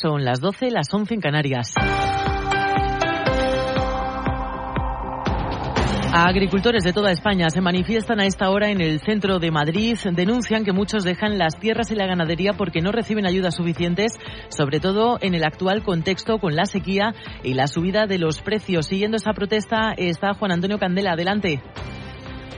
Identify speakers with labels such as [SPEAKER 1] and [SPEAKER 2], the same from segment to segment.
[SPEAKER 1] Son las 12, las 11 en Canarias. Agricultores de toda España se manifiestan a esta hora en el centro de Madrid. Denuncian que muchos dejan las tierras y la ganadería porque no reciben ayudas suficientes, sobre todo en el actual contexto con la sequía y la subida de los precios. Siguiendo esa protesta está Juan Antonio Candela. Adelante.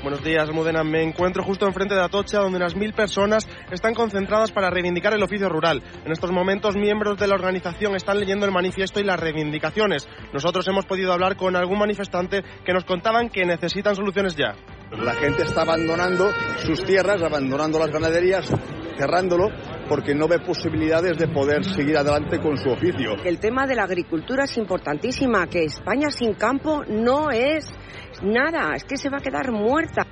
[SPEAKER 2] Buenos días, Almudena. Me encuentro justo enfrente de Atocha, donde unas mil personas están concentradas para reivindicar el oficio rural. En estos momentos, miembros de la organización están leyendo el manifiesto y las reivindicaciones. Nosotros hemos podido hablar con algún manifestante que nos contaban que necesitan soluciones ya.
[SPEAKER 3] La gente está abandonando sus tierras, abandonando las ganaderías, cerrándolo porque no ve posibilidades de poder seguir adelante con su oficio.
[SPEAKER 4] El tema de la agricultura es importantísima, que España sin campo no es nada, es que se va a quedar muerta.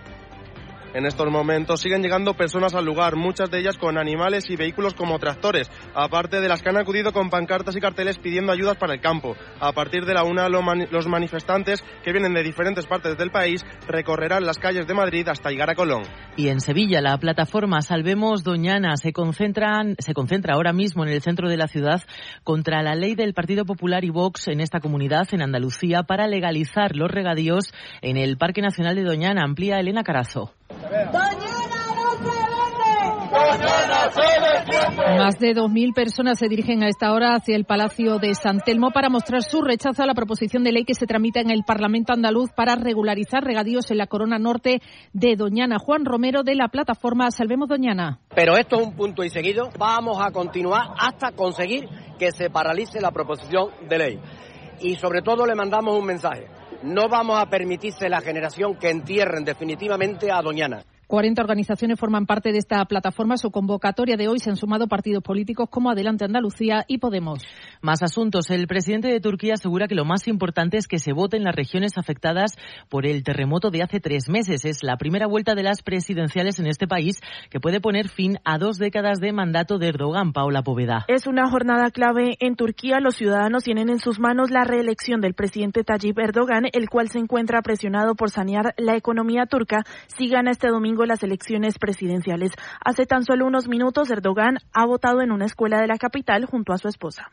[SPEAKER 2] En estos momentos siguen llegando personas al lugar, muchas de ellas con animales y vehículos como tractores, aparte de las que han acudido con pancartas y carteles pidiendo ayudas para el campo. A partir de la una, los manifestantes, que vienen de diferentes partes del país, recorrerán las calles de Madrid hasta llegar a Colón.
[SPEAKER 1] Y en Sevilla, la plataforma Salvemos Doñana se, concentran, se concentra ahora mismo en el centro de la ciudad contra la ley del Partido Popular y Vox en esta comunidad, en Andalucía, para legalizar los regadíos en el Parque Nacional de Doñana. Amplía Elena Carazo.
[SPEAKER 5] Más de 2.000 personas se dirigen a esta hora hacia el Palacio de San Telmo para mostrar su rechazo a la proposición de ley que se tramita en el Parlamento andaluz para regularizar regadíos en la corona norte de Doñana. Juan Romero de la plataforma Salvemos Doñana.
[SPEAKER 6] Pero esto es un punto y seguido. Vamos a continuar hasta conseguir que se paralice la proposición de ley. Y sobre todo le mandamos un mensaje no vamos a permitirse la generación que entierren definitivamente a Doñana.
[SPEAKER 5] 40 organizaciones forman parte de esta plataforma. Su convocatoria de hoy se han sumado partidos políticos como Adelante Andalucía y Podemos.
[SPEAKER 1] Más asuntos. El presidente de Turquía asegura que lo más importante es que se vote en las regiones afectadas por el terremoto de hace tres meses. Es la primera vuelta de las presidenciales en este país que puede poner fin a dos décadas de mandato de Erdogan. Paula Poveda.
[SPEAKER 7] Es una jornada clave en Turquía. Los ciudadanos tienen en sus manos la reelección del presidente Tayyip Erdogan, el cual se encuentra presionado por sanear la economía turca si gana este domingo las elecciones presidenciales. Hace tan solo unos minutos, Erdogan ha votado en una escuela de la capital junto a su esposa.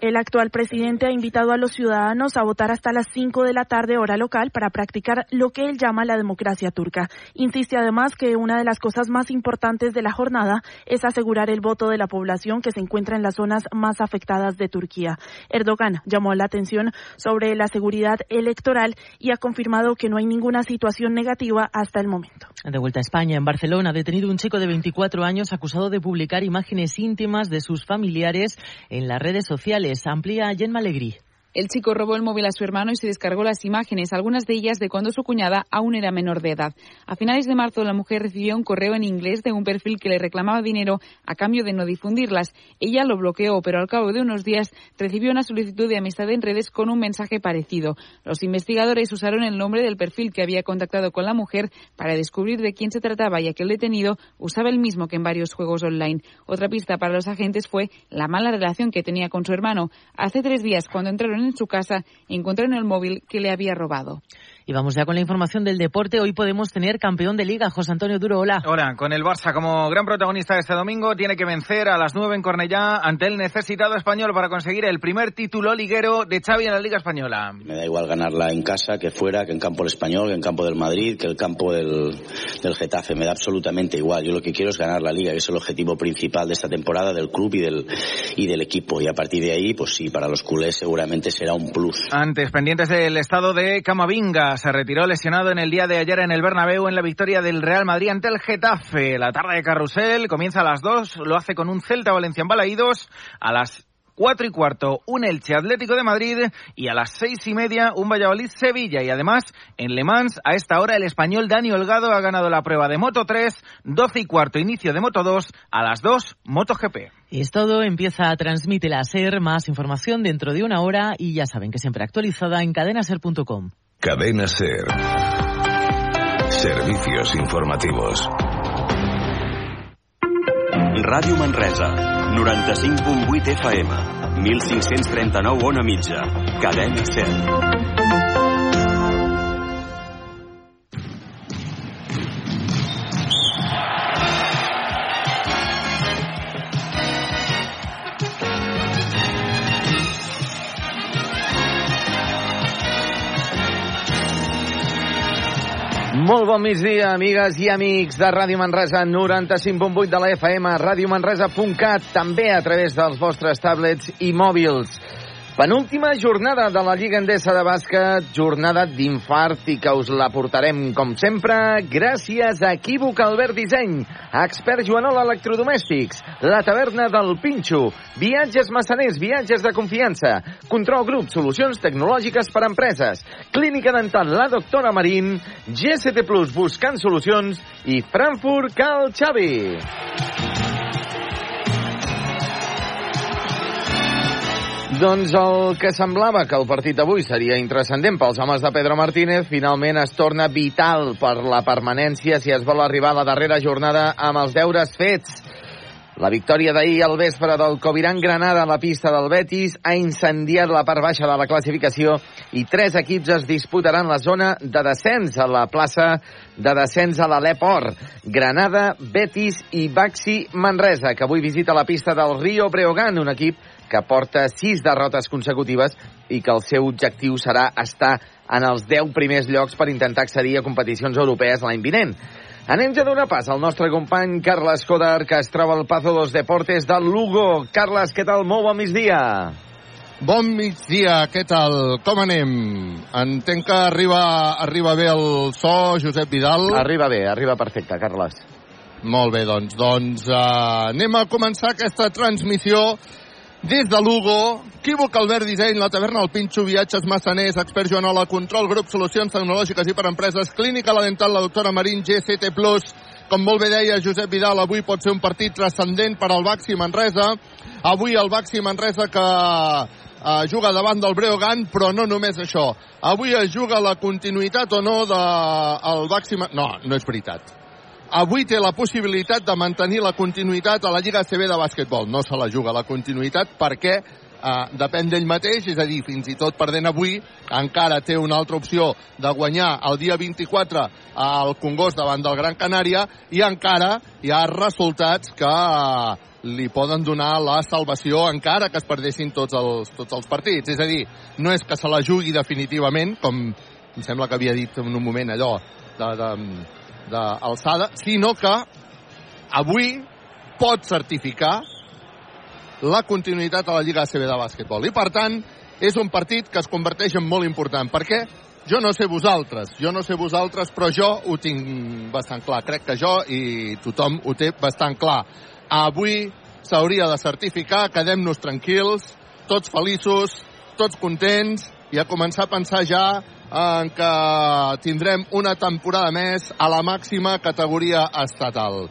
[SPEAKER 7] El actual presidente ha invitado a los ciudadanos a votar hasta las 5 de la tarde hora local para practicar lo que él llama la democracia turca. Insiste además que una de las cosas más importantes de la jornada es asegurar el voto de la población que se encuentra en las zonas más afectadas de Turquía. Erdogan llamó la atención sobre la seguridad electoral y ha confirmado que no hay ninguna situación negativa hasta el momento.
[SPEAKER 1] De vuelta a España, en Barcelona, ha detenido un chico de 24 años acusado de publicar imágenes íntimas de sus familiares en las redes sociales. Amplía Jen Alegrí.
[SPEAKER 8] El chico robó el móvil a su hermano y se descargó las imágenes, algunas de ellas de cuando su cuñada aún era menor de edad. A finales de marzo, la mujer recibió un correo en inglés de un perfil que le reclamaba dinero a cambio de no difundirlas. Ella lo bloqueó, pero al cabo de unos días recibió una solicitud de amistad en redes con un mensaje parecido. Los investigadores usaron el nombre del perfil que había contactado con la mujer para descubrir de quién se trataba y aquel detenido usaba el mismo que en varios juegos online. Otra pista para los agentes fue la mala relación que tenía con su hermano. Hace tres días, cuando entraron en su casa encontraron el móvil que le había robado.
[SPEAKER 1] Y vamos ya con la información del deporte. Hoy podemos tener campeón de liga, José Antonio Duro. Hola.
[SPEAKER 9] Hola, con el Barça como gran protagonista este domingo, tiene que vencer a las 9 en Cornellá ante el necesitado español para conseguir el primer título liguero de Xavi en la Liga Española.
[SPEAKER 10] Me da igual ganarla en casa que fuera, que en campo del Español, que en campo del Madrid, que el campo del, del Getafe. Me da absolutamente igual. Yo lo que quiero es ganar la Liga, que es el objetivo principal de esta temporada del club y del, y del equipo. Y a partir de ahí, pues sí, para los culés seguramente será un plus.
[SPEAKER 9] Antes, pendientes del estado de Camavinga, se retiró lesionado en el día de ayer en el Bernabéu en la victoria del Real Madrid ante el Getafe. La tarde de carrusel comienza a las 2, lo hace con un Celta Valencia en Balaídos, a las cuatro y cuarto un Elche Atlético de Madrid y a las seis y media un Valladolid Sevilla y además en Le Mans a esta hora el español Dani Holgado ha ganado la prueba de Moto 3, 12 y cuarto inicio de Moto 2, a las 2 MotoGP.
[SPEAKER 1] Y es todo, empieza a transmitir la SER, más información dentro de una hora y ya saben que siempre actualizada en cadenaser.com.
[SPEAKER 11] Cadena Ser. Servicios informativos.
[SPEAKER 12] Ràdio Manresa, 95.8 FM, 1539 ona mitja, cadena 100.
[SPEAKER 13] Molt bon migdia, amigues i amics de Ràdio Manresa, 95.8 de la FM, radiomanresa.cat, també a través dels vostres tablets i mòbils. Penúltima jornada de la Lliga Endesa de Bàsquet, jornada d'infart i que us la portarem, com sempre, gràcies a Equívoc Albert Disseny, Expert Joanol Electrodomèstics, la taverna del Pinxo, Viatges Massaners, viatges de confiança, Control Grup, solucions tecnològiques per a empreses, Clínica Dental La Doctora Marín, GST Plus, buscant solucions i Frankfurt Cal Xavi. Doncs el que semblava que el partit d'avui seria intrascendent pels homes de Pedro Martínez, finalment es torna vital per la permanència si es vol arribar a la darrera jornada amb els deures fets. La victòria d'ahir al vespre del Coviran Granada a la pista del Betis ha incendiat la part baixa de la classificació i tres equips es disputaran la zona de descens a la plaça de descens a l'Alep Or. Granada, Betis i Baxi Manresa, que avui visita la pista del Rio Breogán, un equip que porta sis derrotes consecutives i que el seu objectiu serà estar en els 10 primers llocs per intentar accedir a competicions europees l'any vinent. Anem ja donar pas al nostre company Carles Codar, que es troba al Pazo dos Deportes del Lugo. Carles, què tal? Molt bon migdia.
[SPEAKER 14] Bon migdia, què tal? Com anem? Entenc que arriba, arriba bé el so, Josep Vidal.
[SPEAKER 13] Arriba bé, arriba perfecte, Carles.
[SPEAKER 14] Molt bé, doncs, doncs uh, anem a començar aquesta transmissió des de Lugo, Quívoc Albert Disseny, la taverna El Pinxo, viatges massaners, expert Joanola, control, grup, solucions tecnològiques i per empreses, clínica la dental, la doctora Marín, GCT+, com molt bé deia Josep Vidal, avui pot ser un partit transcendent per al Baxi Manresa. Avui el Baxi Manresa que eh, juga davant del Breogán, però no només això. Avui es juga la continuïtat o no del de, Baxi... No, no és veritat avui té la possibilitat de mantenir la continuïtat a la Lliga CB de bàsquetbol. No se la juga la continuïtat perquè eh, depèn d'ell mateix, és a dir, fins i tot perdent avui, encara té una altra opció de guanyar el dia 24 al Congost davant del Gran Canària i encara hi ha resultats que eh, li poden donar la salvació encara que es perdessin tots els, tots els partits. És a dir, no és que se la jugui definitivament, com em sembla que havia dit en un moment allò de, de, d'alçada, sinó que avui pot certificar la continuïtat a la Lliga ACB de bàsquetbol. I, per tant, és un partit que es converteix en molt important, perquè jo no sé vosaltres, jo no sé vosaltres, però jo ho tinc bastant clar. Crec que jo i tothom ho té bastant clar. Avui s'hauria de certificar, quedem-nos tranquils, tots feliços, tots contents, i a començar a pensar ja en què tindrem una temporada més a la màxima categoria estatal.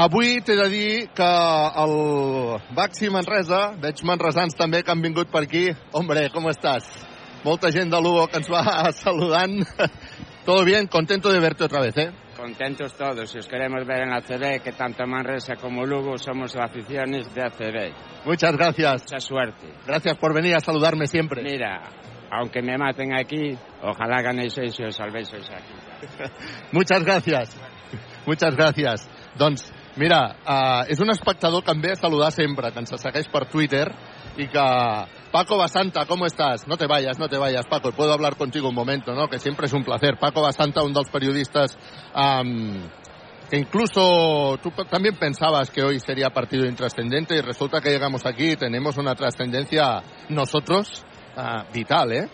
[SPEAKER 14] Avui t'he de dir que el Baxi Manresa, veig manresans també que han vingut per aquí. Hombre, com estàs? Molta gent de Lugo que ens va saludant. Todo bien, contento de verte otra vez, ¿eh?
[SPEAKER 15] Contentos todos, si os queremos ver en la CB, que tanto Manresa como Lugo somos aficiones de ACB.
[SPEAKER 14] Muchas gracias.
[SPEAKER 15] Mucha suerte.
[SPEAKER 14] Gracias por venir a saludarme siempre.
[SPEAKER 15] Mira, aunque me maten aquí, ojalá ganéis y os salvéis aquí.
[SPEAKER 14] Muchas gracias. Muchas gracias. Doncs, mira, uh, és un espectador que em ve a saludar sempre, que ens segueix per Twitter y que... Paco Basanta, ¿cómo estás? No te vayas, no te vayas, Paco. Puedo hablar contigo un momento, ¿no? Que siempre es un placer. Paco Basanta, un dels periodistas um, que incluso tú también pensabas que hoy sería partido intrascendente y resulta que llegamos aquí y tenemos una trascendencia nosotros uh, vital, ¿eh?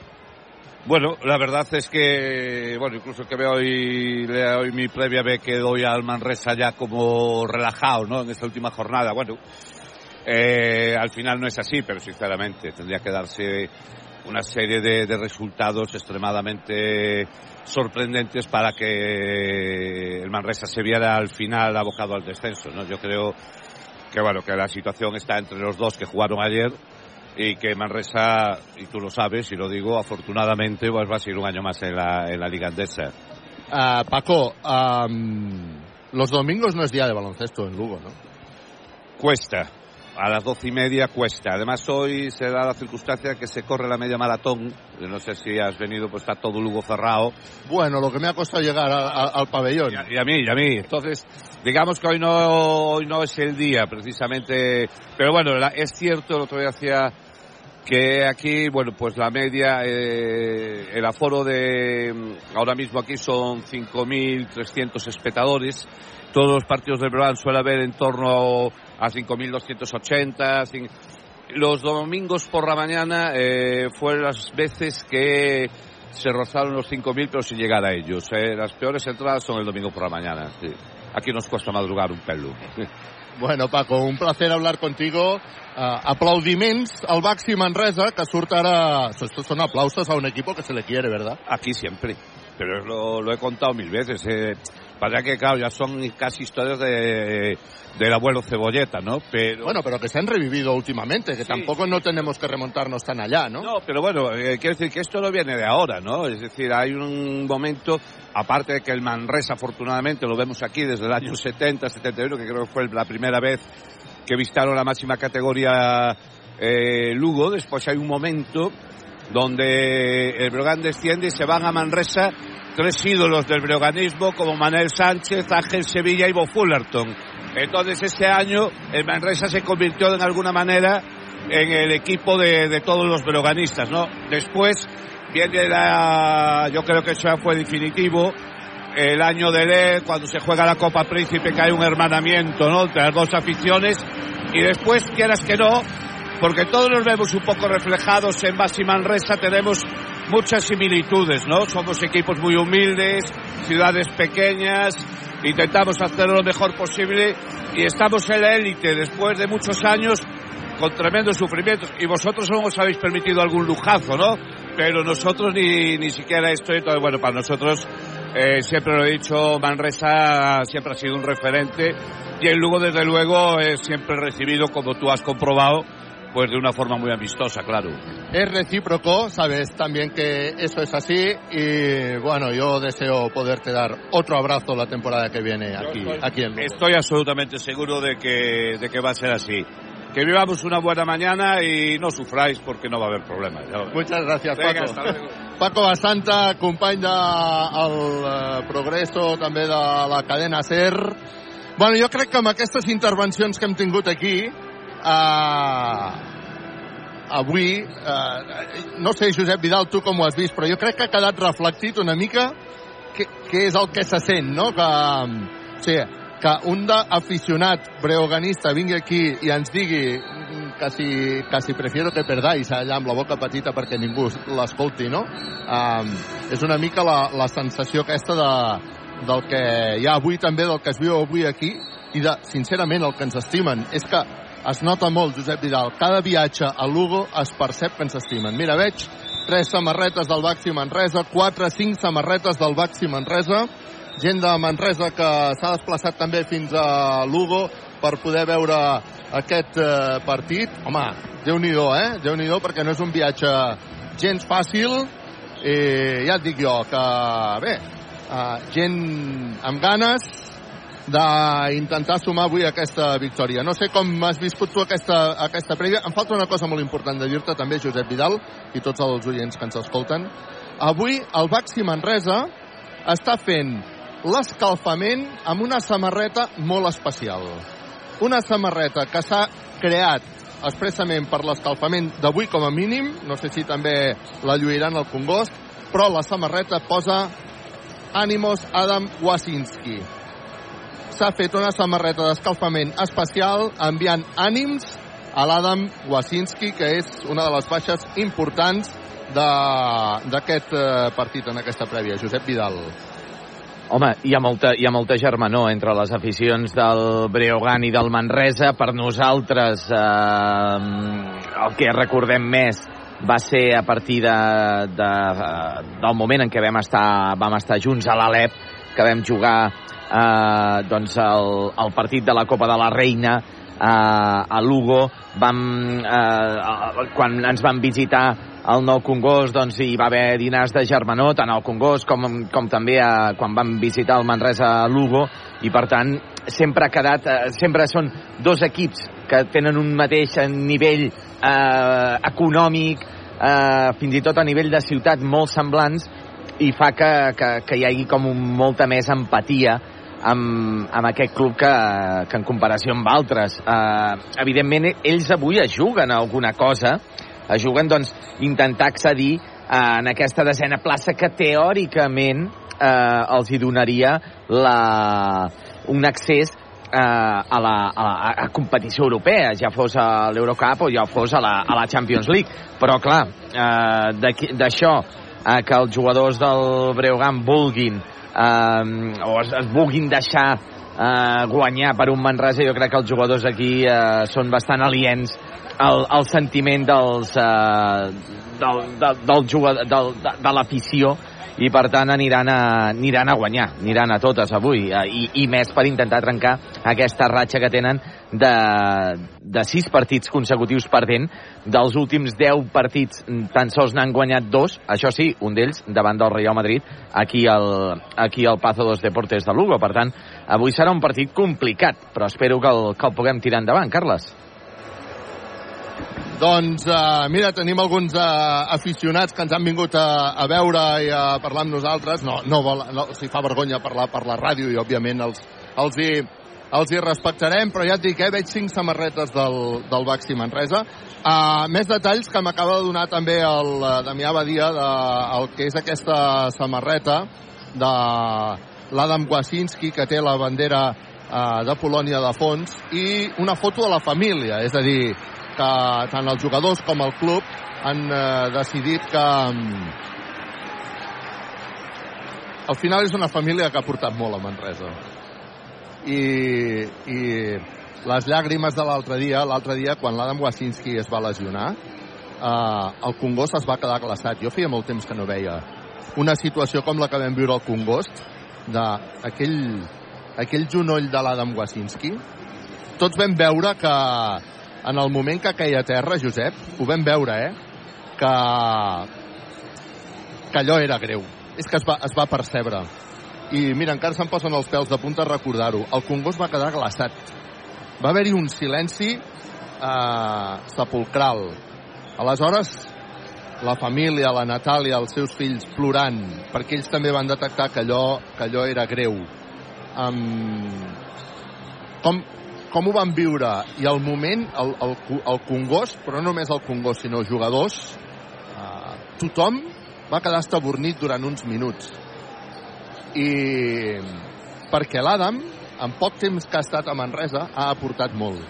[SPEAKER 16] Bueno, la verdad es que, bueno, incluso que veo hoy, hoy mi previa ve que doy al Manresa ya como relajado, ¿no? En esta última jornada. Bueno, eh, al final no es así, pero sinceramente tendría que darse una serie de, de, resultados extremadamente sorprendentes para que el Manresa se viera al final abocado al descenso. ¿no? Yo creo que bueno que la situación está entre los dos que jugaron ayer y que Manresa, y tú lo sabes y lo digo, afortunadamente pues va a seguir un año más en la, en la Liga Andesa.
[SPEAKER 14] Uh, Paco, um, los domingos no es día de baloncesto en Lugo, ¿no?
[SPEAKER 16] Cuesta, a las doce y media cuesta. Además hoy se da la circunstancia que se corre la media maratón. No sé si has venido, pues está todo Lugo cerrado.
[SPEAKER 14] Bueno, lo que me ha costado llegar a, a, al pabellón.
[SPEAKER 16] Y a, y a, mí, y a mí. Entonces, digamos que hoy no, hoy no es el día, precisamente. Pero bueno, la, es cierto, el otro día hacía que aquí, bueno, pues la media, eh, el aforo de, ahora mismo aquí son 5.300 espectadores. Todos los partidos del Breogán suele haber en torno a 5.280. cin- Los domingos por la mañana eh, fueron las veces que se rozaron los 5.000 pero sin llegar a ellos. eh. Las peores entradas son el domingo por la mañana. Aquí nos cuesta madrugar un pelo.
[SPEAKER 14] Bueno, Paco, un placer hablar contigo. Uh, aplaudiments al Baxi Manresa, que surt ara... Estos son aplausos a un equipo que se le quiere, ¿verdad?
[SPEAKER 16] Aquí siempre. Pero lo, lo he contado mil veces. Eh. Pasa que, claro, ya son casi historias de, del abuelo Cebolleta, ¿no? Pero...
[SPEAKER 14] Bueno, pero que se han revivido últimamente, que tampoco no tenemos que remontarnos tan allá, ¿no?
[SPEAKER 16] No, pero bueno, eh, quiero decir que esto no viene de ahora, ¿no? Es decir, hay un momento, aparte de que el Manresa, afortunadamente, lo vemos aquí desde el año 70, 71, que creo que fue la primera vez que vistaron la máxima categoría eh, Lugo. Después hay un momento donde el Brogan desciende y se van a Manresa tres ídolos del breoganismo como Manuel Sánchez, Ángel Sevilla y Bo Fullerton. Entonces ese año el Manresa se convirtió en alguna manera en el equipo de, de todos los breoganistas, ¿no? Después viene la, yo creo que eso ya fue definitivo, el año de LED, cuando se juega la Copa Príncipe, que hay un hermanamiento, ¿no? Entre las dos aficiones, y después, quieras que no, porque todos nos vemos un poco reflejados en Basi Manresa, tenemos muchas similitudes, ¿no? Somos equipos muy humildes, ciudades pequeñas, intentamos hacer lo mejor posible y estamos en la élite después de muchos años con tremendos sufrimientos. Y vosotros no os habéis permitido algún lujazo, ¿no? Pero nosotros ni, ni siquiera esto. Entonces, bueno, para nosotros, eh, siempre lo he dicho, Manresa siempre ha sido un referente. Y el Lugo, desde luego, es siempre recibido, como tú has comprobado, pues de una forma muy amistosa, claro.
[SPEAKER 14] Es recíproco, sabes también que eso es así y bueno, yo deseo poderte dar otro abrazo la temporada que viene aquí, aquí en Lugo.
[SPEAKER 16] Estoy absolutamente seguro de que, de que va a ser así. Que vivamos una buena mañana y no sufráis porque no va a haber problema. Ya lo veréis.
[SPEAKER 14] Muchas gracias,
[SPEAKER 16] Venga,
[SPEAKER 14] Paco.
[SPEAKER 16] hasta luego.
[SPEAKER 14] Paco Basanta, company del eh, Progreso, també de la cadena SER. Bueno, jo crec que amb aquestes intervencions que hem tingut aquí, eh, avui, eh, no sé, Josep Vidal, tu com ho has vist, però jo crec que ha quedat reflectit una mica què, què és el que se sent, no? Que, o sigui, que un d'aficionat breoganista vingui aquí i ens digui que si, que si prefiero que perdáis allà amb la boca petita perquè ningú l'escolti, no? Um, és una mica la, la sensació aquesta de, del que hi ha avui també, del que es viu avui aquí i de, sincerament, el que ens estimen és que es nota molt, Josep Vidal. Cada viatge a Lugo es percep que ens estimen. Mira, veig tres samarretes del Baxi Manresa, quatre, cinc samarretes del Baxi Manresa, gent de Manresa que s'ha desplaçat també fins a Lugo per poder veure aquest eh, partit. Home, déu-n'hi-do, eh? déu nhi perquè no és un viatge gens fàcil i ja et dic jo que, bé, eh, gent amb ganes d'intentar sumar avui aquesta victòria. No sé com has viscut tu aquesta, aquesta prèvia. Em falta una cosa molt important de dir-te també, Josep Vidal, i tots els oients que ens escolten. Avui el Baxi Manresa està fent l'escalfament amb una samarreta molt especial. Una samarreta que s'ha creat expressament per l'escalfament d'avui com a mínim, no sé si també la lluiran al Congost, però la samarreta posa Ànimos Adam Wasinski. S'ha fet una samarreta d'escalfament especial enviant ànims a l'Adam Wasinski, que és una de les baixes importants d'aquest eh, partit en aquesta prèvia. Josep Vidal.
[SPEAKER 13] Home, hi ha, molta, hi ha molta germanor entre les aficions del Breogán i del Manresa. Per nosaltres, eh, el que recordem més va ser a partir de, de, del moment en què vam estar, vam estar junts a l'Alep, que vam jugar eh, doncs el, el partit de la Copa de la Reina eh, a Lugo. Vam, eh, quan ens van visitar al Nou Congost doncs, hi va haver dinars de germanor, tant al Congost com, com també a, quan vam visitar el Manresa a Lugo, i per tant sempre ha quedat, eh, sempre són dos equips que tenen un mateix nivell eh, econòmic, eh, fins i tot a nivell de ciutat molt semblants, i fa que, que, que hi hagi com un, molta més empatia amb, amb aquest club que, que en comparació amb altres. Eh, evidentment, ells avui es juguen a alguna cosa, es juguen, doncs, intentar accedir eh, en aquesta desena plaça que teòricament eh, els hi donaria la, un accés eh, a, la, a, la, a competició europea, ja fos a l'Eurocup o ja fos a la, a la Champions League. Però, clar, eh, d'això eh, que els jugadors del Breogán vulguin o es, es vulguin deixar eh, guanyar per un Manresa, jo crec que els jugadors aquí eh, són bastant aliens al, al sentiment dels, eh, del, del, del jugador, del, de, de l'afició i per tant aniran a, aniran a guanyar, aniran a totes avui. Eh, i, i més per intentar trencar aquesta ratxa que tenen de, de sis partits consecutius perdent. Dels últims 10 partits tan sols n'han guanyat dos, això sí, un d'ells davant del Real Madrid aquí al, aquí al Pazo dos Deportes de Lugo, per tant avui serà un partit complicat, però espero que el, que el puguem tirar endavant, Carles
[SPEAKER 14] doncs uh, mira, tenim alguns uh, aficionats que ens han vingut a, a veure i a parlar amb nosaltres. No, no, vol, no si fa vergonya parlar per la ràdio i òbviament els, els, hi, els hi respectarem, però ja et dic, eh, veig cinc samarretes del, del Baxi Manresa. Uh, més detalls que m'acaba de donar també el uh, Damià Badia de, el que és aquesta samarreta de l'Adam Wasinski que té la bandera uh, de Polònia de fons i una foto de la família, és a dir, que tant els jugadors com el club han eh, decidit que mm, al final és una família que ha portat molt a Manresa. I, i les llàgrimes de l'altre dia l'altre dia quan l'Adam Wasinski es va lesionar eh, el Congost es va quedar glaçat. Jo feia molt temps que no veia una situació com la que vam viure al Congost d'aquell aquell genoll de l'Adam Wasinski. Tots vam veure que en el moment que caia a terra, Josep, ho vam veure, eh? Que, que allò era greu. És que es va, es va percebre. I mira, encara se'm posen els pèls de punta recordar-ho. El Congost va quedar glaçat. Va haver-hi un silenci eh, sepulcral. Aleshores, la família, la Natàlia, els seus fills plorant, perquè ells també van detectar que allò, que allò era greu. Um, com, com ho van viure i el moment, el, el, el Congost, però no només el Congost, sinó els jugadors, eh, tothom va quedar estabornit durant uns minuts. I perquè l'Adam, en poc temps que ha estat a Manresa, ha aportat molt.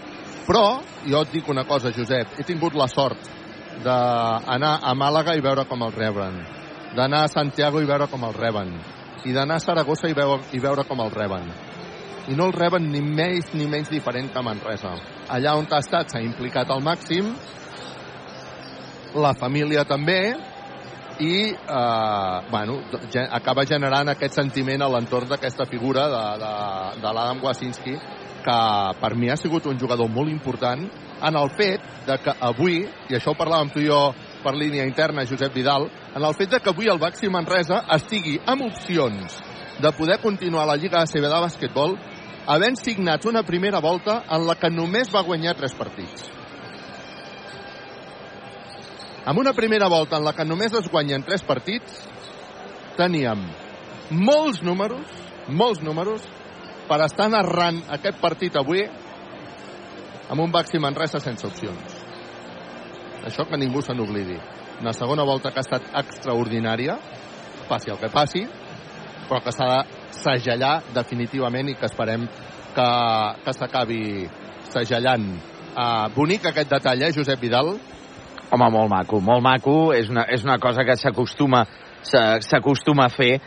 [SPEAKER 14] Però, jo et dic una cosa, Josep, he tingut la sort d'anar a Màlaga i veure com el reben, d'anar a Santiago i veure com el reben, i d'anar a Saragossa i veure, i veure com el reben i no el reben ni més ni menys diferent que Manresa. Allà on ha estat s'ha implicat al màxim, la família també, i eh, bueno, acaba generant aquest sentiment a l'entorn d'aquesta figura de, de, de l'Adam Wasinski que per mi ha sigut un jugador molt important en el fet de que avui, i això ho parlàvem tu i jo per línia interna, Josep Vidal, en el fet de que avui el Baxi Manresa estigui amb opcions de poder continuar la Lliga ACB de bàsquetbol havent signat una primera volta en la que només va guanyar tres partits. Amb una primera volta en la que només es guanyen tres partits, teníem molts números, molts números, per estar narrant aquest partit avui amb un Baxi Manresa sense opcions. Això que ningú se n'oblidi. Una segona volta que ha estat extraordinària, passi el que passi, però que s'ha de segellar definitivament i que esperem que, que s'acabi segellant. Uh, bonic aquest detall, eh, Josep Vidal?
[SPEAKER 13] Home, molt maco, molt maco. És una, és una cosa que s'acostuma s'acostuma a fer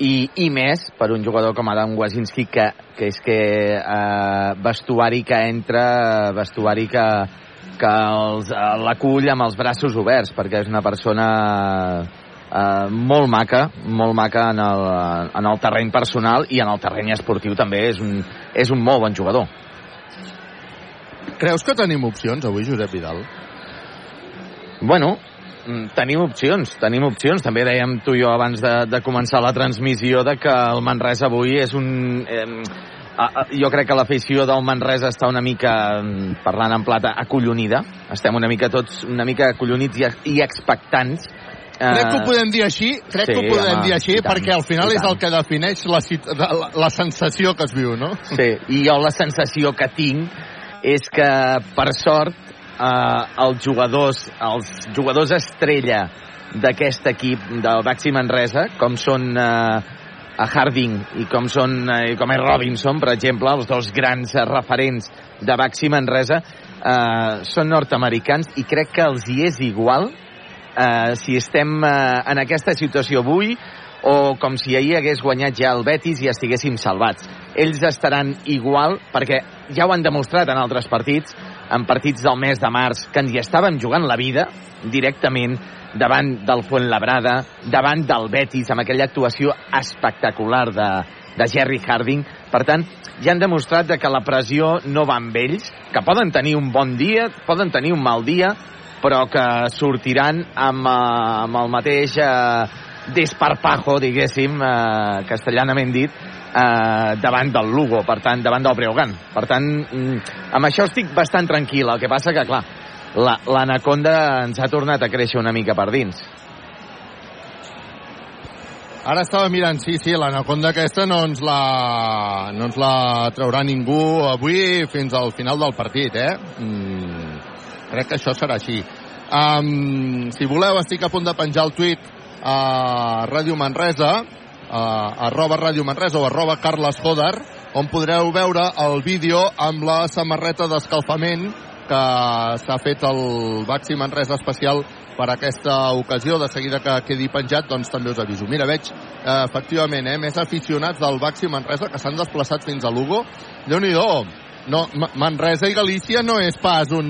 [SPEAKER 13] i, i més per un jugador com Adam Wazinski que, que és que eh, vestuari que entra vestuari que, que els, l'acull amb els braços oberts perquè és una persona eh, molt maca, molt maca en el, en el terreny personal i en el terreny esportiu també és un, és un molt bon jugador.
[SPEAKER 14] Creus que tenim opcions avui, Josep Vidal?
[SPEAKER 13] Bueno, mm, tenim opcions, tenim opcions. També dèiem tu i jo abans de, de començar la transmissió de que el Manresa avui és un... Eh, jo crec que l'afició del Manresa està una mica, parlant en plata, acollonida. Estem una mica tots una mica acollonits i, i expectants
[SPEAKER 14] Crec que ho podem dir així, crec sí, que ho podem home, dir així, tant, perquè al final és el que defineix la, la, la sensació que es viu, no?
[SPEAKER 13] Sí, i jo la sensació que tinc és que, per sort, eh, els jugadors, els jugadors estrella d'aquest equip del Baxi Manresa, com són eh, a Harding i com són eh, com és Robinson, per exemple, els dos grans eh, referents de Baxi Manresa, eh, són nord-americans i crec que els hi és igual eh, si estem eh, en aquesta situació avui o com si ahir hagués guanyat ja el Betis i estiguéssim salvats. Ells estaran igual, perquè ja ho han demostrat en altres partits, en partits del mes de març, que ens hi estàvem jugant la vida directament davant del Fuenlabrada, davant del Betis, amb aquella actuació espectacular de, de Jerry Harding. Per tant, ja han demostrat que la pressió no va amb ells, que poden tenir un bon dia, poden tenir un mal dia, però que sortiran amb, eh, amb el mateix eh, desparpajo, diguéssim, eh, castellanament dit, eh, davant del Lugo, per tant, davant del Breogán. Per tant, mm, amb això estic bastant tranquil. El que passa que, clar, l'anaconda la, ens ha tornat a créixer una mica per dins.
[SPEAKER 14] Ara estava mirant, sí, sí, l'anaconda aquesta no ens la, no ens la traurà ningú avui fins al final del partit, eh? Mm, crec que això serà així. Um, si voleu, estic a punt de penjar el tuit a Ràdio Manresa, a arroba Ràdio Manresa o arroba Carles Joder, on podreu veure el vídeo amb la samarreta d'escalfament que s'ha fet el Baxi Manresa especial per aquesta ocasió. De seguida que quedi penjat, doncs també us aviso. Mira, veig, eh, efectivament, eh, més aficionats del Baxi Manresa que s'han desplaçat fins a Lugo. déu nhi no, Manresa i Galícia no és pas un,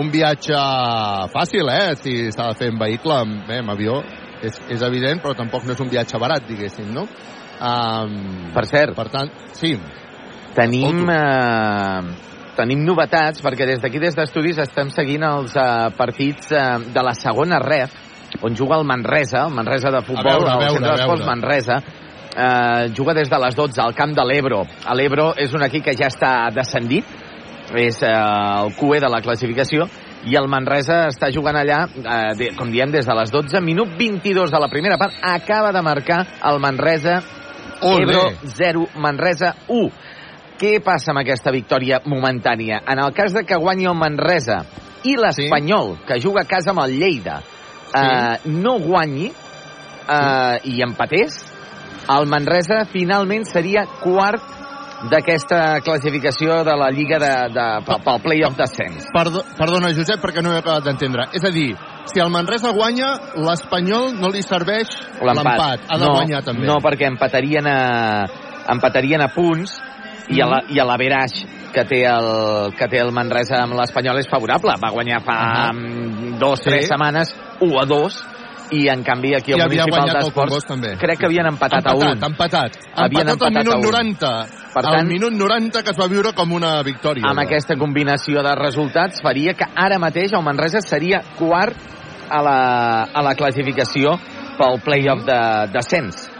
[SPEAKER 14] un viatge fàcil, eh? Si s'ha de fer en vehicle, amb, eh, amb avió, és, és evident, però tampoc no és un viatge barat, diguéssim, no? Um,
[SPEAKER 13] per cert.
[SPEAKER 14] Per tant, sí.
[SPEAKER 13] Tenim, eh, tenim novetats, perquè des d'aquí, des d'estudis, estem seguint els eh, partits eh, de la segona ref, on juga el Manresa, el Manresa de futbol,
[SPEAKER 14] a veure, a veure,
[SPEAKER 13] el Centre d'Esports Manresa, eh, juga des de les 12 al camp de l'Ebro. L'Ebro és un equip que ja està descendit, és eh, el QE de la classificació, i el Manresa està jugant allà, eh, de, com diem, des de les 12, minut 22 de la primera part, acaba de marcar el Manresa, Olé. Ebro 0, Manresa 1. Què passa amb aquesta victòria momentània? En el cas de que guanyi el Manresa i l'Espanyol, sí. que juga a casa amb el Lleida, sí. eh, no guanyi eh, sí. i empatés, el Manresa finalment seria quart d'aquesta classificació de la Lliga de, de, pel, pel play-off d'ascens.
[SPEAKER 14] Perdo, perdona, Josep, perquè no he acabat d'entendre. És a dir, si el Manresa guanya, l'Espanyol no li serveix l'empat. Ha de
[SPEAKER 13] no,
[SPEAKER 14] guanyar també.
[SPEAKER 13] No, perquè empatarien a, empatarien a punts i a la, i a l'averaix que té el, que té el Manresa amb l'Espanyol és favorable. Va guanyar fa uh -huh. dos, tres sí. setmanes, 1 a 2, i en canvi aquí al Municipal d'Esports crec que havien empatat,
[SPEAKER 14] empatat
[SPEAKER 13] a un.
[SPEAKER 14] Empatat, havien empatat, empatat al minut 90. Per tant, al minut 90 que es va viure com una victòria.
[SPEAKER 13] Amb aquesta combinació de resultats faria que ara mateix el Manresa seria quart a la, a la classificació pel play-off de descens.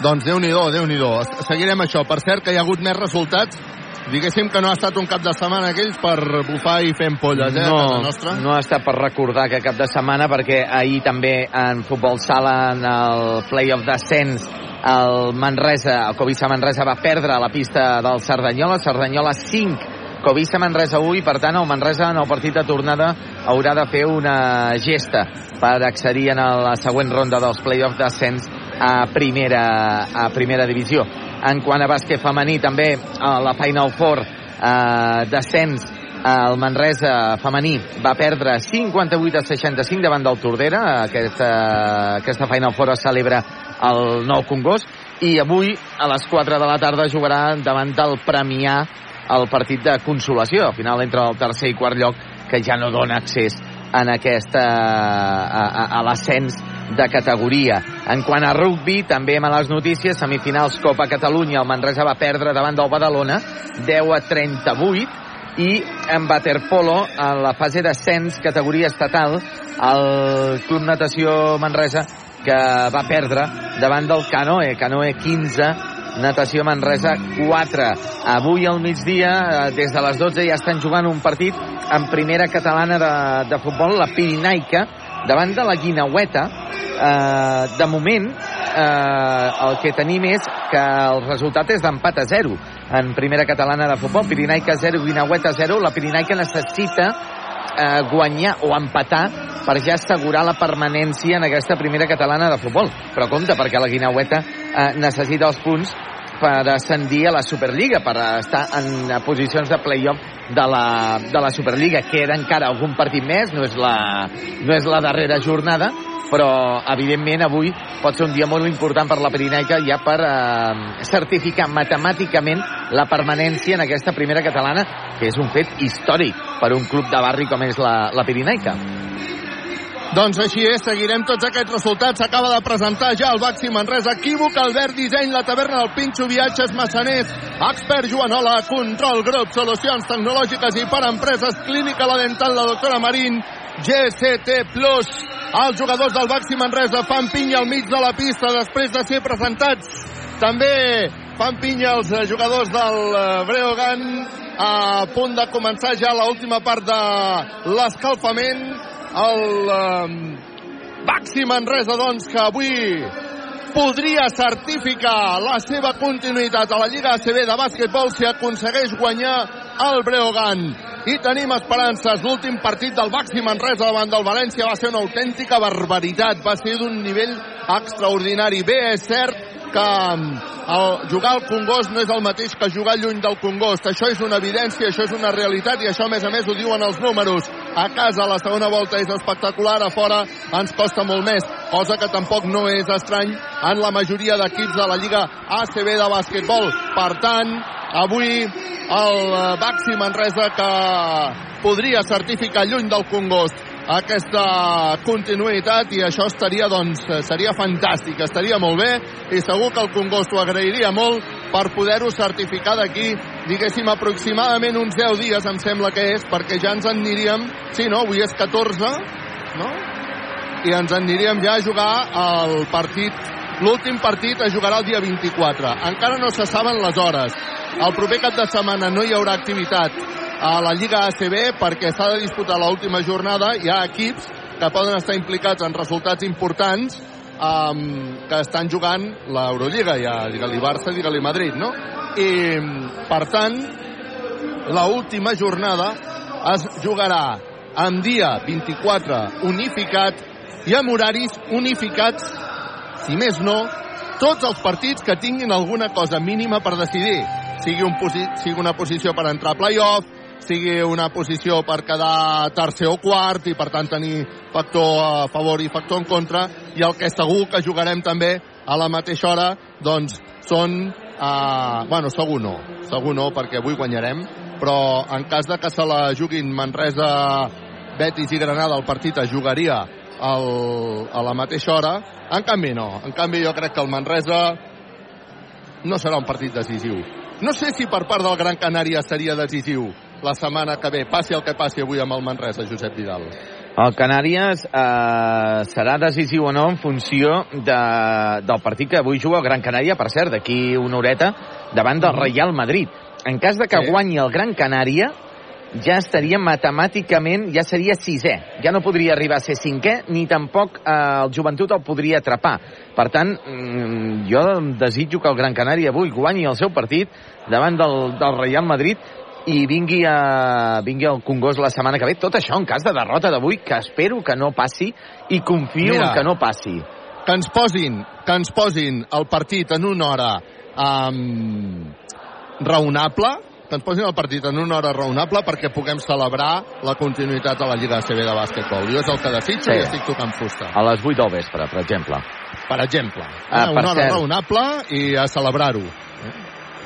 [SPEAKER 14] Doncs Déu-n'hi-do, déu nhi déu Seguirem això. Per cert, que hi ha hagut més resultats diguéssim que no ha estat un cap de setmana aquells per bufar i fer empolles, eh,
[SPEAKER 13] no,
[SPEAKER 14] nostra.
[SPEAKER 13] No ha estat per recordar que cap de setmana, perquè ahir també en futbol sala, en el play-off d'ascens, el Manresa, el Covisa Manresa va perdre a la pista del Cerdanyola, Cerdanyola 5, Covisa Manresa 1 i per tant el Manresa en el partit de tornada haurà de fer una gesta per accedir en la següent ronda dels play-offs d'ascens a primera, a primera divisió. En quant a bàsquet femení, també a la Final Four eh, descens el Manresa femení va perdre 58 a 65 davant del Tordera. Aquesta, aquesta Final Four es celebra al Nou Congost i avui a les 4 de la tarda jugarà davant del Premià el partit de consolació. Al final entre el tercer i quart lloc que ja no dona accés en aquesta, a, a, a l'ascens de categoria. En quant a rugby, també males notícies, semifinals Copa Catalunya, el Manresa va perdre davant del Badalona, 10 a 38, i en waterpolo, en la fase d'ascens, categoria estatal, el Club Natació Manresa, que va perdre davant del Canoe, Canoe 15, Natació Manresa 4. Avui al migdia, eh, des de les 12, ja estan jugant un partit en primera catalana de, de futbol, la Pirinaica, davant de la Guinaueta. Eh, de moment, eh, el que tenim és que el resultat és d'empat a 0. en primera catalana de futbol. Pirinaica 0, Guinaueta 0. La Pirinaica necessita eh, guanyar o empatar per ja assegurar la permanència en aquesta primera catalana de futbol. Però compte, perquè la Guinaueta eh, necessita els punts per ascendir a la Superliga, per estar en posicions de play-off de la, de la Superliga. Queda encara algun partit més, no és la, no és la darrera jornada, però evidentment avui pot ser un dia molt important per la Pirinaica ja per eh, certificar matemàticament la permanència en aquesta primera catalana, que és un fet històric per un club de barri com és la, la Pirinaica.
[SPEAKER 14] Doncs així és, seguirem tots aquests resultats. S'acaba de presentar ja el Baxi Manresa. Equívoc, Albert Disseny, la taverna del Pinxo, viatges, massaners, expert Joanola, control, grup, solucions tecnològiques i per empreses, clínica la dental, la doctora Marín, GCT Plus. Els jugadors del Baxi Manresa fan pinya al mig de la pista després de ser presentats. També fan pinya els eh, jugadors del eh, Breogan a punt de començar ja l'última part de l'escalfament el eh, Baxi Manresa, doncs, que avui podria certificar la seva continuïtat a la Lliga ACB de bàsquetbol si aconsegueix guanyar el Breogan. I tenim esperances. L'últim partit del Baxi Manresa davant del València va ser una autèntica barbaritat. Va ser d'un nivell extraordinari. Bé, és cert que el jugar al Congost no és el mateix que jugar lluny del Congost. Això és una evidència, això és una realitat i això a més a més ho diuen els números. A casa la segona volta és espectacular, a fora ens costa molt més, cosa que tampoc no és estrany en la majoria d'equips de la Lliga ACB de bàsquetbol. Per tant, avui el Baxi Manresa que podria certificar lluny del Congost aquesta continuïtat i això estaria, doncs, seria fantàstic, estaria molt bé i segur que el Congost ho agrairia molt per poder-ho certificar d'aquí, diguéssim, aproximadament uns 10 dies, em sembla que és, perquè ja ens en aniríem, sí, no, avui és 14, no? I ens en aniríem ja a jugar el partit, l'últim partit es jugarà el dia 24. Encara no se saben les hores. El proper cap de setmana no hi haurà activitat a la Lliga ACB perquè s'ha de disputar l'última jornada. Hi ha equips que poden estar implicats en resultats importants um, que estan jugant l'Eurolliga, ja digue-li Barça, digue-li Madrid, no? I, per tant, la última jornada es jugarà en dia 24 unificat i amb horaris unificats, si més no, tots els partits que tinguin alguna cosa mínima per decidir, sigui, un sigui una posició per entrar a playoff, sigui una posició per quedar tercer o quart i per tant tenir factor a favor i factor en contra. I el que segur que jugarem també a la mateixa hora doncs són uh, bueno, segur no segur no perquè avui guanyarem però en cas de que se la juguin Manresa, Betis i Granada el partit es jugaria el, a la mateixa hora. En canvi no, en canvi jo crec que el Manresa no serà un partit decisiu. No sé si per part del Gran Canària seria decisiu la setmana que ve, passi el que passi avui amb el Manresa, Josep Vidal.
[SPEAKER 13] El Canàries eh, serà decisiu o no en funció de, del partit que avui juga el Gran Canària, per cert, d'aquí una horeta, davant del Real Madrid. En cas de que sí. guanyi el Gran Canària, ja estaria matemàticament, ja seria sisè. Ja no podria arribar a ser cinquè, ni tampoc eh, el Joventut el podria atrapar. Per tant, mm, jo desitjo que el Gran Canària avui guanyi el seu partit davant del, del Real Madrid i vingui, a, vingui al Congost la setmana que ve. Tot això en cas de derrota d'avui, que espero que no passi i confio Mira, en que no passi.
[SPEAKER 14] Que ens posin, que ens posin el partit en una hora um, raonable, que ens posin el partit en una hora raonable perquè puguem celebrar la continuïtat a la Lliga ACB de bàsquetbol. Jo és el que desitjo sí. i estic tocant fusta.
[SPEAKER 13] A les 8 del vespre, per exemple.
[SPEAKER 14] Per exemple. Ah, una per hora cert. raonable i a celebrar-ho.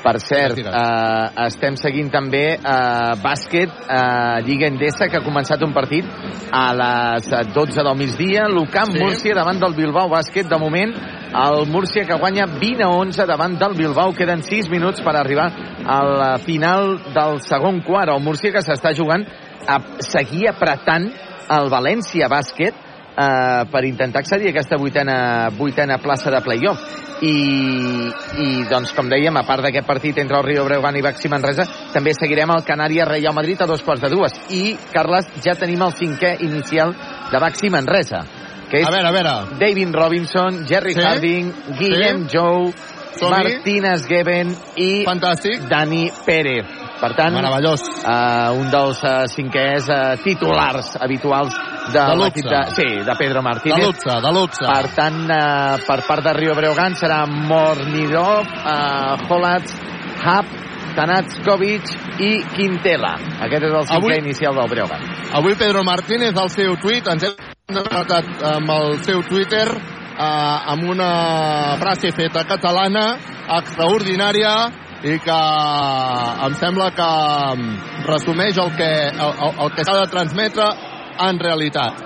[SPEAKER 13] Per cert, eh, estem seguint també eh, bàsquet, eh, Lliga Endesa, que ha començat un partit a les 12 del migdia. L'UCAM sí. Múrcia davant del Bilbao Bàsquet. De moment, el Múrcia que guanya 20 a 11 davant del Bilbao. Queden 6 minuts per arribar a la final del segon quart. El Múrcia que s'està jugant a seguir apretant el València Bàsquet eh, per intentar accedir a aquesta vuitena, vuitena plaça de playoff i, i doncs, com dèiem, a part d'aquest partit entre el Rio Breogán i Baxi Manresa, també seguirem el Canària Real Madrid a dos quarts de dues. I, Carles, ja tenim el cinquè inicial de Baxi Manresa, que és
[SPEAKER 14] a veure, a veure.
[SPEAKER 13] David Robinson, Jerry sí? Harding, Guillem sí? Jou, Martínez Geben i
[SPEAKER 14] Fantàstic.
[SPEAKER 13] Dani Pérez. Per tant,
[SPEAKER 14] Meravellós.
[SPEAKER 13] Uh, un dels uh, cinquers uh, titulars habituals de,
[SPEAKER 14] De
[SPEAKER 13] l'equip de, sí, de Pedro Martínez.
[SPEAKER 14] De luxe, de luxe.
[SPEAKER 13] Per tant, uh, per part de Rio Breogán serà Mornidov, uh, Holats, Hap, Tanatskovic i Quintela. Aquest és el cinquè
[SPEAKER 14] Avui-
[SPEAKER 13] inicial del Breogán.
[SPEAKER 14] Avui Pedro Martínez, al seu tuit, ens hem despertat amb el seu Twitter eh, amb una frase feta catalana extraordinària i que em sembla que resumeix el que, el, el, que s'ha de transmetre en realitat.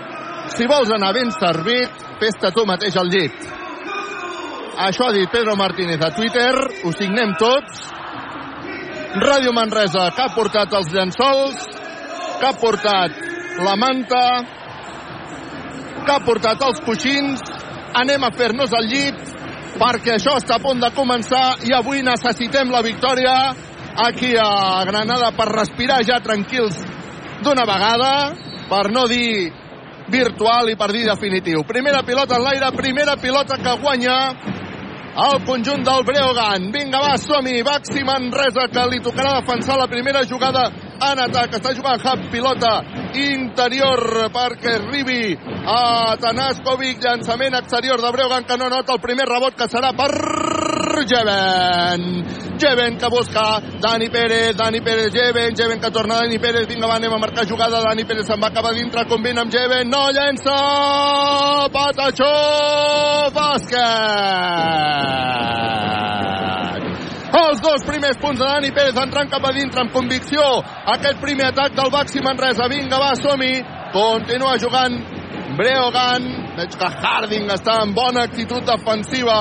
[SPEAKER 14] Si vols anar ben servit, fes-te tu mateix al llit. Això ha dit Pedro Martínez a Twitter, ho signem tots. Ràdio Manresa, que ha portat els llençols, que ha portat la manta, que ha portat els coixins, anem a fer-nos al llit, perquè això està a punt de començar i avui necessitem la victòria aquí a Granada per respirar ja tranquils d'una vegada, per no dir virtual i per dir definitiu. Primera pilota en l'aire, primera pilota que guanya el conjunt del Breogan. Vinga, va, som-hi. Baxi Manresa, que li tocarà defensar la primera jugada en atac. Està jugant Hub, pilota interior perquè arribi a Tanaskovic. Llançament exterior de Breogan, que no nota el primer rebot, que serà per Jeven. Jeven que busca Dani Pérez, Dani Pérez, Jeven, Jeven que torna Dani Pérez, vinga va, anem a marcar jugada, Dani Pérez se'n va cap a dintre, combina amb Jeven, no llença, Patachó, bàsquet! Els dos primers punts de Dani Pérez entrant cap a dintre amb convicció. Aquest primer atac del Baxi Manresa. Vinga, va, som-hi. Continua jugant Breogan. Veig que Harding està en bona actitud defensiva.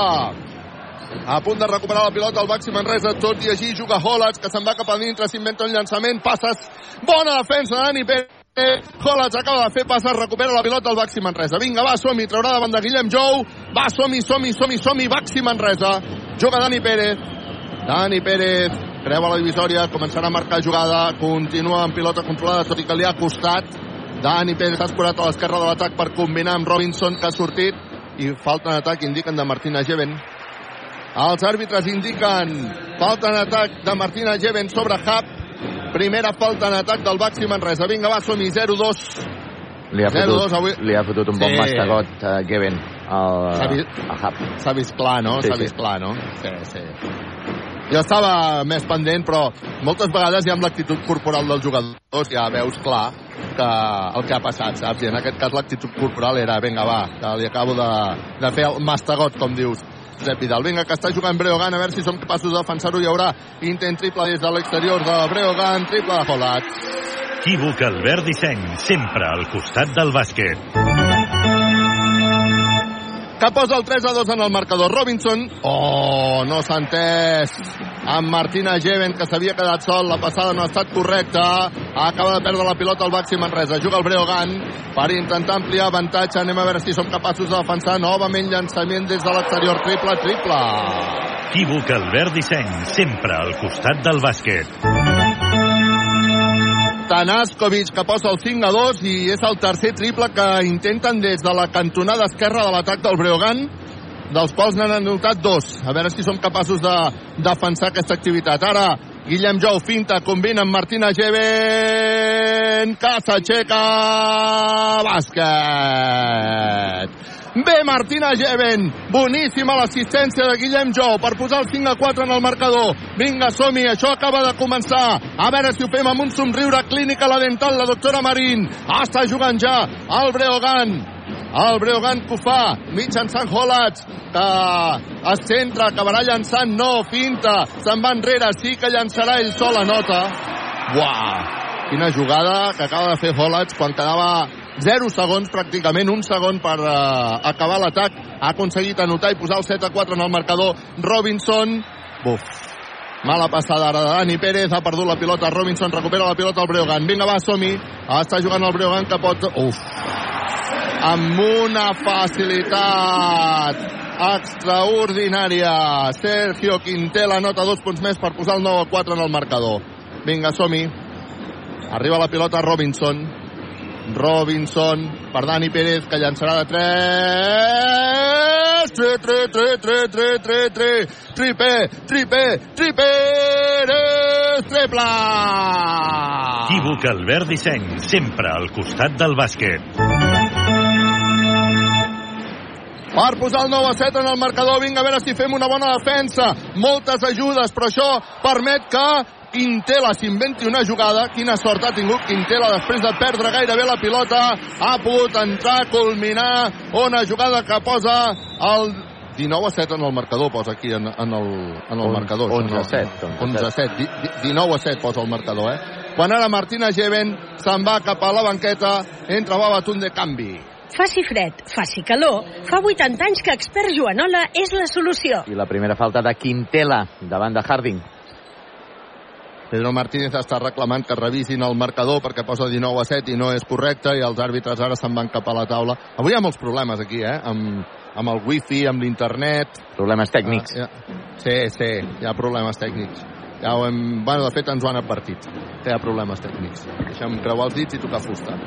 [SPEAKER 14] A punt de recuperar la pilota el Baxi Manresa, tot i així juga Holats, que se'n va cap a dintre, s'inventa un llançament, passes, bona defensa de Dani Pérez. Holats acaba de fer passes, recupera la pilota el Baxi Manresa. Vinga, va, som-hi, traurà davant de Guillem Jou. Va, som-hi, som-hi, som-hi, som-hi, Baxi Manresa. Juga Dani Pérez. Dani Pérez creua la divisòria, començarà a marcar jugada, continua amb pilota controlada, tot i que li ha costat. Dani Pérez ha escurat a l'esquerra de l'atac per combinar amb Robinson, que ha sortit, i falta en atac, indiquen de Martina Jeven. Els àrbitres indiquen falta en atac de Martina Jeven sobre Hap. Primera falta en atac del Baxi Manresa. Vinga, va, som-hi, 0-2.
[SPEAKER 13] Li ha
[SPEAKER 14] 0-2
[SPEAKER 13] fotut,
[SPEAKER 14] avui.
[SPEAKER 13] li ha fotut un bon
[SPEAKER 14] Sí.
[SPEAKER 13] mastegot a Geben
[SPEAKER 14] S'ha
[SPEAKER 13] al,
[SPEAKER 14] vist,
[SPEAKER 13] a Hub.
[SPEAKER 14] s'ha vist clar, no?
[SPEAKER 13] Sí,
[SPEAKER 14] S'ha
[SPEAKER 13] sí.
[SPEAKER 14] vist clar, no? Sí, sí. Jo estava més pendent, però moltes vegades ja amb l'actitud corporal dels jugadors ja veus clar que el que ha passat, saps? I en aquest cas l'actitud corporal era, vinga, va, que li acabo de, de fer el mastegot, com dius. Josep Vidal. Vinga, que està jugant Breogan, a veure si som capaços de defensar-ho. Hi haurà intent triple des de l'exterior de Breogan, triple de Holat.
[SPEAKER 17] Equívoc Albert Disseny, sempre al costat del bàsquet.
[SPEAKER 14] Que posa el 3 a 2 en el marcador. Robinson, oh, no s'ha entès. Amb Martina Jeven, que s'havia quedat sol, la passada no ha estat correcta. Acaba de perdre la pilota al Baxi Manresa. Juga el Breogan per intentar ampliar avantatge. Anem a veure si som capaços de defensar novament llançament des de l'exterior. Triple, triple.
[SPEAKER 17] Equívoc Albert Disseny, sempre al costat del bàsquet.
[SPEAKER 14] Tanaskovic que posa el 5 a 2 i és el tercer triple que intenten des de la cantonada esquerra de l'atac del Breogan dels quals n'han anotat dos. A veure si som capaços de defensar aquesta activitat. Ara, Guillem Jou finta, combina amb Martina Geven, que s'aixeca, bàsquet. Bé, Martina Geven, boníssima l'assistència de Guillem Jou per posar el 5 a 4 en el marcador. Vinga, som-hi, això acaba de començar. A veure si ho fem amb un somriure clínica la dental, la doctora Marín. Està jugant ja el Breogan. El Breogan que ho fa mitjançant Holats, que es centra, acabarà llançant, no, finta, se'n va enrere, sí que llançarà ell sol a nota. Uau! Quina jugada que acaba de fer Holats quan quedava 0 segons, pràcticament un segon per uh, acabar l'atac. Ha aconseguit anotar i posar el 7 a 4 en el marcador. Robinson, buf, Mala passada ara de Dani Pérez, ha perdut la pilota Robinson, recupera la pilota al Breogan. Vinga, va, som-hi. Està jugant el Breogan que pot... Uf, amb una facilitat extraordinària. Sergio Quintela nota dos punts més per posar el 9 a 4 en el marcador. Vinga, som-hi. Arriba la pilota Robinson. Robinson per Dani Pérez, que llançarà de 3. 3, 3, 3, 3, 3, 3, 3, 3, tripé, tripé, tripé, triple!
[SPEAKER 17] Equívoc Albert Disseny, sempre al costat del bàsquet.
[SPEAKER 14] Per posar el 9 a 7 en el marcador, vinga a veure si fem una bona defensa. Moltes ajudes, però això permet que Quintela s'inventi una jugada. Quina sort ha tingut Quintela després de perdre gairebé la pilota. Ha pogut entrar, culminar una jugada que posa el 19 a 7 en el marcador, posa aquí en, en el, en el marcador.
[SPEAKER 13] 11 a 7.
[SPEAKER 14] 11 a 7. 19 a 7 posa el marcador, eh? Quan ara Martina Geven se'n va cap a la banqueta, entra Babatun de canvi.
[SPEAKER 18] Faci fred, faci calor, fa 80 anys que expert Joanola és la solució.
[SPEAKER 13] I la primera falta de Quintela davant de Harding.
[SPEAKER 14] Pedro Martínez està reclamant que revisin el marcador perquè posa 19 a 7 i no és correcte i els àrbitres ara se'n van cap a la taula. Avui hi ha molts problemes aquí, eh? Amb, amb el wifi, amb l'internet...
[SPEAKER 13] Problemes tècnics.
[SPEAKER 14] Ah, ja. Sí, sí, hi ha problemes tècnics. Ja ho hem... Bueno, de fet ens ho han advertit, que hi ha problemes tècnics. Deixem creuar els dits i tocar fusta.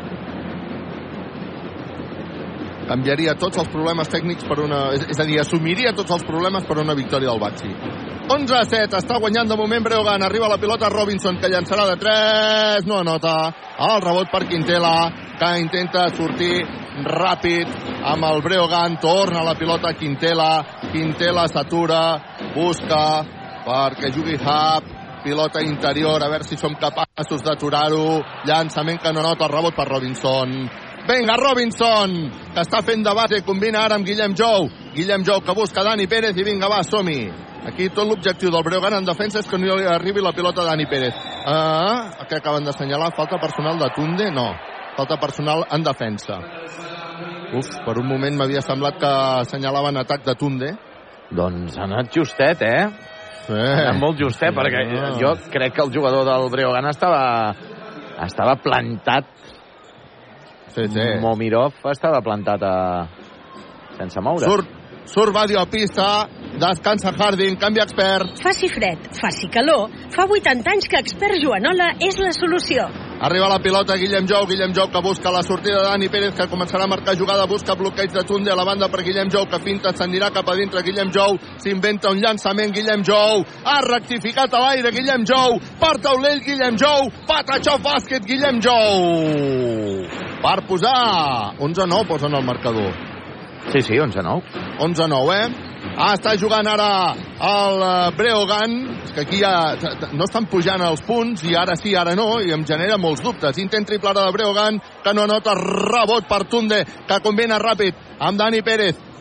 [SPEAKER 14] Canviaria tots els problemes tècnics per una... És, a dir, assumiria tots els problemes per una victòria del Baxi. 11 a 7, està guanyant de moment Breogan, arriba la pilota Robinson que llançarà de 3, no anota, el rebot per Quintela, que intenta sortir ràpid amb el Breogan, torna la pilota Quintela, Quintela s'atura, busca perquè jugui Hub, pilota interior, a veure si som capaços d'aturar-ho, llançament que no nota, rebot per Robinson, Vinga, Robinson, que està fent de base, combina ara amb Guillem Jou. Guillem Jou que busca Dani Pérez i vinga, va, som-hi. Aquí tot l'objectiu del Breogán en defensa és que no li arribi la pilota a Dani Pérez. Ah, que acaben d'assenyalar? Falta personal de Tunde? No. Falta personal en defensa. Uf, per un moment m'havia semblat que assenyalaven atac de Tunde.
[SPEAKER 13] Doncs ha anat justet, eh?
[SPEAKER 14] Sí.
[SPEAKER 13] Ha anat molt justet,
[SPEAKER 14] Sí,
[SPEAKER 13] perquè
[SPEAKER 14] no.
[SPEAKER 13] jo crec que el jugador del Breogán estava, estava plantat.
[SPEAKER 14] Sí, sí.
[SPEAKER 13] Momirov estava plantat a... sense moure.
[SPEAKER 14] Surt, surt Badio a pista, descansa Harding, canvia expert.
[SPEAKER 18] Faci fred, faci calor, fa 80 anys que expert Joanola és la solució.
[SPEAKER 14] Arriba la pilota Guillem Jou, Guillem Jou que busca la sortida de Dani Pérez que començarà a marcar jugada, busca bloqueig de Tunde a la banda per Guillem Jou que finta, s'anirà cap a dintre Guillem Jou, s'inventa un llançament Guillem Jou, ha rectificat a l'aire Guillem Jou, per taulell Guillem Jou, patachó bàsquet Guillem Jou. Per posar 11-9 posen el marcador
[SPEAKER 13] Sí, sí, 11-9.
[SPEAKER 14] 11-9, eh? Ah, està jugant ara el eh, Breogan, que aquí ja no estan pujant els punts, i ara sí, ara no, i em genera molts dubtes. Intent triple ara de Breogan, que no anota rebot per Tunde, que combina ràpid amb Dani Pérez.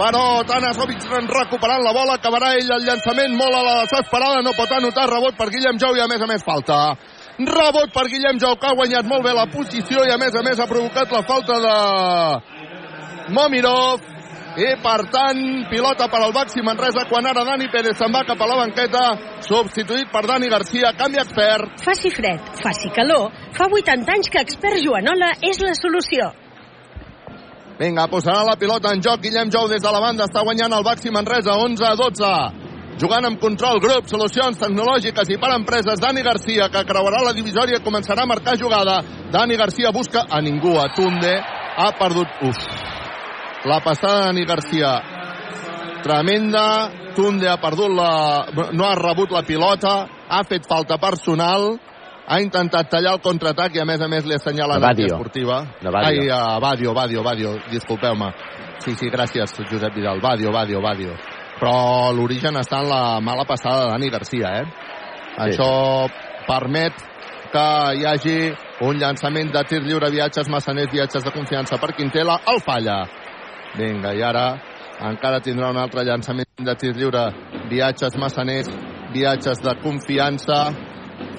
[SPEAKER 14] però Tanasovic recuperant la bola, acabarà ell el llançament molt a la desesperada, no pot anotar rebot per Guillem Jou i a més a més falta. Rebot per Guillem Jou, que ha guanyat molt bé la posició i a més a més ha provocat la falta de Momirov i per tant pilota per al Baxi Manresa quan ara Dani Pérez se'n va cap a la banqueta substituït per Dani Garcia canvi expert
[SPEAKER 18] Faci fred, faci calor, fa 80 anys que expert Joanola és la solució.
[SPEAKER 14] Vinga posarà la pilota en joc. Guillem Jou des de la banda està guanyant el Baxi Manresa 11 a 12 jugant amb control grup, solucions tecnològiques i per empreses, Dani Garcia que creuarà la divisòria i començarà a marcar jugada. Dani Garcia busca a ningú. A Tunde, ha perdut. Uf, la passada de Dani Garcia. Tremenda. Tunde ha perdut la... no ha rebut la pilota. Ha fet falta personal ha intentat tallar el contraatac i a més a més li assenyala
[SPEAKER 13] Badio.
[SPEAKER 14] esportiva ai, uh, Badio, Badio, Badio disculpeu-me sí, sí, gràcies Josep Vidal Badio, Badio, Badio però l'origen està en la mala passada de Dani Garcia eh?
[SPEAKER 13] Sí.
[SPEAKER 14] això permet que hi hagi un llançament de tir lliure, viatges massaners, viatges de confiança per Quintela, el falla. Vinga, i ara encara tindrà un altre llançament de tir lliure, viatges massaners, viatges de confiança,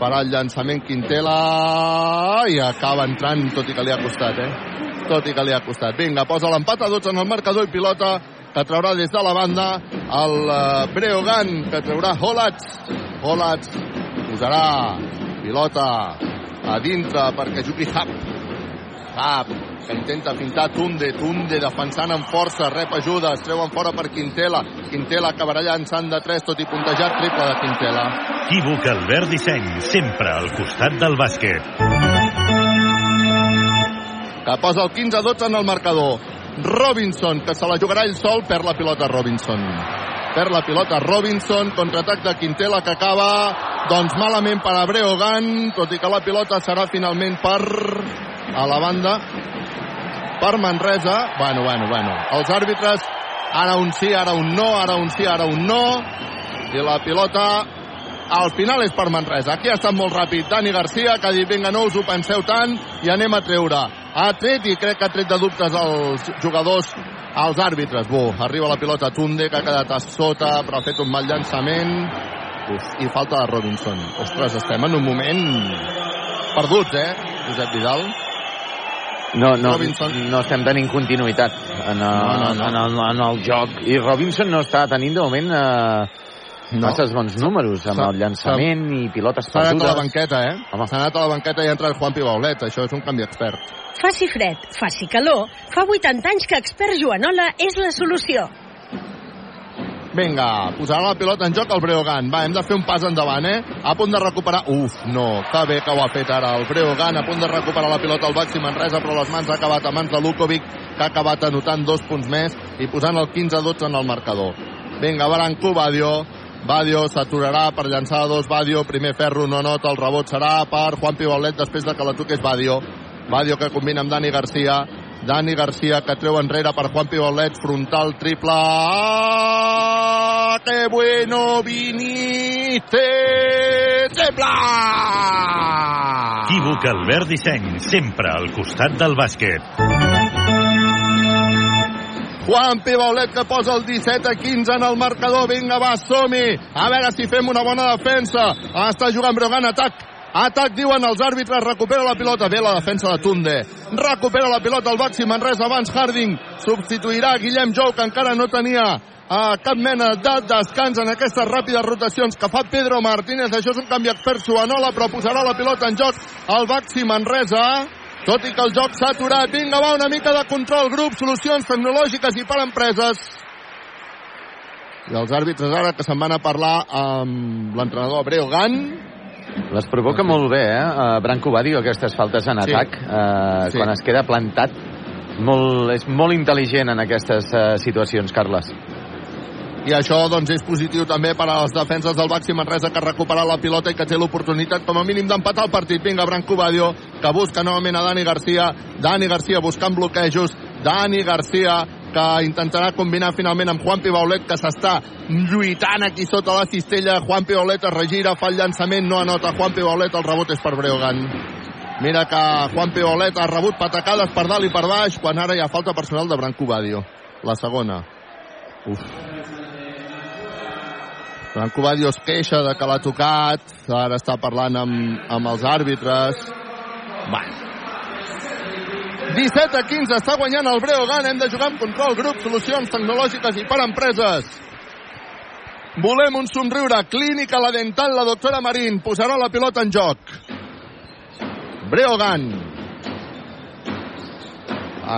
[SPEAKER 14] farà el llançament Quintela i acaba entrant, tot i que li ha costat, eh? Tot i que li ha costat. Vinga, posa l'empat a 12 en el marcador i pilota que traurà des de la banda el uh, Breogan, que traurà Holats. Holats posarà pilota a dintre perquè jugui Hap. Hap, que intenta pintar Tunde, Tunde defensant amb força, rep ajuda, es treuen fora per Quintela, Quintela acabarà llançant de 3, tot i puntejat triple de Quintela.
[SPEAKER 17] Equívoc Albert Disseny, sempre al costat del bàsquet.
[SPEAKER 14] Que posa el 15-12 en el marcador. Robinson, que se la jugarà ell sol, perd la pilota Robinson. Perd la pilota Robinson, contraatac de Quintela que acaba doncs malament per a Breogan, tot i que la pilota serà finalment per a la banda per Manresa. Bueno, bueno, bueno. Els àrbitres, ara un sí, ara un no, ara un sí, ara un no. I la pilota al final és per Manresa. Aquí ha estat molt ràpid Dani Garcia, que ha dit, vinga, no us ho penseu tant i anem a treure. Ha tret i crec que ha tret de dubtes els jugadors als àrbitres. Bu, arriba la pilota Tunde, que ha quedat a sota, però ha fet un mal llançament. Uf, i falta de Robinson. Ostres, estem en un moment perduts, eh, Josep Vidal?
[SPEAKER 13] No, no, no estem tenint continuïtat en el, no, no, no. En, el, en el joc. I Robinson no està tenint de moment eh, no. masses bons números amb el llançament i pilotes
[SPEAKER 14] perdudes. S'ha anat a la banqueta, eh? S'ha anat a la banqueta i ha entrat Juan Pibaulet. Això és un canvi expert.
[SPEAKER 18] Faci fred, faci calor, fa 80 anys que expert Joanola és la solució.
[SPEAKER 14] Vinga, posarà la pilota en joc el Breogan. Va, hem de fer un pas endavant, eh? A punt de recuperar... Uf, no, que bé que ho ha fet ara el Breogan. A punt de recuperar la pilota al Baxi Manresa, però les mans ha acabat a mans de Lukovic, que ha acabat anotant dos punts més i posant el 15-12 en el marcador. Vinga, Baranco, Badio. Badio s'aturarà per llançar dos. Badio, primer ferro, no nota. El rebot serà per Juan Pibolet després de que la toqués Badio. Badio que combina amb Dani Garcia. Dani Garcia que treu enrere per Juan Pibolet, frontal triple. ¡Ah! ¡Qué bueno Benítez! ¡Sembla!
[SPEAKER 17] Equívoc Albert Disseny, sempre al costat del bàsquet.
[SPEAKER 14] Juan Pibaulet que posa el 17 a 15 en el marcador. Vinga, va, som -hi. A veure si fem una bona defensa. Està jugant Brogan, atac. Atac, diuen els àrbitres, recupera la pilota. Bé la defensa de Tunde. Recupera la pilota al Baxi Manresa. Abans Harding substituirà Guillem Jou, que encara no tenia a cap mena de descans en aquestes ràpides rotacions que fa Pedro Martínez. Això és un canvi expert Suanola, però posarà la pilota en joc al Baxi Manresa. Tot i que el joc s'ha aturat. Vinga, va, una mica de control. Grup, solucions tecnològiques i per empreses. I els àrbitres ara que se'n van a parlar amb l'entrenador Breogan.
[SPEAKER 13] Les provoca molt bé, eh? Uh, Branco Badio, aquestes faltes en
[SPEAKER 14] Sí.
[SPEAKER 13] atac. Uh,
[SPEAKER 14] Sí.
[SPEAKER 13] Quan es queda plantat, molt, és molt intel·ligent en aquestes uh, situacions, Carles.
[SPEAKER 14] I això doncs, és positiu també per a les defenses del Baxi Manresa que ha recuperat la pilota i que té l'oportunitat com a mínim d'empatar el partit. Vinga, Branco Badio, que busca novament a Dani Garcia. Dani Garcia buscant bloquejos. Dani Garcia que intentarà combinar finalment amb Juan Pibaulet que s'està lluitant aquí sota la cistella. Juan Pibaulet es regira, fa el llançament, no anota Juan Pibaulet, el rebot és per Breogan. Mira que Juan Pibaulet ha rebut patacades per dalt i per baix quan ara hi ha falta personal de Branco Badio. La segona. Uf. Branco Badio es queixa de que l'ha tocat, ara està parlant amb, amb els àrbitres. Va. 17 a 15, està guanyant el Breogan, hem de jugar amb control, grup, solucions tecnològiques i per empreses. Volem un somriure, clínica la dental, la doctora Marín, posarà la pilota en joc. Breogan.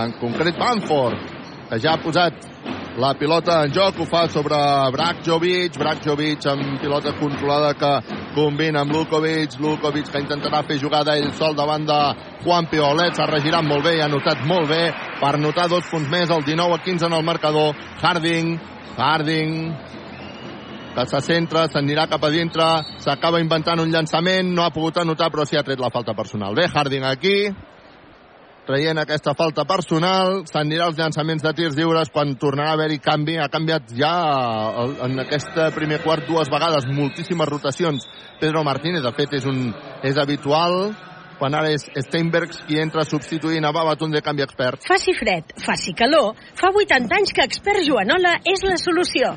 [SPEAKER 14] En concret Banford, que ja ha posat la pilota en joc, ho fa sobre Brakjovic, Brakjovic amb pilota controlada que combina amb Lukovic, Lukovic que intentarà fer jugada ell sol davant de Juan Piolet, s'ha regirat molt bé i ha notat molt bé per notar dos punts més, el 19 a 15 en el marcador, Harding, Harding, que se centra, s'anirà cap a dintre, s'acaba inventant un llançament, no ha pogut anotar però sí ha tret la falta personal. Bé, Harding aquí, traient aquesta falta personal, s'anirà als llançaments de tirs lliures quan tornarà a haver-hi canvi. Ha canviat ja en aquest primer quart dues vegades, moltíssimes rotacions. Pedro Martínez, de fet, és, un, és habitual quan ara és Steinbergs qui entra substituint a Babatun de canvi expert.
[SPEAKER 18] Faci fred, faci calor, fa 80 anys que expert Joanola és la solució.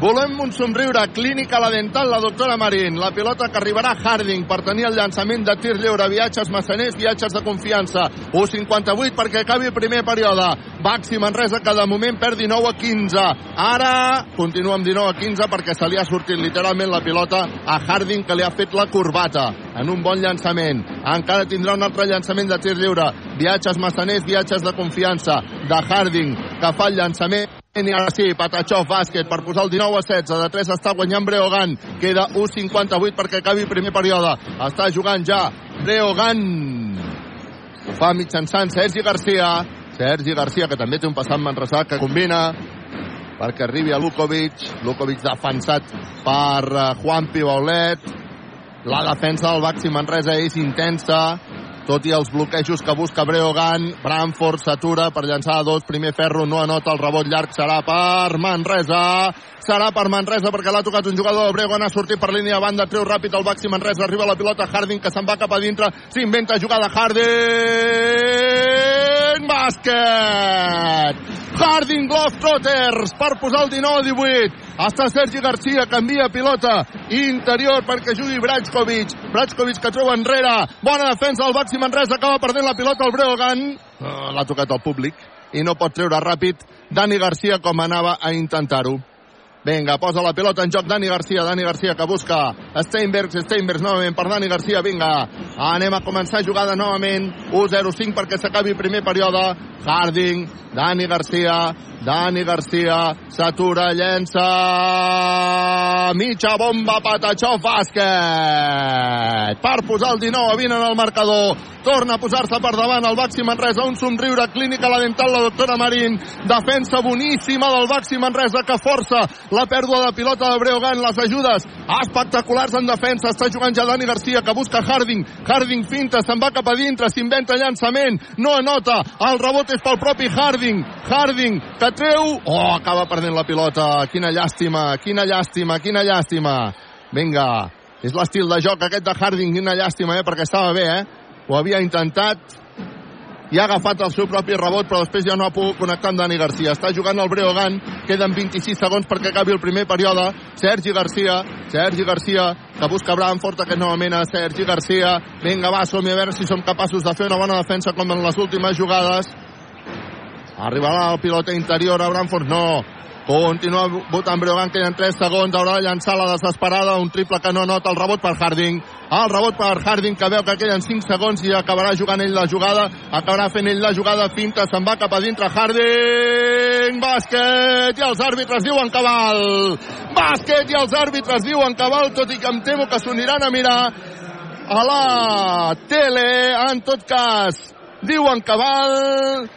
[SPEAKER 14] Volem un somriure. Clínica La Dental, la doctora Marín. La pilota que arribarà a Harding per tenir el llançament de tir lliure. Viatges massaners, viatges de confiança. 1'58 perquè acabi el primer període. Baxi Manresa que de moment perd 19 a 15. Ara continua amb 19 a 15 perquè se li ha sortit literalment la pilota a Harding que li ha fet la corbata en un bon llançament. Encara tindrà un altre llançament de tir lliure. Viatges massaners, viatges de confiança de Harding que fa el llançament i ara sí, Patachov, bàsquet, per posar el 19 a 16. De 3 està guanyant Breogan. Queda 1'58 perquè acabi el primer període. Està jugant ja Breogan. Ho fa mitjançant Sergi Garcia. Sergi Garcia, que també té un passat Manresa, que combina perquè arribi a Lukovic. Lukovic defensat per eh, Juan Pibaulet. La defensa del Baxi Manresa és intensa tot i els bloquejos que busca Breogan, Bramford s'atura per llançar a dos, primer ferro no anota el rebot llarg, serà per Manresa, serà per Manresa perquè l'ha tocat un jugador, Breogan ha sortit per línia de banda, treu ràpid el Baxi Manresa, arriba la pilota. Harding que se'n va cap a dintre, s'inventa jugada. Harding, bàsquet! Harding Globetrotters per posar el 19-18. Està Sergi Garcia, canvia pilota interior perquè jugui Brajkovic. Brajkovic que troba enrere. Bona defensa del Baxi Manresa, acaba perdent la pilota el Breogan. Oh, L'ha tocat al públic i no pot treure ràpid Dani Garcia com anava a intentar-ho. Vinga, posa la pilota en joc Dani Garcia, Dani Garcia que busca Steinbergs, Steinbergs novament per Dani Garcia, vinga, anem a començar jugada novament, 1-0-5 perquè s'acabi primer període, Harding, Dani Garcia, Dani Garcia, s'atura, llença, mitja bomba, Patachó, bàsquet, per posar el 19 a 20 en el marcador, torna a posar-se per davant el Baxi Manresa, un somriure clínica la dental la doctora Marín, defensa boníssima del Baxi Manresa que força la pèrdua de pilota de Breogan, les ajudes. Espectaculars en defensa, està jugant ja Dani Garcia que busca Harding, Harding finta, se'n va cap a dintre, s'inventa llançament, no anota, el rebot és pel propi Harding, Harding que treu, oh, acaba perdent la pilota, quina llàstima, quina llàstima, quina llàstima, vinga, és l'estil de joc aquest de Harding, quina llàstima, eh, perquè estava bé, eh, ho havia intentat i ha agafat el seu propi rebot però després ja no ha pogut connectar amb Dani Garcia. Està jugant el Breogan, queden 26 segons perquè acabi el primer període. Sergi Garcia, Sergi Garcia que busca Bramford aquest novament a Sergi Garcia. Vinga va, som a veure si som capaços de fer una bona defensa com en les últimes jugades. Arribarà el pilota interior a Bramford, no Continua votant Breogan, queden 3 segons, haurà de llançar la desesperada, un triple que no nota el rebot per Harding. El rebot per Harding, que veu que queden 5 segons i acabarà jugant ell la jugada, acabarà fent ell la jugada, finta, se'n va cap a dintre Harding, bàsquet, i els àrbitres diuen cabal. Bàsquet i els àrbitres diuen cabal, tot i que em temo que s'uniran a mirar a la tele, en tot cas, diuen cabal,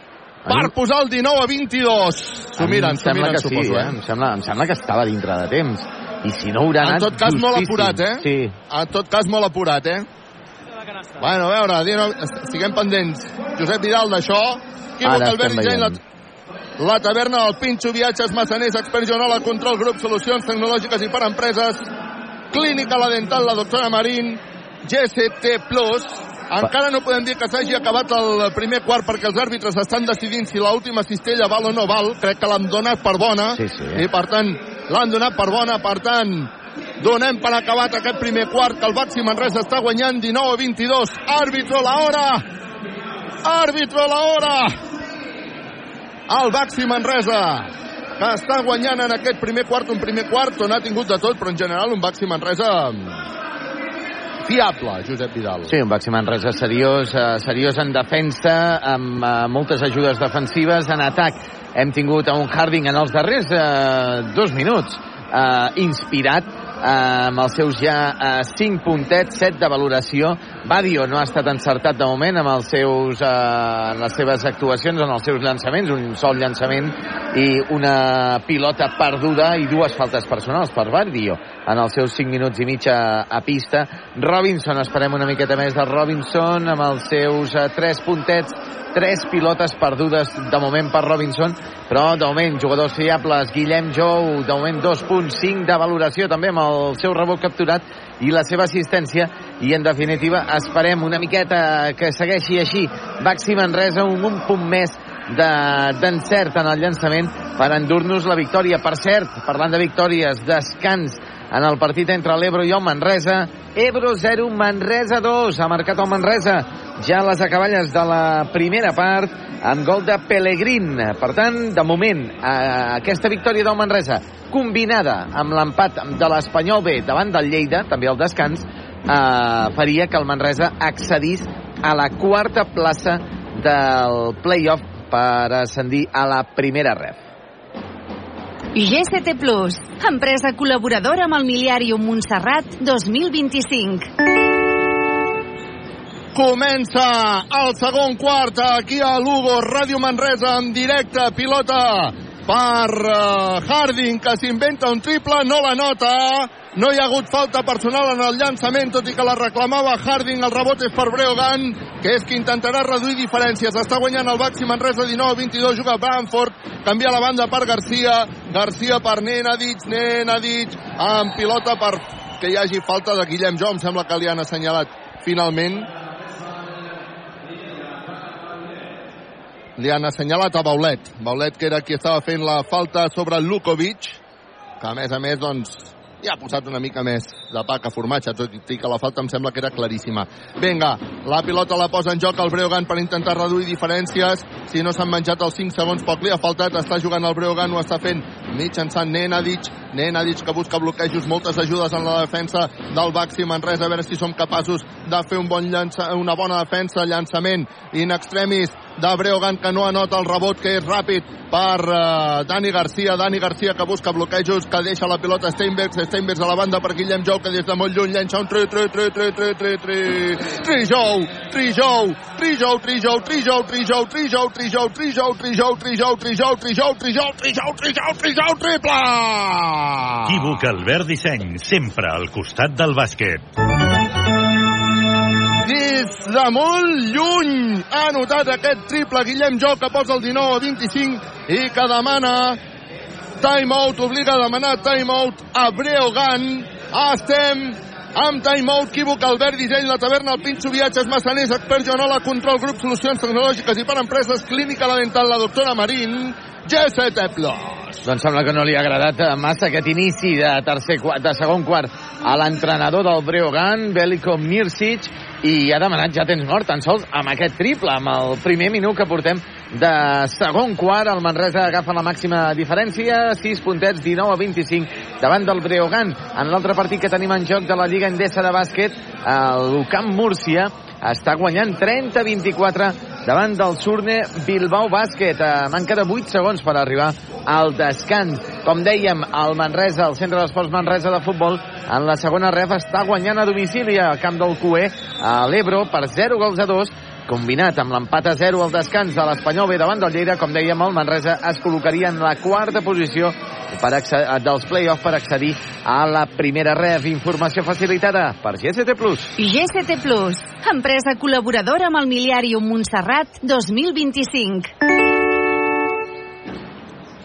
[SPEAKER 14] per posar el 19 a 22. S'ho miren, s'ho miren,
[SPEAKER 13] que sí,
[SPEAKER 14] suposo,
[SPEAKER 13] eh? Em sembla, em sembla que estava dintre de temps. I si no haurà
[SPEAKER 14] En
[SPEAKER 13] anat
[SPEAKER 14] tot cas, molt
[SPEAKER 13] justíssim.
[SPEAKER 14] apurat, eh?
[SPEAKER 13] Sí.
[SPEAKER 14] En tot cas, molt apurat, eh? Bueno, a veure, dino- estiguem pendents. Josep Vidal d'això. Calvert
[SPEAKER 13] estem
[SPEAKER 14] Disseny, la, la taverna del Pinxo, viatges massaners, expert Joanola, control grup, solucions tecnològiques i per empreses, clínica la dental, la doctora Marín, GCT Plus, encara no podem dir que s'hagi acabat el primer quart perquè els àrbitres estan decidint si l'última cistella val o no val. Crec que l'han donat per bona.
[SPEAKER 13] Sí, sí.
[SPEAKER 14] I per tant, l'han donat per bona. Per tant, donem per acabat aquest primer quart que el Baxi Manresa està guanyant 19 a 22. Àrbitro la hora. Àrbitro la hora. El Baxi Manresa que està guanyant en aquest primer quart, un primer quart on ha tingut de tot, però en general un Baxi Manresa fiable, Josep Vidal.
[SPEAKER 13] Sí, un Baxi Manresa seriós, eh, seriós en defensa, amb eh, moltes ajudes defensives. En atac hem tingut a un Harding en els darrers eh, dos minuts eh, inspirat amb els seus ja eh, 5 puntets, 7 de valoració. Badio no ha estat encertat de moment amb els seus, eh, en les seves actuacions, en els seus llançaments, un sol llançament i una pilota perduda i dues faltes personals per Badio en els seus 5 minuts i mig a, a pista. Robinson, esperem una miqueta més de Robinson amb els seus eh, 3 puntets, 3 pilotes perdudes de moment per Robinson, però de moment jugadors fiables, Guillem Jou, de moment 2.5 de valoració també amb el seu rebot capturat i la seva assistència i en definitiva esperem una miqueta que segueixi així Baxi Manresa un, un punt més d'encert en el llançament per endur-nos la victòria. Per cert, parlant de victòries, descans en el partit entre l'Ebro i el Manresa. Ebro 0, Manresa 2. Ha marcat el Manresa ja les acaballes de la primera part amb gol de Pellegrin. Per tant, de moment, eh, aquesta victòria del Manresa combinada amb l'empat de l'Espanyol B davant del Lleida, també al descans, eh, faria que el Manresa accedís a la quarta plaça del play-off per ascendir a la primera ref.
[SPEAKER 19] GCT Plus, empresa col·laboradora amb el Miliàrium Montserrat 2025.
[SPEAKER 14] Comença el segon quart aquí a Lugo, Ràdio Manresa en directe, pilota per uh, Harding, que s'inventa un triple, no la nota, no hi ha hagut falta personal en el llançament, tot i que la reclamava Harding, el rebot és per Breogan, que és qui intentarà reduir diferències. Està guanyant el Baxi Manresa 19-22, juga Bamford, canvia la banda per Garcia, Garcia per Nenadic, Nenadic, amb pilota per que hi hagi falta de Guillem Jo, em sembla que li han assenyalat finalment li han assenyalat a Baulet. Baulet, que era qui estava fent la falta sobre Lukovic, que a més a més, doncs, ja ha posat una mica més de pa que formatge, tot i que la falta em sembla que era claríssima. Vinga, la pilota la posa en joc el Breogan per intentar reduir diferències. Si no s'han menjat els 5 segons, poc li ha faltat. Està jugant el Breogan, ho està fent mitjançant Nenadic. Nenadic que busca bloquejos, moltes ajudes en la defensa del Baxi Manresa, a veure si som capaços de fer un bon llança, una bona defensa, llançament in extremis de Breogan que no anota el rebot que és ràpid per uh, Dani Garcia Dani Garcia que busca bloquejos que deixa la pilota Steinbergs Steinbergs a la banda per Guillem Jou que des de molt lluny llença un tri tri tri tri tri tri tri Trijou Trijou Trijou Trijou Trijou Trijou Trijou Trijou Trijou Trijou Trijou Trijou Trijou Trijou Trijou Trijou Trijou triple
[SPEAKER 17] Equívoc Albert Disseny sempre al costat del bàsquet
[SPEAKER 14] des de molt lluny ha anotat aquest triple Guillem Jo que posa el 19 a 25 i que demana timeout, obliga a demanar timeout a Breogan estem amb timeout, Quívoc, Albert, Disseny, La Taverna, el Pinxo, Viatges, Massaners, Expert Joanola, Control, Grup, Solucions Tecnològiques i per Empreses, Clínica La Dental, la doctora Marín, G7 Plus.
[SPEAKER 13] Doncs sembla que no li ha agradat massa aquest inici de, tercer, de segon quart a l'entrenador del Breogan, Veliko Mirsic, i ha demanat ja temps mort, tan sols amb aquest triple, amb el primer minut que portem de segon quart. El Manresa agafa la màxima diferència, 6 puntets, 19 a 25, davant del Breogan. En l'altre partit que tenim en joc de la Lliga Endesa de bàsquet, el Camp Múrcia està guanyant 30-24 davant del Surne Bilbao Bàsquet. Eh, manca de 8 segons per arribar al descans. Com dèiem, el Manresa, el Centre d'Esports Manresa de Futbol, en la segona ref està guanyant a domicili al camp del QE a l'Ebro per 0 gols a 2 combinat amb l'empat a 0 al descans de l'Espanyol B davant del Lleida, com dèiem, el Manresa es col·locaria en la quarta posició per dels play-off per accedir a la primera ref. Informació facilitada per GST Plus.
[SPEAKER 19] GST Plus, empresa col·laboradora amb el Miliàrium Montserrat 2025.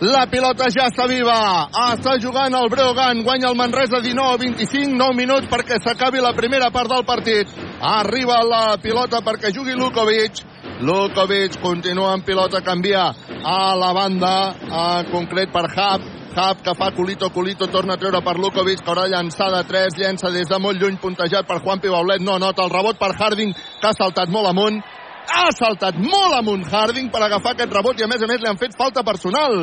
[SPEAKER 14] La pilota ja està viva. Està jugant el Breogan. Guanya el Manresa 19 25, 9 minuts perquè s'acabi la primera part del partit. Arriba la pilota perquè jugui Lukovic. Lukovic continua amb pilota, canvia a la banda, en concret per Hub. Hub que fa culito, culito, torna a treure per Lukovic, que haurà llançada 3, llença des de molt lluny, puntejat per Juan Pibaulet, no nota el rebot per Harding, que ha saltat molt amunt, ha saltat molt amunt Harding per agafar aquest rebot i a més a més li han fet falta personal.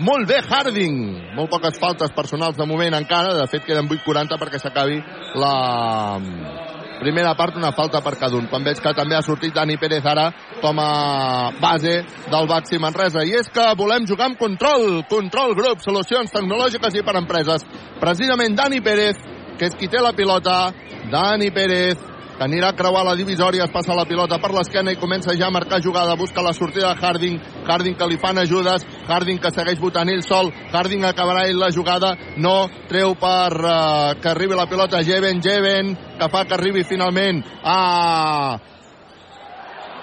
[SPEAKER 14] Molt bé Harding. Molt poques faltes personals de moment encara. De fet queden 8.40 perquè s'acabi la primera part, una falta per cada un. Quan veig que també ha sortit Dani Pérez ara com a base del Baxi Manresa. I és que volem jugar amb control. Control Grup, solucions tecnològiques i per empreses. Precisament Dani Pérez, que és qui té la pilota. Dani Pérez, que anirà a creuar la divisòria, es passa la pilota per l'esquena i comença ja a marcar jugada, busca la sortida de Harding, Harding que li fan ajudes, Harding que segueix votant ell sol, Harding acabarà ell la jugada, no treu per uh, que arribi la pilota. Jeven, Jeven, que fa que arribi finalment a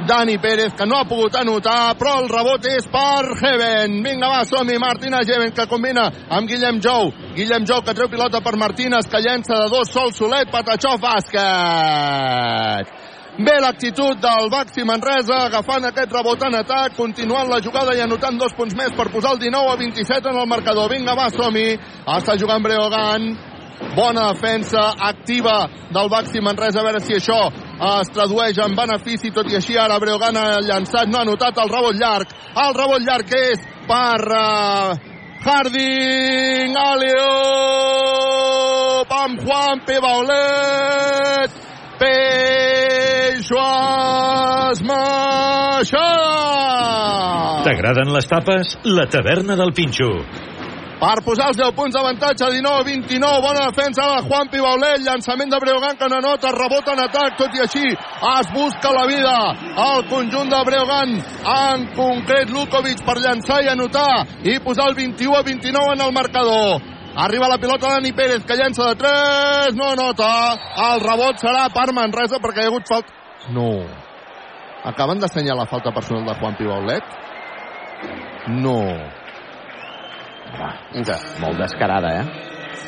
[SPEAKER 14] Dani Pérez, que no ha pogut anotar, però el rebot és per Heaven. Vinga, va, som-hi, Martínez Heaven, que combina amb Guillem Jou. Guillem Jou, que treu pilota per Martínez, que llença de dos sols, solet, Patachó, bàsquet. Bé l'actitud del Baxi Manresa, agafant aquest rebot en atac, continuant la jugada i anotant dos punts més per posar el 19 a 27 en el marcador. Vinga, va, som-hi. Està jugant Breogan. Bona defensa activa del Baxi Manresa. A veure si això es tradueix en benefici. Tot i així, ara Breogan ha llançat, no ha notat el rebot llarg. El rebot llarg és per uh, Harding. Alió! Pam Juan Pibaulet. Peixoas Maixada!
[SPEAKER 17] T'agraden les tapes? La taverna del Pinxo.
[SPEAKER 14] Per posar els 10 punts d'avantatge, 19-29, bona defensa de Juan Pibaulet, llançament de Breogán que no nota, rebot en atac, tot i així es busca la vida al conjunt de Breogán, en concret Lukovic per llançar i anotar i posar el 21 a 29 en el marcador. Arriba la pilota Dani Pérez, que llença de 3, no nota. El rebot serà per Manresa perquè hi ha hagut falta... No. Acaben d'assenyalar la falta personal de Juan Pibaulet? No.
[SPEAKER 13] Mira, molt descarada, eh?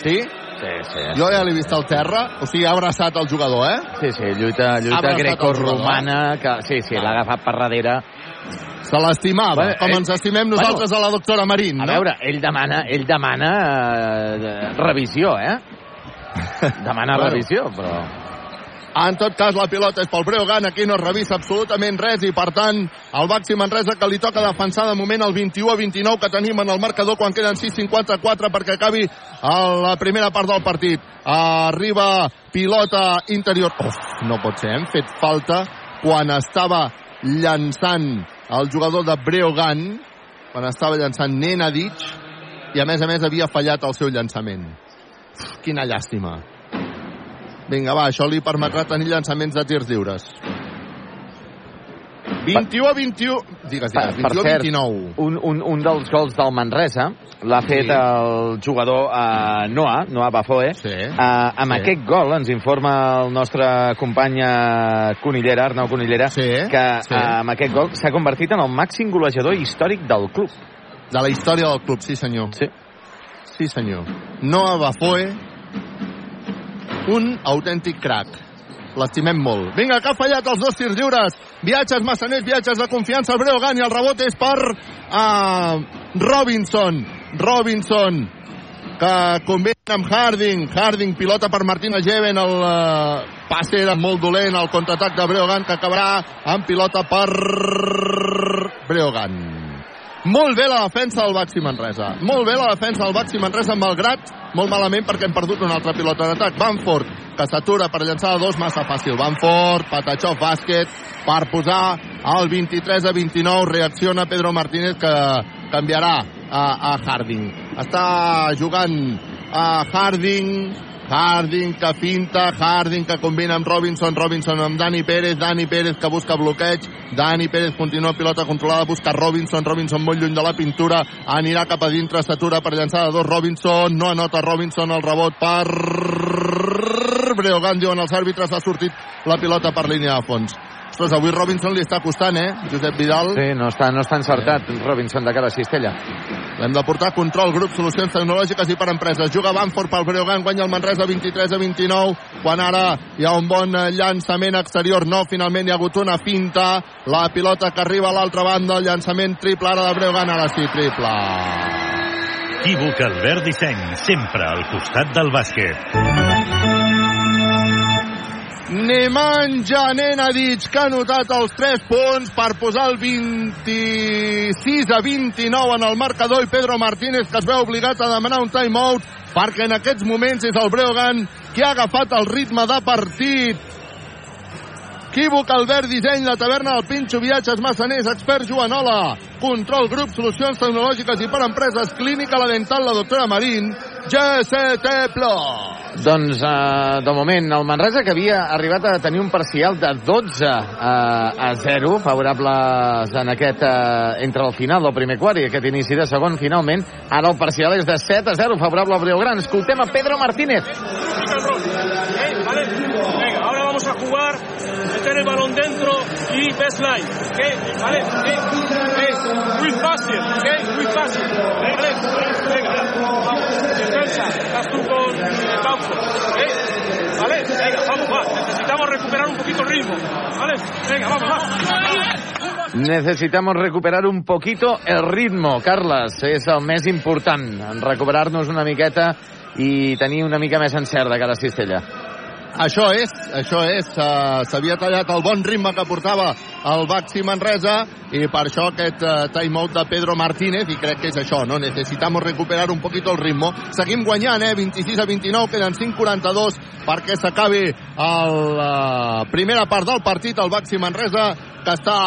[SPEAKER 14] Sí?
[SPEAKER 13] Sí, sí.
[SPEAKER 14] Jo ja l'he vist al terra, o sigui, ha abraçat el jugador, eh?
[SPEAKER 13] Sí, sí, lluita, lluita
[SPEAKER 14] el
[SPEAKER 13] grecorromana, que sí, sí, l'ha agafat per darrere.
[SPEAKER 14] Se l'estimava,
[SPEAKER 13] Bueno,
[SPEAKER 14] com
[SPEAKER 13] ell-
[SPEAKER 14] ens estimem nosaltres
[SPEAKER 13] Bueno,
[SPEAKER 14] a la doctora Marín,
[SPEAKER 13] A
[SPEAKER 14] no?
[SPEAKER 13] veure, ell demana, ell demana eh, revisió, eh? Demana
[SPEAKER 14] Claro.
[SPEAKER 13] revisió, però...
[SPEAKER 14] En tot cas, la pilota és pel Breogán, aquí no es revisa absolutament res i, per tant, el Baxi Manresa que li toca defensar de moment el 21 a 29 que tenim en el marcador quan queden 6.54 perquè acabi la primera part del partit. Arriba pilota interior. Uf, no pot ser, hem fet falta quan estava llançant el jugador de Breogán, quan estava llançant Nenadic, i a més a més havia fallat el seu llançament. Uf, quina llàstima. Vinga, va, això li permetrà tenir llançaments de tirs lliures. 21 a 21... Digues, digues, 21 a 29.
[SPEAKER 13] un, un, un dels gols del Manresa l'ha fet
[SPEAKER 14] Sí.
[SPEAKER 13] el jugador uh, Noah, Noah Bafoe.
[SPEAKER 14] Sí.
[SPEAKER 13] Uh, amb
[SPEAKER 14] Sí.
[SPEAKER 13] aquest gol ens informa el nostre company eh, Conillera, Arnau Conillera,
[SPEAKER 14] Sí,
[SPEAKER 13] que
[SPEAKER 14] sí.
[SPEAKER 13] uh, amb aquest gol s'ha convertit en el màxim golejador històric del club.
[SPEAKER 14] De la història del club, sí senyor.
[SPEAKER 13] Sí.
[SPEAKER 14] Sí senyor. Noah Bafoe, un autèntic crac. L'estimem molt. Vinga, que ha fallat els dos tirs lliures. Viatges massaners, viatges de confiança al Breogán i el rebot és per uh, Robinson. Robinson, que combina amb Harding. Harding pilota per Martín Ajeven. El uh, passe era molt dolent. El contraatac de Breogán que acabarà amb pilota per Breogán. Molt bé la defensa del Baxi Manresa. Molt bé la defensa del Baxi Manresa, malgrat molt malament perquè hem perdut una altra pilota d'atac. Banford, que s'atura per llançar dos, massa fàcil. Banford, Patachov, bàsquet, per posar el 23 a 29. Reacciona Pedro Martínez, que canviarà a, a Harding. Està jugant a Harding, Harding que finta, Harding que combina amb Robinson, Robinson amb Dani Pérez, Dani Pérez que busca bloqueig, Dani Pérez continua pilota controlada, busca Robinson, Robinson molt lluny de la pintura, anirà cap a dintre, s'atura per llançar de dos, Robinson, no anota Robinson, el rebot per Breogán, diuen els àrbitres, ha sortit la pilota per línia de fons. Ostres, avui Robinson li està costant, eh, Josep Vidal?
[SPEAKER 13] Sí, no està, no està encertat Robinson de cara a Cistella.
[SPEAKER 14] L'hem de portar a control, grup, solucions tecnològiques i per empreses. Juga Banford pel Breogán, guanya el Manresa 23 a 29, quan ara hi ha un bon eh, llançament exterior. No, finalment hi ha hagut una finta, la pilota que arriba a l'altra banda, el llançament triple ara de Breogán, ara sí, triple.
[SPEAKER 17] Equívoc Albert Disseny, sempre al costat del bàsquet.
[SPEAKER 14] Nemanja Nenadic, que ha notat els 3 punts per posar el 26 a 29 en el marcador i Pedro Martínez que es veu obligat a demanar un timeout perquè en aquests moments és el Breogán qui ha agafat el ritme de partit. Equívoc, Albert, disseny, la taverna del Pinxo, viatges, massaners, expert Joanola, control, grup, solucions tecnològiques i per empreses, clínica, la dental, la doctora Marín, GCT Plus.
[SPEAKER 13] Doncs, eh, de moment, el Manresa, que havia arribat a tenir un parcial de 12 eh, a 0, favorables en aquest, eh, entre el final del primer quart i aquest inici de segon, finalment, ara el parcial és de 7 a 0, favorable al Breogán. Escoltem a Pedro Martínez.
[SPEAKER 20] Venga, ahora vamos a jugar, meter el balón dentro y baseline, ¿ok? ¿Vale? ¿ok? Muy fácil, ¿ok? Muy fácil, ¿vale? Venga, vamos, defensa, estás tú con el Bamford, ¿ok? ¿Vale? Venga, vamos, va, necesitamos recuperar un poquito el ritmo, ¿vale? Venga, vamos, va.
[SPEAKER 13] Necesitamos recuperar un poquito el ritmo, Carles. És el més important, recuperar-nos una miqueta i tenir una mica més encert de cara a Cistella.
[SPEAKER 14] Això és, això és. Uh, S'havia tallat el bon ritme que portava el Baxi Manresa i per això aquest uh, timeout de Pedro Martínez i crec que és això, no? Necesitamos recuperar un poquito el ritmo. Seguim guanyant, eh? 26 a 29, queden 5.42 perquè s'acabi la uh, primera part del partit. El Baxi Manresa que està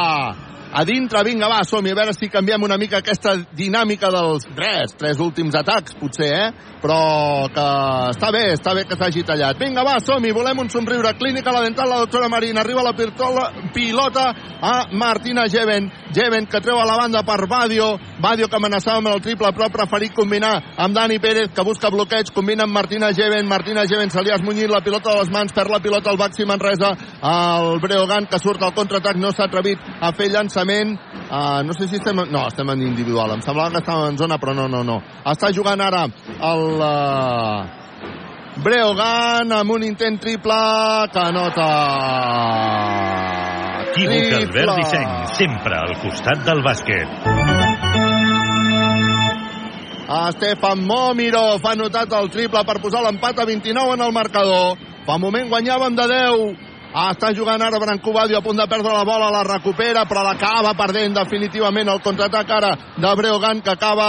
[SPEAKER 14] a dintre, vinga, va, som a veure si canviem una mica aquesta dinàmica dels res, tres últims atacs, potser, eh? Però que està bé, està bé que s'hagi tallat. Vinga, va, som -hi. volem un somriure. Clínica la dental, la doctora Marina, arriba la pilota, pilota a Martina Geven. Geven que treu a la banda per Badio, Badio que amenaçava amb el triple, però preferit combinar amb Dani Pérez, que busca bloqueig, combina amb Martina Geven, Martina Geven se li ha esmunyit la pilota de les mans, perd la pilota al Baxi Manresa, el Breogan que surt al contraatac, no s'ha atrevit a fer llançament, uh, no sé si estem... No, estem en individual, em semblava que estàvem en zona, però no, no, no. Està jugant ara el... Uh, Breogan amb un intent triple que nota.
[SPEAKER 17] Equívoc Albert Disseny, sempre al costat del bàsquet.
[SPEAKER 14] Estefan Momirov ha notat el triple per posar l'empat a 29 en el marcador. Fa moment guanyàvem de 10. Ah, està jugant ara Branco Badio a punt de perdre la bola, la recupera, però l'acaba perdent definitivament el contraatac ara de Breogan, que acaba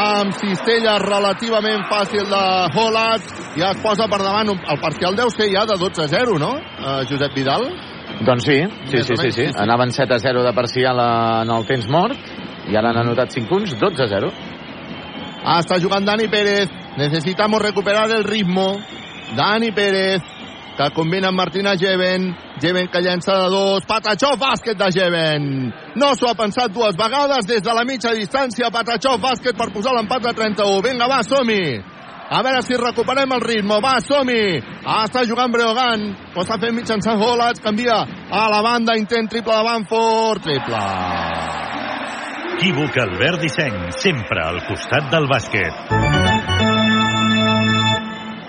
[SPEAKER 14] amb cistella relativament fàcil de Hollat, ja es posa per davant, el parcial deu ser ja de 12 a 0, no, uh, Josep Vidal?
[SPEAKER 13] Doncs sí, sí, sí, sí, sí. Anaven 7 a 0 de parcial en el temps mort, i ara han anotat 5 punts, 12 a 0.
[SPEAKER 14] Ah, està jugant Dani Pérez. Necesitamos recuperar el ritmo. Dani Pérez, que combina amb Martina Jeven. Jeven que llença de dos. Patachó, bàsquet de Jeven. No s'ho ha pensat dues vegades des de la mitja distància. Patachó, bàsquet per posar l'empat a 31. Vinga, va, som-hi. A veure si recuperem el ritme. Va, som-hi. Ah, està jugant Breogan. Ho està fent mitjançant Holats. Canvia a la banda. Intent triple de Banford. Triple.
[SPEAKER 17] Equívoc Albert Disseny, sempre al costat del bàsquet.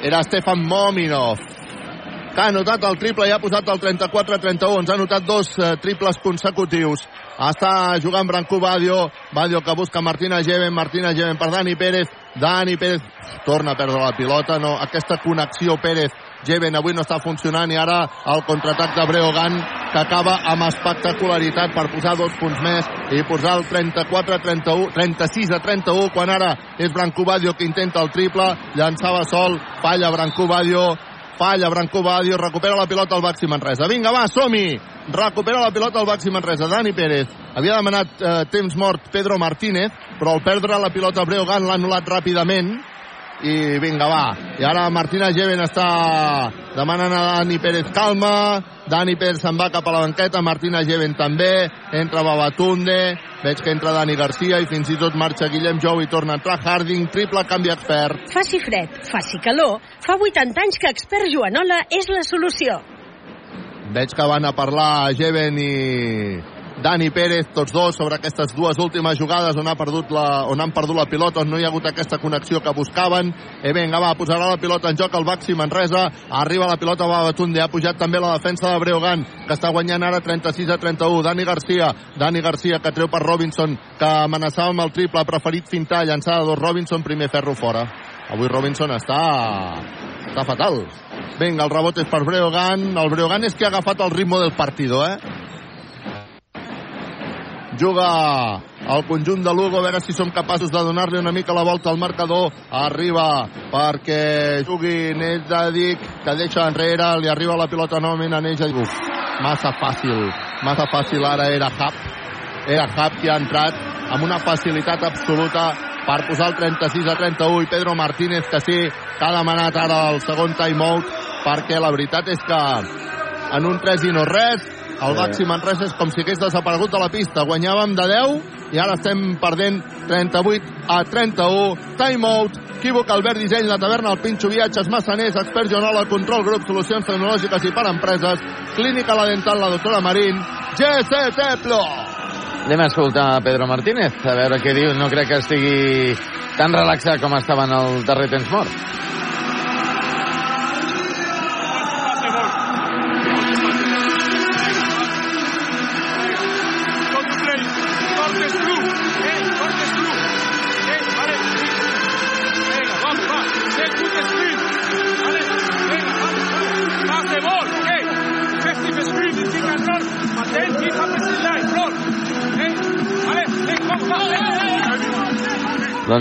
[SPEAKER 14] Era Stefan Mominov que ha anotat el triple i ha posat el 34-31. Ens ha anotat dos eh, triples consecutius. Està jugant Branco Badio. Badio que busca Martina Geven. Martina Geven per Dani Pérez. Dani Pérez torna a perdre la pilota. No, aquesta connexió Pérez Jeven avui no està funcionant i ara el contraatac de Breogan que acaba amb espectacularitat per posar dos punts més i posar el 34 31, 36 a 31 quan ara és Branco Badio que intenta el triple, llançava sol, falla Branco Badio, falla Branco Badio, recupera la pilota al Baxi Manresa. Vinga, va, som-hi! Recupera la pilota al Baxi Manresa. Dani Pérez havia demanat eh, temps mort Pedro Martínez, però al perdre la pilota Breogan l'ha anul·lat ràpidament i vinga, va. I ara Martina Geven està demanant a Dani Pérez calma, Dani Pérez se'n va cap a la banqueta, Martina Geven també, entra Babatunde, veig que entra Dani Garcia i fins i tot marxa Guillem Jou i torna a entrar Harding, triple canvi expert.
[SPEAKER 18] Faci fred, faci calor, fa 80 anys que expert Joanola és la solució.
[SPEAKER 14] Veig que van a parlar Geven i Dani Pérez, tots dos, sobre aquestes dues últimes jugades on, ha perdut la, on han perdut la pilota, on no hi ha hagut aquesta connexió que buscaven. E vinga, va, posarà la pilota en joc el Baxi Manresa. Arriba la pilota, va Batunde, ha pujat també la defensa de Breogan, que està guanyant ara 36 a 31. Dani Garcia, Dani Garcia que treu per Robinson, que amenaçava amb el triple, ha preferit fintar, llançada dos Robinson, primer ferro fora. Avui Robinson està està fatal. Vinga, el rebot és per Breogan. El Breogan és que ha agafat el ritme del partido, eh? Juga el conjunt de Lugo, a veure si som capaços de donar-li una mica la volta al marcador. Arriba perquè jugui Nedadic, que deixa enrere, li arriba la pilota novament a Nedadic. Massa fàcil, massa fàcil ara era Hap. Era Hap que ha entrat amb una facilitat absoluta per posar el 36 a 31 i Pedro Martínez que sí, que ha demanat ara el segon timeout perquè la veritat és que en un 3 i no res el Baxi Manresa és com si hagués desaparegut de la pista. Guanyàvem de 10 i ara estem perdent 38 a 31. Timeout. Equívoc, Albert Disseny, la taverna, el Pinxo Viatges, Massaners, Expert Joanola, Control Grup, Solucions Tecnològiques i per Empreses, Clínica La Dental, la doctora Marín, GCT Plus.
[SPEAKER 13] Anem a escoltar Pedro Martínez, a veure què diu. No crec que estigui tan relaxat com estava en el darrer temps mort.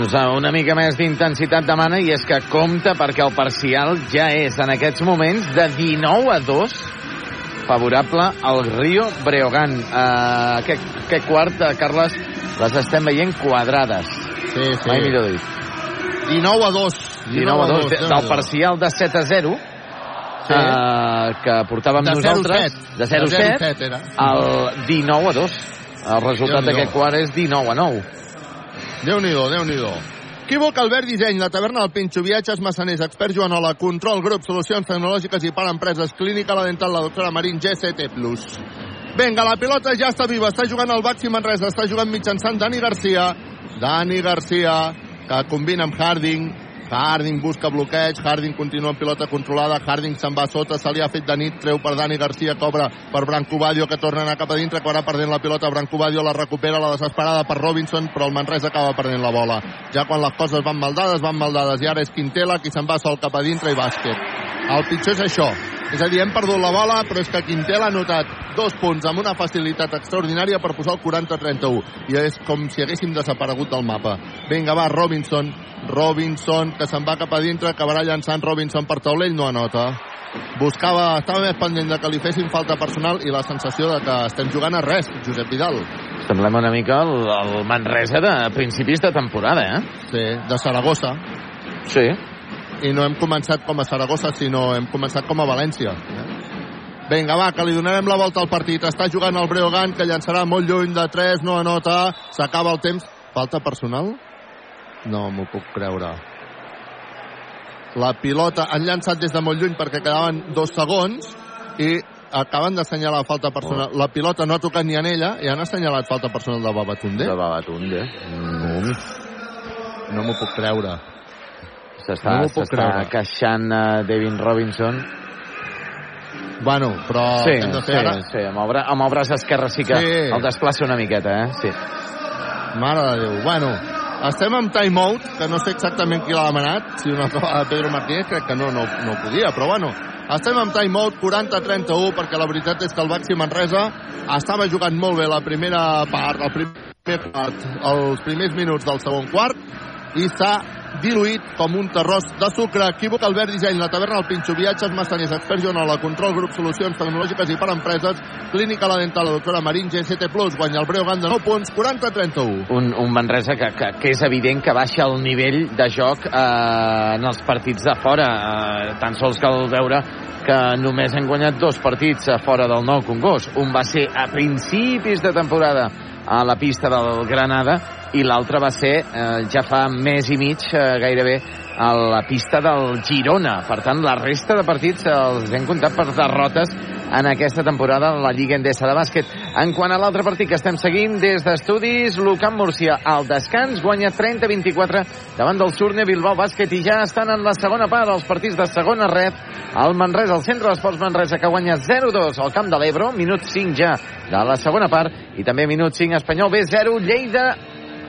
[SPEAKER 13] Doncs eh, una mica més d'intensitat demana i és que compta perquè el parcial ja és en aquests moments de 19 a 2 favorable al Rio Breogán. Uh, aquest, aquest quart, Carles, les estem veient quadrades.
[SPEAKER 14] Sí, sí.
[SPEAKER 13] Mai millor dit.
[SPEAKER 14] 19 a 2.
[SPEAKER 13] 19 a 2, de, del parcial de 7 a 0
[SPEAKER 14] Sí.
[SPEAKER 13] uh, que portàvem
[SPEAKER 14] De 0 a
[SPEAKER 13] nosaltres
[SPEAKER 14] 7.
[SPEAKER 13] de 0 a
[SPEAKER 14] De 0 a
[SPEAKER 13] 7
[SPEAKER 14] 7 era.
[SPEAKER 13] el 19 a 2 el resultat d'aquest quart és 19 a 9
[SPEAKER 14] Déu-n'hi-do, Déu-n'hi-do. Equívoc, Albert Disseny, la taverna del Pinxo, viatges, massaners, expert Joanola, control, grup, solucions tecnològiques i per empreses, clínica, la dental, la doctora Marín, GCT+. Vinga, la pilota ja està viva, està jugant el Baxi Manresa, està jugant mitjançant Dani Garcia. Dani Garcia, que combina amb Harding, Harding busca bloqueig, Harding continua amb pilota controlada, Harding se'n va sota, se li ha fet de nit, treu per Dani Garcia, cobra per Branco Badio, que torna a anar cap a dintre, acabarà perdent la pilota, Branco Badio la recupera, la desesperada per Robinson, però el Manresa acaba perdent la bola. Ja quan les coses van maldades, van maldades, i ara és Quintela qui se'n va sol cap a dintre i bàsquet. El pitjor és això, és a dir, hem perdut la bola, però és que Quintela ha notat dos punts amb una facilitat extraordinària per posar el 40-31. I és com si haguéssim desaparegut del mapa. Vinga, va, Robinson. Robinson, que se'n va cap a dintre, acabarà llançant Robinson per taulell, no anota. Buscava, estava més pendent de que li fessin falta personal i la sensació de que estem jugant a res, Josep Vidal.
[SPEAKER 13] semblem una mica el, el Manresa de principis de temporada eh?
[SPEAKER 14] Sí, de Saragossa.
[SPEAKER 13] Sí.
[SPEAKER 14] I no hem començat com a Saragossa, sinó hem començat com a València. Vinga, va, que li donarem la volta al partit. Està jugant el Breogán, que llançarà molt lluny de 3, no anota. S'acaba el temps. Falta personal? No m'ho puc creure. La pilota han llançat des de molt lluny perquè quedaven dos segons i acaben d'assenyalar falta personal. La pilota no ha tocat ni en ella i han assenyalat falta personal de Babatunde.
[SPEAKER 13] De Babatunde. Mm.
[SPEAKER 14] No m'ho puc creure.
[SPEAKER 13] S'està
[SPEAKER 14] No
[SPEAKER 13] queixant uh, Devin Robinson.
[SPEAKER 14] Bueno, però
[SPEAKER 13] sí,
[SPEAKER 14] hem de
[SPEAKER 13] sí,
[SPEAKER 14] fer ara...
[SPEAKER 13] sí, amb el, bra amb el braç esquerre sí que
[SPEAKER 14] Sí.
[SPEAKER 13] el desplaça una miqueta, eh? Sí.
[SPEAKER 14] Mare de Déu. Bueno, estem amb timeout, que no sé exactament qui l'ha demanat, si una cosa de Pedro Martínez, crec que no, no, no podia, però bueno, estem amb timeout 40-31, perquè la veritat és que el Baxi Manresa estava jugant molt bé la primera part, el primer part, els primers minuts del segon quart, i s'ha diluït com un terròs de sucre. Equívoc, Albert Disseny, la taverna del Pinxo, viatges, massaners, expert Joanola, control, grup, solucions tecnològiques i per empreses, clínica la dental, la doctora Marín, GCT+, guanya el Breogán de 9 punts, 40-31.
[SPEAKER 13] Un, un Manresa que, que, que és evident que baixa el nivell de joc eh, en els partits de fora. Eh, tan sols cal veure que només han guanyat dos partits a fora del nou Congost. Un va ser a principis de temporada a la pista del Granada i l'altre va ser eh, ja fa mes i mig eh, gairebé a la pista del Girona. Per tant, la resta de partits els hem comptat per derrotes en aquesta temporada a la Lliga Endesa de bàsquet. En quant a l'altre partit que estem seguint des d'estudis, l'Ucamp Múrcia al descans guanya 30-24 davant del Surne Bilbao Bàsquet i ja estan en la segona part els partits de segona red. El Manresa, el centre d'esports Manresa que guanya 0-2 al camp de l'Ebro, minut 5 ja de la segona part i també minut 5 Espanyol B0, Lleida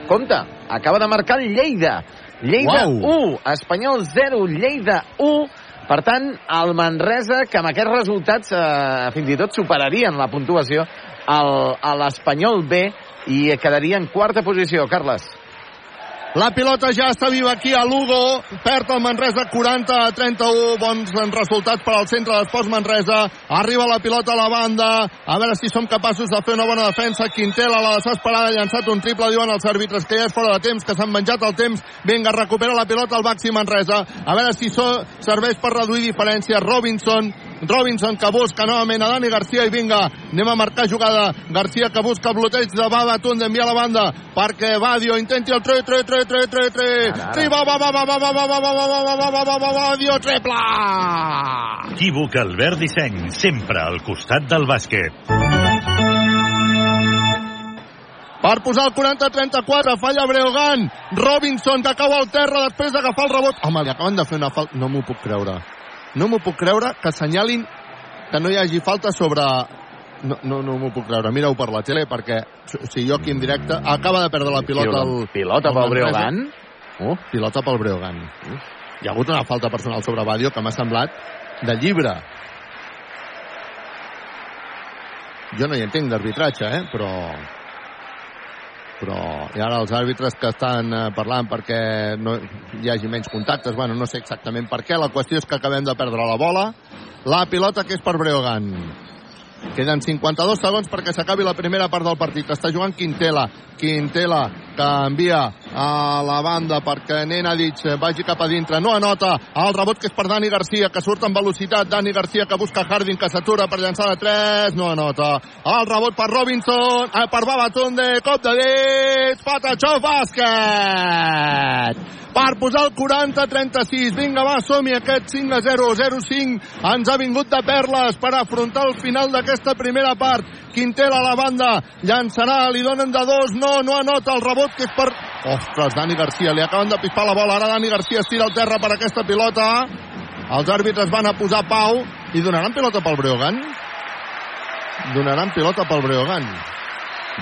[SPEAKER 13] compte, acaba de marcar el Lleida. Lleida
[SPEAKER 14] Uau.
[SPEAKER 13] 1, Espanyol 0, Lleida 1. Per tant, el Manresa, que amb aquests resultats eh, fins i tot superarien la puntuació a l'Espanyol B i quedaria en quarta posició, Carles.
[SPEAKER 14] La pilota ja està viva aquí a Lugo. Perd el Manresa 40 a 31. Bons resultats per al centre d'esports Manresa. Arriba la pilota a la banda. A veure si som capaços de fer una bona defensa. Quintela, la desesperada, ha llançat un triple. Diuen els àrbitres que ja és fora de temps, que s'han menjat el temps. Vinga, recupera la pilota al Baxi Manresa. A veure si so, serveix per reduir diferències. Robinson, Robinson que busca novament a Dani Garcia i vinga, anem a marcar jugada. Garcia que busca el bloqueig de Baba Tun d'enviar a la banda perquè Badio intenti el 3, 3, 3, 3, 3, 3. Sí, va, va, va, va, va, va, va, va, va, va, va, va, va, va, va, Badio, triple!
[SPEAKER 17] Equívoc Albert Disseny, sempre al costat del bàsquet.
[SPEAKER 14] Per posar el 40-34, falla Breogán. Robinson que cau al terra després d'agafar el rebot. Home, li acaben de fer una falta. No m'ho puc creure. No m'ho puc creure que assenyalin que no hi hagi falta sobre... No, no, no m'ho puc creure. Mira-ho per la tele, perquè si jo aquí en directe... Acaba de perdre la pilota el...
[SPEAKER 13] Pilota
[SPEAKER 14] el
[SPEAKER 13] pel. Breogán.
[SPEAKER 14] Uh, pilota pel Breogán. Hi ha hagut una falta personal sobre Badio que m'ha semblat de llibre. Jo no hi entenc d'arbitratge, eh? Però... Però... I ara els àrbitres que estan eh, parlant perquè no hi hagi menys contactes, bueno, no sé exactament per què. La qüestió és que acabem de perdre la bola. La pilota que és per Breogan. Queden 52 segons perquè s'acabi la primera part del partit. Està jugant Quintela. Quintela que envia a la banda perquè Nenadic vagi cap a dintre. No anota el rebot que és per Dani Garcia que surt amb velocitat. Dani Garcia que busca Harding que s'atura per llançar de 3. No anota. El rebot per Robinson. Eh, per Babatunde. Cop de dit. Patachó bàsquet per posar el 40-36. Vinga, va, som-hi, aquest 5 0 0-5 ens ha vingut de perles per afrontar el final d'aquesta primera part. Quintela a la banda, llançarà, li donen de dos, no, no anota el rebot que és per... Ostres, Dani Garcia, li acaben de pispar la bola, ara Dani Garcia es tira al terra per aquesta pilota. Els àrbitres van a posar pau i donaran pilota pel Breogan? Donaran pilota pel Breogan.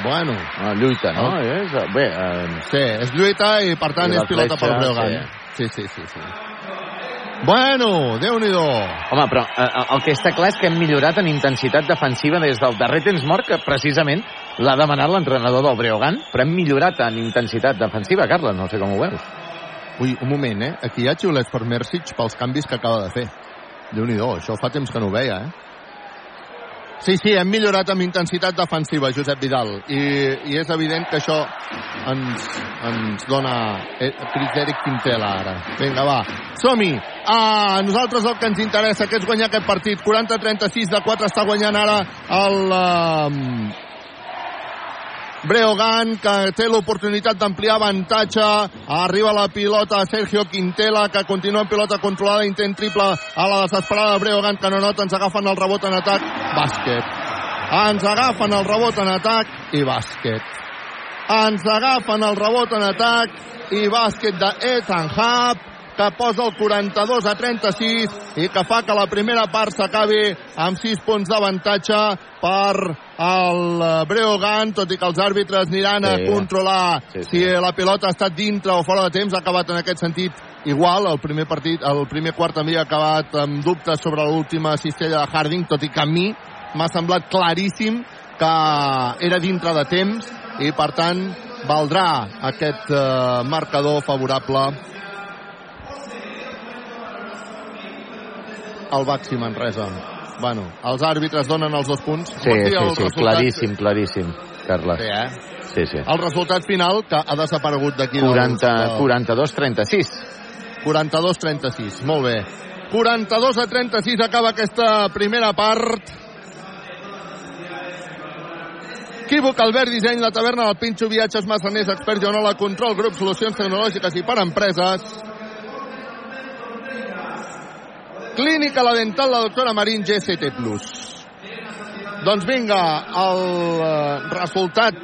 [SPEAKER 14] Bueno.
[SPEAKER 13] Ah, lluita, no? Oh. És, bé, eh...
[SPEAKER 14] Sí, és lluita i per tant és pilota pel Breogan. Sí, sí, sí. sí. Bueno, déu nhi
[SPEAKER 13] Home, però eh, el que està clar és que hem millorat en intensitat defensiva des del darrer temps mort, que precisament l'ha demanat l'entrenador del Breogan, però hem millorat en intensitat defensiva, Carles, no sé com ho veus.
[SPEAKER 14] Ui, un moment, eh? Aquí hi ha xiulets per Mersic pels canvis que acaba de fer. déu nhi això fa temps que no ho veia, eh? Sí, sí, hem millorat amb intensitat defensiva, Josep Vidal, i, i és evident que això ens, ens dona eh, criteri Quintela ara. Vinga, va, som-hi! A nosaltres el que ens interessa, que és guanyar aquest partit. 40-36 de 4 està guanyant ara el... Uh, Breogan, que té l'oportunitat d'ampliar avantatge. Arriba la pilota Sergio Quintela, que continua en pilota controlada, intent triple a la desesperada de Breogan, que no nota, ens agafen el rebot en atac. Bàsquet. Ens agafen el rebot en atac i bàsquet. Ens agafen el rebot en atac i bàsquet de Ethan Hub que posa el 42 a 36 i que fa que la primera part s'acabi amb 6 punts d'avantatge per el Breogan, tot i que els àrbitres aniran a
[SPEAKER 13] Sí.
[SPEAKER 14] controlar
[SPEAKER 13] Sí, sí.
[SPEAKER 14] si la pilota ha estat dintre o fora de temps, ha acabat en aquest sentit igual, el primer partit, el primer quart també ha acabat amb dubtes sobre l'última cistella de Harding, tot i que a mi m'ha semblat claríssim que era dintre de temps i per tant valdrà aquest eh, marcador favorable al Baxi Manresa. Bueno, els àrbitres donen els dos punts.
[SPEAKER 13] Sí,
[SPEAKER 14] dir
[SPEAKER 13] sí, sí,
[SPEAKER 14] resultat?
[SPEAKER 13] claríssim, claríssim, Carles.
[SPEAKER 14] Sí, eh?
[SPEAKER 13] Sí, sí.
[SPEAKER 14] El resultat final, que ha desaparegut d'aquí...
[SPEAKER 13] 40,
[SPEAKER 14] dels-
[SPEAKER 13] 42-36.
[SPEAKER 14] 42-36, molt bé. 42 a 36 acaba aquesta primera part. Equívoc, Albert, disseny, la taverna del Pinxo, viatges, massaners, expert, Joanola, control, grup, solucions tecnològiques i per empreses. Clínica La Dental, la doctora Marín, GST+. Doncs vinga, el eh, resultat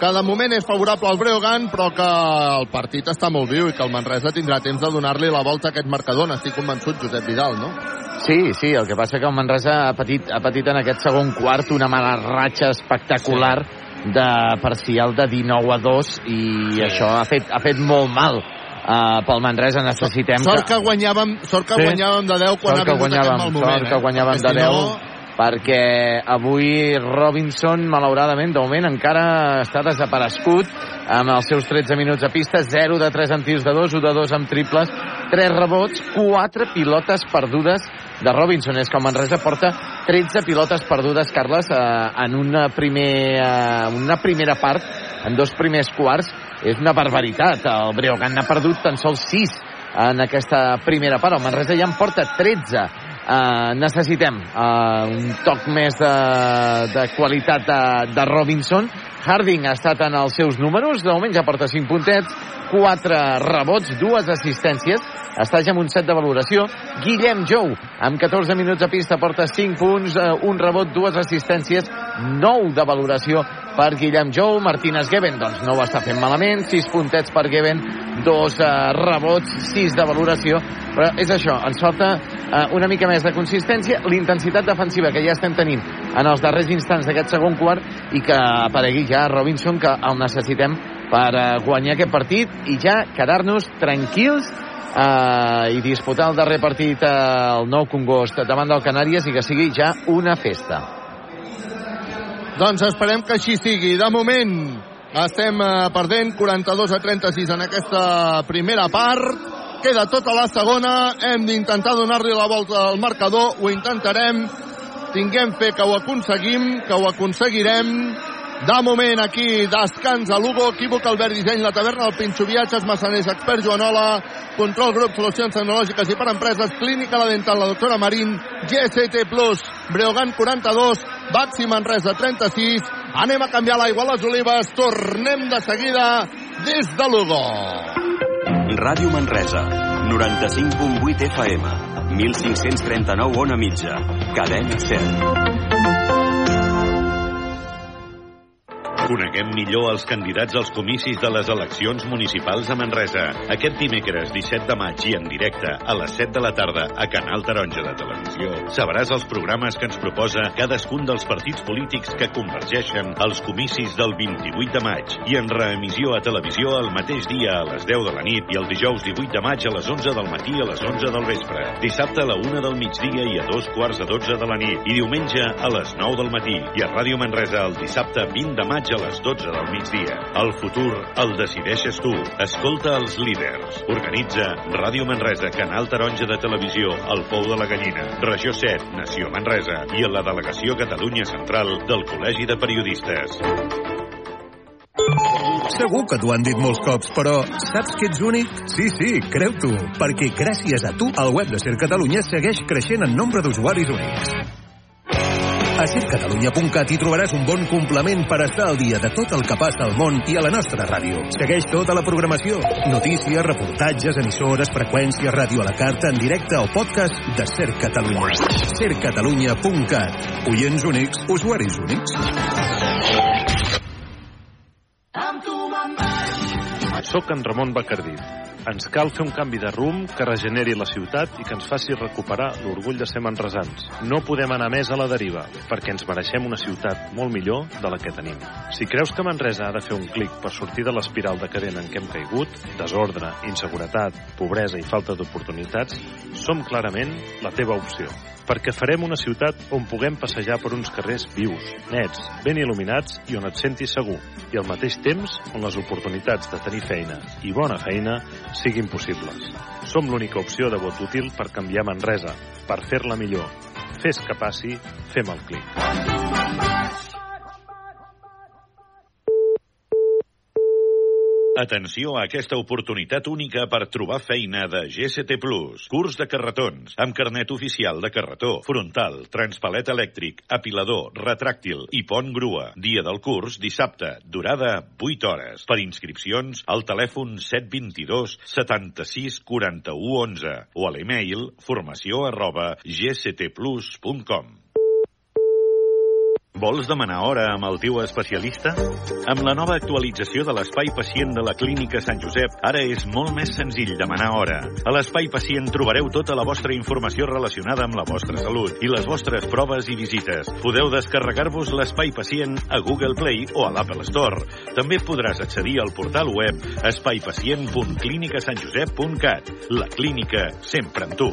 [SPEAKER 14] que de moment és favorable al Breogan, però que el partit està molt viu i que el Manresa tindrà temps de donar-li la volta a aquest marcador. N'estic convençut, Josep Vidal, no?
[SPEAKER 13] Sí, sí, el que passa que el Manresa ha patit, ha patit en aquest segon quart una mala ratxa espectacular de parcial de 19 a 2 i
[SPEAKER 14] Sí.
[SPEAKER 13] això ha fet, ha fet molt mal uh, pel Manresa. Necessitem
[SPEAKER 14] Sort que guanyàvem, sort que
[SPEAKER 13] Sí.
[SPEAKER 14] guanyàvem de 10 quan
[SPEAKER 13] sort
[SPEAKER 14] ha
[SPEAKER 13] que
[SPEAKER 14] vingut
[SPEAKER 13] guanyàvem,
[SPEAKER 14] aquest mal moment.
[SPEAKER 13] sort que guanyàvem
[SPEAKER 14] eh?
[SPEAKER 13] de
[SPEAKER 14] Perquè
[SPEAKER 13] 10
[SPEAKER 14] si no,
[SPEAKER 13] perquè avui Robinson, malauradament, de moment encara està desaparegut amb els seus 13 minuts a pista, 0 de 3 en tirs de 2, 1 de 2 amb triples, 3 rebots, 4 pilotes perdudes de Robinson. És que el Manresa porta 13 pilotes perdudes, Carles, eh, en una, primer, eh, una primera part, en dos primers quarts. És una barbaritat. El Breogan n'ha perdut tan sols 6 en aquesta primera part. El Manresa ja en porta 13. Uh, necessitem uh, un toc més de, de qualitat de, de Robinson. Harding ha estat en els seus números, de moment ja porta 5 puntets, 4 rebots, dues assistències, està ja amb un set de valoració. Guillem Jou, amb 14 minuts a pista, porta 5 punts, uh, un rebot, dues assistències, 9 de valoració per Guillem Jou. Martínez Geben, doncs no ho està fent malament, 6 puntets per Geben, dos uh, rebots, 6 de valoració, però és això, ens falta uh, una mica més de consistència, l'intensitat defensiva que ja estem tenint en els darrers instants d'aquest segon quart i que aparegui ja Robinson, que el necessitem per uh, guanyar aquest partit i ja quedar-nos tranquils uh, i disputar el darrer partit el nou Congost davant del Canàries i que sigui ja una festa.
[SPEAKER 14] Doncs esperem que així sigui. De moment estem eh, perdent 42 a 36 en aquesta primera part. Queda tota la segona. Hem d'intentar donar-li la volta al marcador. Ho intentarem. Tinguem fe que ho aconseguim, que ho aconseguirem. De moment aquí, descans a Lugo, equívoc Albert Disseny, la taverna, el Pinxo Viatges, Massaners, Expert Joanola, Control Grup, Solucions Tecnològiques i per Empreses, Clínica La Dental, la doctora Marín, GST Plus, Breogan 42, Baxi Manresa 36, anem a canviar l'aigua a les olives, tornem de seguida des de Lugo.
[SPEAKER 12] Ràdio Manresa, 95.8 FM, 1539 on a mitja, cadena 100.
[SPEAKER 17] Coneguem millor els candidats als comicis de les eleccions municipals a Manresa. Aquest dimecres 17 de maig i en directe a les 7 de la tarda a Canal Taronja de Televisió sabràs els programes que ens proposa cadascun dels partits polítics que convergeixen als comicis del 28 de maig i en reemissió a televisió el mateix dia a les 10 de la nit i el dijous 18 de maig a les 11 del matí a les 11 del vespre. Dissabte a la 1 del migdia i a dos quarts de 12 de la nit i diumenge a les 9 del matí i a Ràdio Manresa el dissabte 20 de maig a les 12 del migdia. El futur el decideixes tu. Escolta els líders. Organitza Ràdio Manresa, Canal Taronja de Televisió, El Pou de la Gallina, Regió 7, Nació Manresa i a la Delegació Catalunya Central del Col·legi de Periodistes.
[SPEAKER 21] Segur que t'ho han dit molts cops, però saps que ets únic? Sí, sí, creu-t'ho, perquè gràcies a tu el web de Ser Catalunya segueix creixent en nombre d'usuaris únics. A sercatalunya.cat hi trobaràs un bon complement per estar al dia de tot el que passa al món i a la nostra ràdio. Segueix tota la programació. Notícies, reportatges, emissores, freqüències, ràdio a la carta, en directe o podcast de Ser Catalunya. sercatalunya.cat. Oients únics, usuaris únics.
[SPEAKER 22] Soc en Ramon Bacardí. Ens cal fer un canvi de rumb que regeneri la ciutat i que ens faci recuperar l'orgull de ser manresans. No podem anar més a la deriva, perquè ens mereixem una ciutat molt millor de la que tenim. Si creus que Manresa ha de fer un clic per sortir de l'espiral decadent en què hem caigut, desordre, inseguretat, pobresa i falta d'oportunitats, som clarament la teva opció perquè farem una ciutat on puguem passejar per uns carrers vius, nets, ben il·luminats i on et sentis segur, i al mateix temps on les oportunitats de tenir feina i bona feina siguin possibles. Som l'única opció de vot útil per canviar Manresa, per fer-la millor. Fes que passi, fem el clic.
[SPEAKER 17] Atenció a aquesta oportunitat única per trobar feina de Plus. Curs de carretons, amb carnet oficial de carretó, frontal, transpalet elèctric, apilador, retràctil i pont grua. Dia del curs, dissabte. Durada, 8 hores. Per inscripcions, al telèfon 722 76 41 11 o a l'email formació arroba gstplus.com. Vols demanar hora amb el teu especialista? Amb la nova actualització de l'Espai Pacient de la Clínica Sant Josep, ara és molt més senzill demanar hora. A l'Espai Pacient trobareu tota la vostra informació relacionada amb la vostra salut i les vostres proves i visites. Podeu descarregar-vos l'Espai Pacient a Google Play o a l'Apple Store. També podràs accedir al portal web espaipacient.clinicasantjosep.cat. La clínica sempre amb tu.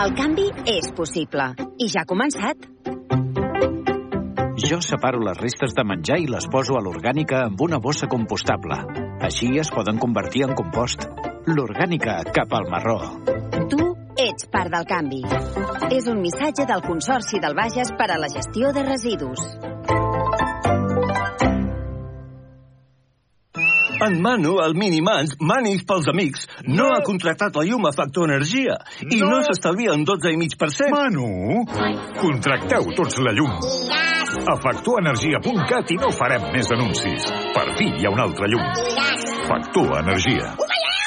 [SPEAKER 23] El canvi és possible. I ja ha començat.
[SPEAKER 24] Jo separo les restes de menjar i les poso a l'orgànica amb una bossa compostable. Així es poden convertir en compost. L'orgànica cap al marró.
[SPEAKER 23] Tu ets part del canvi. És un missatge del Consorci del Bages per a la gestió de residus.
[SPEAKER 25] En Manu, el Minimans, Manis pels amics, no, ha contractat la llum a Factor Energia i no, no s'estalvia un 12,5%.
[SPEAKER 26] Manu, contracteu tots la llum. A factorenergia.cat i no farem més anuncis. Per fi hi ha una altra llum. Factor Energia.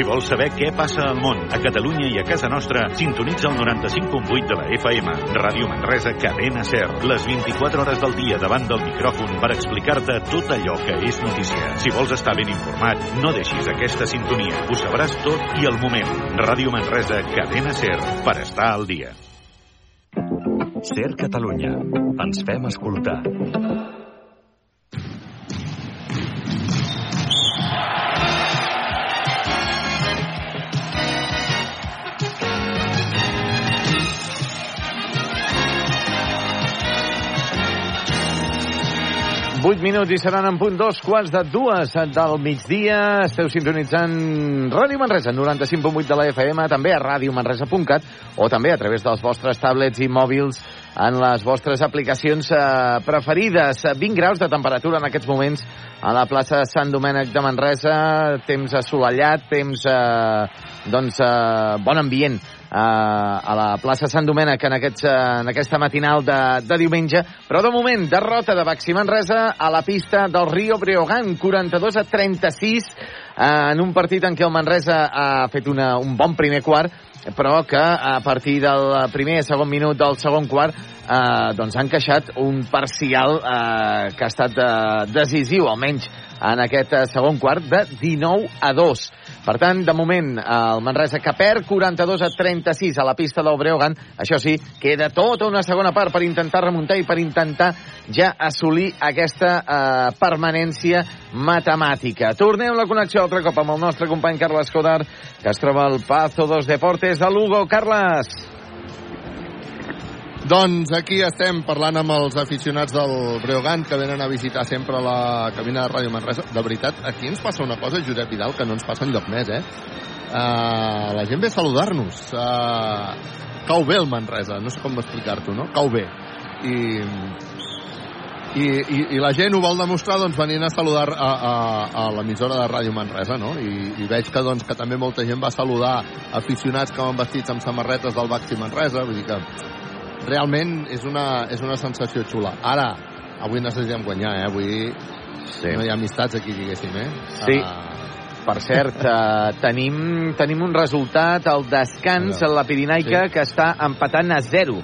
[SPEAKER 17] Si vols saber què passa al món, a Catalunya i a casa nostra, sintonitza el 95.8 de la FM. Ràdio Manresa, cadena SER. Les 24 hores del dia davant del micròfon per explicar-te tot allò que és notícia. Si vols estar ben informat, no deixis aquesta sintonia. Ho sabràs tot i al moment. Ràdio Manresa, cadena SER, per estar al dia.
[SPEAKER 12] Ser Catalunya. Ens fem escoltar.
[SPEAKER 13] Vuit minuts i seran en punt dos quarts de dues del migdia. Esteu sintonitzant Ràdio Manresa, 95.8 de la FM, també a radiomanresa.cat o també a través dels vostres tablets i mòbils en les vostres aplicacions eh, preferides. 20 graus de temperatura en aquests moments a la plaça Sant Domènec de Manresa, temps assolellat, temps, eh, doncs, eh, bon ambient a la plaça Sant Domènec en, aquests, eh, en aquesta matinal de, de diumenge, però de moment, derrota de Baxi Manresa a la pista del Rio Breogán, 42 a 36, eh, en un partit en què el Manresa ha fet una, un bon primer quart, però que a partir del primer i segon minut del segon quart eh, doncs han queixat un parcial eh, que ha estat eh, decisiu, almenys en aquest eh, segon quart, de 19 a 2. Per tant, de moment, el Manresa que perd 42 a 36 a la pista del Breogán. Això sí, queda tota una segona part per intentar remuntar i per intentar ja assolir aquesta eh, permanència matemàtica. Tornem la connexió altre cop amb el nostre company Carles Codar, que es troba al Pazo dos Deportes de Lugo. Carles!
[SPEAKER 14] Doncs aquí estem parlant amb els aficionats del Breogán que venen a visitar sempre la cabina de Ràdio Manresa. De veritat, aquí ens passa una cosa, Josep Vidal, que no ens passa enlloc més, eh? Uh, la gent ve a saludar-nos. Uh, cau bé el Manresa, no sé com explicar-t'ho, no? Cau bé. I, i, i, i la gent ho vol demostrar doncs, venint a saludar a, a, a l'emissora de Ràdio Manresa, no? I, i veig que, doncs, que també molta gent va saludar aficionats que van vestits amb samarretes del Baxi Manresa, vull dir que realment és una, és una sensació xula. Ara, avui necessitem guanyar, eh? Avui sí. no hi ha amistats aquí, diguéssim, eh?
[SPEAKER 13] Sí. Uh... Per cert, uh, tenim, tenim un resultat al descans a la Pirinaica sí. que està empatant a 0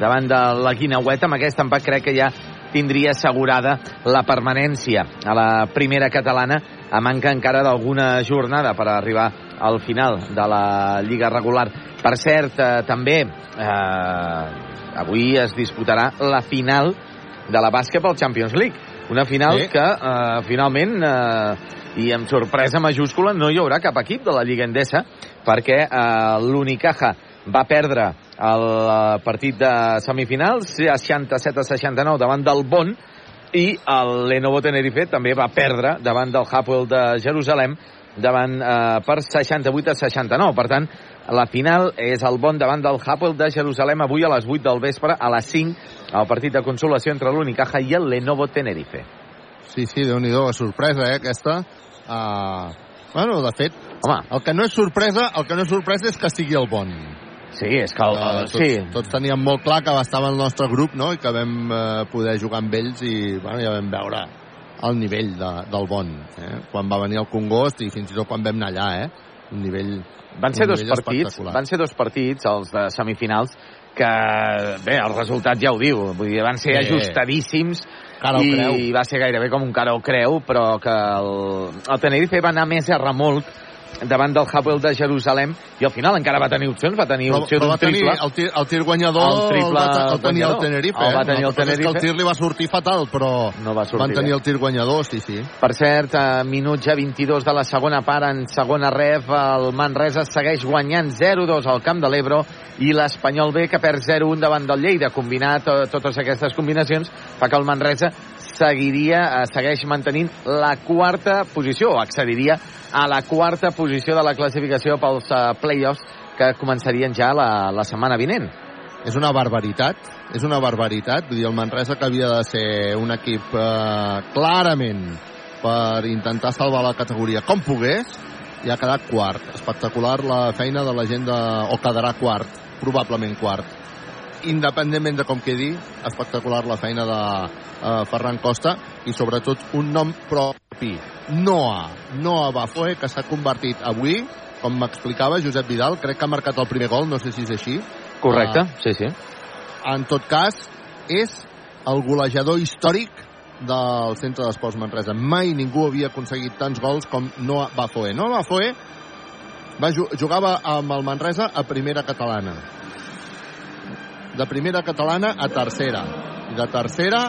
[SPEAKER 13] davant de la Guinaueta. Amb aquest empat crec que ja tindria assegurada la permanència a la primera catalana a manca encara d'alguna jornada per arribar al final de la Lliga regular. Per cert, eh, també eh, avui es disputarà la final de la bàsquet pel Champions League. Una final sí. que eh, finalment, eh, i amb sorpresa majúscula, no hi haurà cap equip de la Lliga Endesa perquè eh, l'Unicaja va perdre el eh, partit de semifinals 67 a 69 davant del Bon i el Lenovo Tenerife també va perdre davant del Hapoel de Jerusalem davant eh, per 68 a 69. Per tant, la final és el bon davant del Hapoel de Jerusalem avui a les 8 del vespre, a les 5, el partit de consolació entre l'Unicaja i el Lenovo Tenerife.
[SPEAKER 14] Sí, sí, déu nhi sorpresa, eh, aquesta. Uh, bueno, de fet,
[SPEAKER 13] Home.
[SPEAKER 14] el que no és sorpresa, el que no és sorpresa és que sigui el bon.
[SPEAKER 13] Sí, és que el,
[SPEAKER 14] Uh, tots,
[SPEAKER 13] sí.
[SPEAKER 14] tots teníem molt clar que estava el nostre grup, no?, i que vam uh, poder jugar amb ells i, bueno, ja vam veure el nivell de, del bon, eh? Quan va venir el Congost i fins i tot quan vam anar allà, eh? Un nivell
[SPEAKER 13] Van ser dos partits, van ser dos partits, els de semifinals, que, bé, el resultat ja ho diu, vull dir, van ser
[SPEAKER 14] Sí.
[SPEAKER 13] ajustadíssims
[SPEAKER 14] Cara
[SPEAKER 13] i
[SPEAKER 14] creu.
[SPEAKER 13] va ser gairebé com un cara o creu, però que el, el Tenerife va anar més a remolc davant del Hapoel de Jerusalem i al final encara va tenir opcions, va tenir
[SPEAKER 14] Però,
[SPEAKER 13] opció d'un
[SPEAKER 14] tenir
[SPEAKER 13] triple.
[SPEAKER 14] el tir, el tir guanyador
[SPEAKER 13] El triple
[SPEAKER 14] el, va, el tenia el. Tenerife.
[SPEAKER 13] El va
[SPEAKER 14] eh?
[SPEAKER 13] tenir el
[SPEAKER 14] és que
[SPEAKER 13] Tenerife.
[SPEAKER 14] el tir li va sortir fatal, però
[SPEAKER 13] no va sortir
[SPEAKER 14] van tenir
[SPEAKER 13] bé.
[SPEAKER 14] el tir guanyador, sí, sí.
[SPEAKER 13] Per cert, a minut ja 22 de la segona part, en segona ref, el Manresa segueix guanyant 0-2 al Camp de l'Ebro i l'Espanyol B, que perd 0-1 davant del Lleida. Combinat to totes aquestes combinacions fa que el Manresa seguiria, eh, segueix mantenint la quarta posició, o accediria a la quarta posició de la classificació pels uh, play-offs que començarien ja la, la setmana vinent.
[SPEAKER 14] És una barbaritat, és una barbaritat. Vull dir, el Manresa que havia de ser un equip eh, clarament per intentar salvar la categoria com pogués, i ha quedat quart. Espectacular la feina de la gent de... o quedarà quart, probablement quart. Independentment de com quedi, espectacular la feina de uh, Ferran Costa i sobretot un nom propi, Noah, Noah Bafoe, que s'ha convertit avui, com m'explicava Josep Vidal, crec que ha marcat el primer gol, no sé si és així,
[SPEAKER 13] Correcte,
[SPEAKER 14] Ah.
[SPEAKER 13] sí, sí.
[SPEAKER 14] en tot cas, és el golejador històric del centre d'esports Manresa. Mai ningú havia aconseguit tants gols com Noah Bafoe. Noah Bafoe va, ju- jugava amb el Manresa a primera catalana. De primera catalana a tercera. I de tercera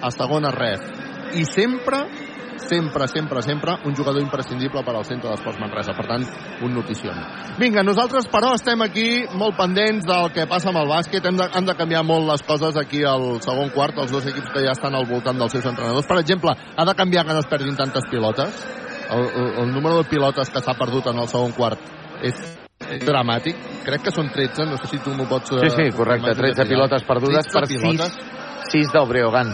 [SPEAKER 14] a segona ref. I sempre, sempre, sempre, sempre un jugador imprescindible per al centre d'esports Manresa. Per tant, un notició. Vinga, nosaltres però estem aquí molt pendents del que passa amb el bàsquet. Hem de, han de canviar molt les coses aquí al segon quart, els dos equips que ja estan al voltant dels seus entrenadors. Per exemple, ha de canviar que no es perdin tantes pilotes. El, el, el número de pilotes que s'ha perdut en el segon quart és dramàtic. Crec que són 13, no sé si tu m'ho pots...
[SPEAKER 13] Sí, sí, correcte. 13 pilotes perdudes
[SPEAKER 14] 13
[SPEAKER 13] per 6,
[SPEAKER 14] pilotes.
[SPEAKER 13] 6 del Breogán.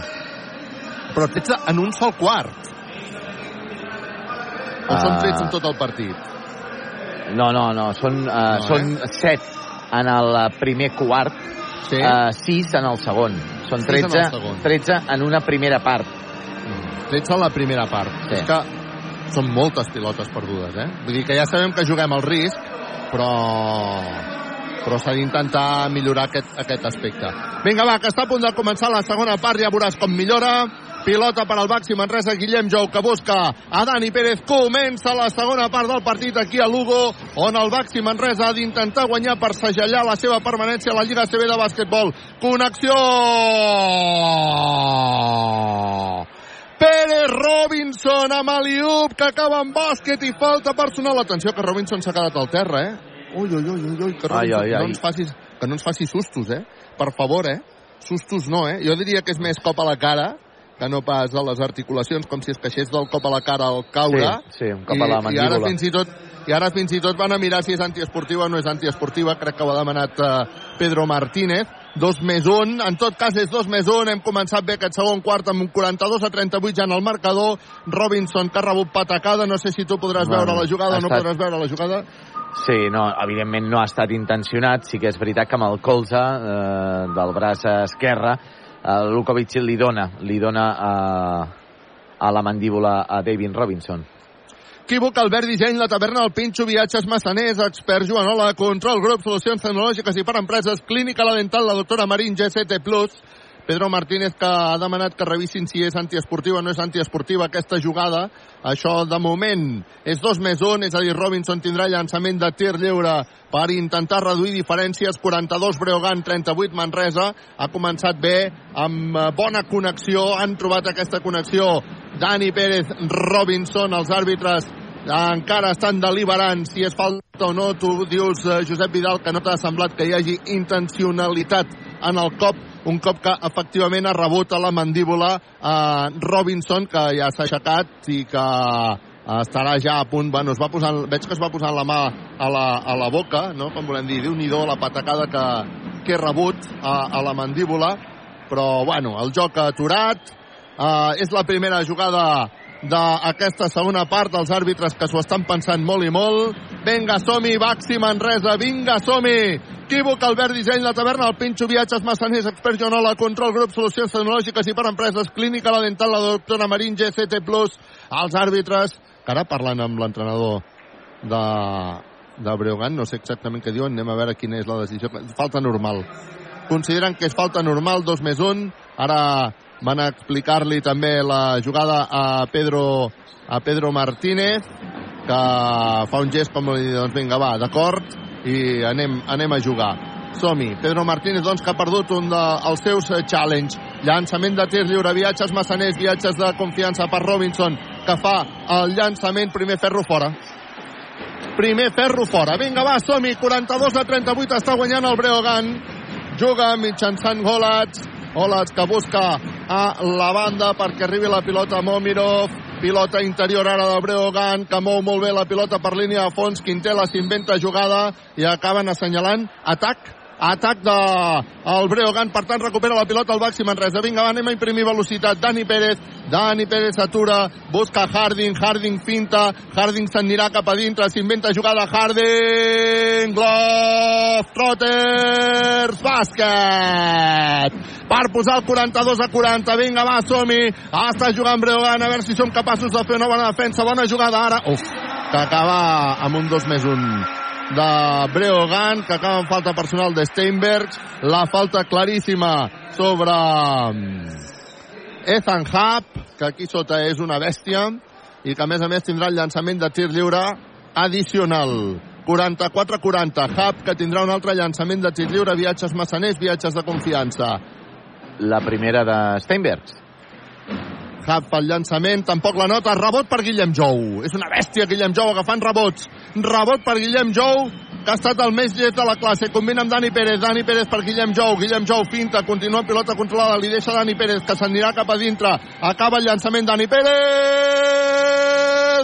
[SPEAKER 14] Però 13 en un sol quart. O són
[SPEAKER 13] Ah.
[SPEAKER 14] 13 en tot el partit?
[SPEAKER 13] No, no, no, són, uh,
[SPEAKER 14] No, eh?
[SPEAKER 13] són 7 en el eh, primer quart,
[SPEAKER 14] Sí.
[SPEAKER 13] uh, 6 en el segon. Són
[SPEAKER 14] Sis en el
[SPEAKER 13] 13,
[SPEAKER 14] segon.
[SPEAKER 13] 13 en una primera part.
[SPEAKER 14] 13 en la primera part.
[SPEAKER 13] Sí.
[SPEAKER 14] És que són moltes pilotes perdudes, eh? Vull dir que ja sabem que juguem al risc, però però s'ha d'intentar millorar aquest, aquest aspecte. Vinga, va, que està a punt de començar la segona part, ja veuràs com millora. Pilota per al Baxi Manresa, Guillem Jou, que busca a Dani Pérez. Comença la segona part del partit aquí a Lugo, on el Baxi Manresa ha d'intentar guanyar per segellar la seva permanència a la Lliga CB de bàsquetbol. Connexió! Pérez Robinson amb Aliup, que acaba amb bàsquet i falta personal. Atenció, que Robinson s'ha quedat al terra, eh? Ui, ui, ui, ui, ui que
[SPEAKER 13] Ai,
[SPEAKER 14] Robinson,
[SPEAKER 13] ai, ai.
[SPEAKER 14] No, ens facis, que no ens faci sustos, eh? Per favor, eh? Sustos no, eh? Jo diria que és més cop a la cara que no pas a les articulacions, com si es queixés del cop a la cara al caure.
[SPEAKER 13] Sí, sí, un cop a la
[SPEAKER 14] I, i ara
[SPEAKER 13] mandíbula.
[SPEAKER 14] fins i tot i ara fins i tot van a mirar si és antiesportiva o no és antiesportiva, crec que ho ha demanat uh, Pedro Martínez, dos més un, en tot cas és dos més un, hem començat bé aquest segon quart amb un 42 a 38 ja en el marcador, Robinson que ha rebut patacada, no sé si tu podràs
[SPEAKER 13] Bueno,
[SPEAKER 14] veure la jugada o no
[SPEAKER 13] estat-
[SPEAKER 14] podràs veure la jugada,
[SPEAKER 13] Sí, no, evidentment no ha estat intencionat. Sí que és veritat que amb el colze eh, del braç esquerre, eh, Lukovic li dona, li dona a, a la mandíbula a David Robinson.
[SPEAKER 14] Equívoc, Albert Disseny, la taverna del Pinxo, viatges massaners, expert Joanola, control, grup, solucions tecnològiques i per empreses, clínica la dental, la doctora Marín, GCT+, Pedro Martínez que ha demanat que revisin si és antiesportiva o no és antiesportiva aquesta jugada. Això, de moment, és dos més un, és a dir, Robinson tindrà llançament de tir lliure per intentar reduir diferències. 42 Breogán, 38 Manresa. Ha començat bé, amb eh, bona connexió. Han trobat aquesta connexió Dani Pérez, Robinson, els àrbitres encara estan deliberant si és falta o no. Tu dius, eh, Josep Vidal, que no t'ha semblat que hi hagi intencionalitat en el cop, un cop que efectivament ha rebut a la mandíbula a Robinson, que ja s'ha aixecat i que estarà ja a punt, bueno, es va posant, veig que es va posant la mà a la, a la boca, no? com volem dir, déu nhi la patacada que, que he rebut a, a la mandíbula, però bueno, el joc ha aturat, Uh, és la primera jugada d'aquesta segona part, els àrbitres que s'ho estan pensant molt i molt. Vinga, som-hi, Baxi Manresa, vinga, som-hi! Equívoc, Albert Disseny, la taverna, el Pinxo, Viatges, Massaners, Expert Joanola, Control Grup, Solucions Tecnològiques i per Empreses, Clínica La Dental, la doctora Marín, GCT+, els àrbitres, que ara parlant amb l'entrenador de, de Breogán, no sé exactament què diuen, anem a veure quina és la decisió. Falta normal. Consideren que és falta normal, dos més un. Ara van explicar-li també la jugada a Pedro, a Pedro Martínez, que fa un gest com li doncs vinga, va, d'acord, i anem, anem a jugar. Som-hi. Pedro Martínez, doncs, que ha perdut un dels de, seus challenge. Llançament de tir lliure, viatges massaners, viatges de confiança per Robinson, que fa el llançament, primer ferro fora. Primer ferro fora. Vinga, va, som-hi. 42 a 38 està guanyant el Breogán. Juga mitjançant Golats. Golats que busca a la banda perquè arribi la pilota a Momirov. Pilota interior ara de Breogán, que mou molt bé la pilota per línia de fons. Quintela s'inventa jugada i acaben assenyalant atac atac de el Breogán, per tant recupera la pilota al Baxi Manresa. Vinga, va, anem a imprimir velocitat. Dani Pérez, Dani Pérez atura, busca Harding, Harding finta, Harding s'anirà cap a dintre, s'inventa jugada Harding, Glove, Trotters, bàsquet! Per posar el 42 a 40, vinga, va, som-hi, està jugant Breogán, a veure si som capaços de fer una bona defensa, bona jugada ara, uf, que acaba amb un 2 més 1 de Breogán, que acaba amb falta personal de Steinberg. La falta claríssima sobre mm, Ethan Hub, que aquí sota és una bèstia, i que a més a més tindrà el llançament de tir lliure addicional. 44-40. Hub, que tindrà un altre llançament de tir lliure, viatges massaners, viatges de confiança.
[SPEAKER 13] La primera de Steinberg.
[SPEAKER 14] Hub pel llançament, tampoc la nota, rebot per Guillem Jou. És una bèstia Guillem Jou agafant rebots. Rebot per Guillem Jou, que ha estat el més llest de la classe. Combina amb Dani Pérez, Dani Pérez per Guillem Jou, Guillem Jou finta, continua amb pilota controlada, li deixa Dani Pérez, que s'anirà cap a dintre. Acaba el llançament Dani Pérez!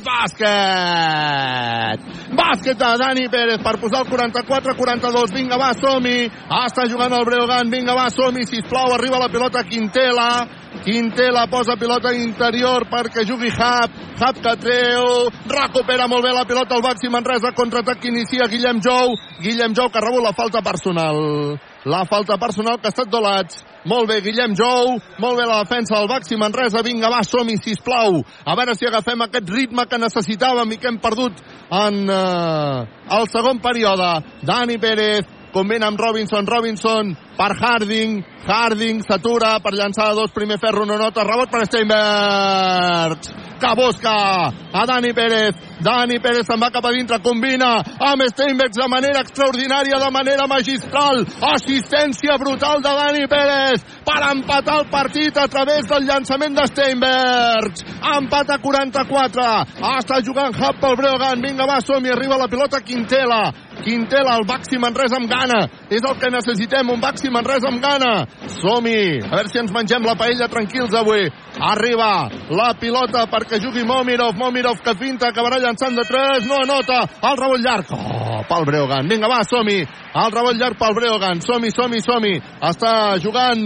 [SPEAKER 14] Bàsquet! Bàsquet de Dani Pérez per posar el 44-42. Vinga, va, som-hi. Està jugant el Breogán. Vinga, va, som-hi, sisplau. Arriba la pilota Quintela. Quintela posa pilota interior perquè jugui Hub. Hub que treu. Recupera molt bé la pilota al Baxi Manresa. Contraatac que inicia Guillem Jou. Guillem Jou que ha rebut la falta personal. La falta personal que ha estat dolats. Molt bé, Guillem Jou. Molt bé la defensa del Baxi Manresa. Vinga, va, som-hi, sisplau. A veure si agafem aquest ritme que necessitàvem i que hem perdut en eh, el segon període. Dani Pérez combina amb Robinson, Robinson per Harding, Harding s'atura per llançar dos, primer ferro, no nota, rebot per Steinberg, que busca a Dani Pérez, Dani Pérez se'n va cap a dintre, combina amb Steinberg de manera extraordinària, de manera magistral, assistència brutal de Dani Pérez per empatar el partit a través del llançament de Steinberg, empat a 44, està jugant Hub pel Breogán, vinga va, som-hi, arriba la pilota Quintela, Quintela, el Baxi Manresa amb gana. És el que necessitem, un Baxi Manresa amb gana. Som-hi. A veure si ens mengem la paella tranquils avui. Arriba la pilota perquè jugui Momirov. Momirov que finta, acabarà llançant de 3. No anota. El rebot llarg. Oh, pel Breogán. Vinga, va, som-hi. El rebot llarg pel Breogán. Som-hi, som-hi, som-hi. Està jugant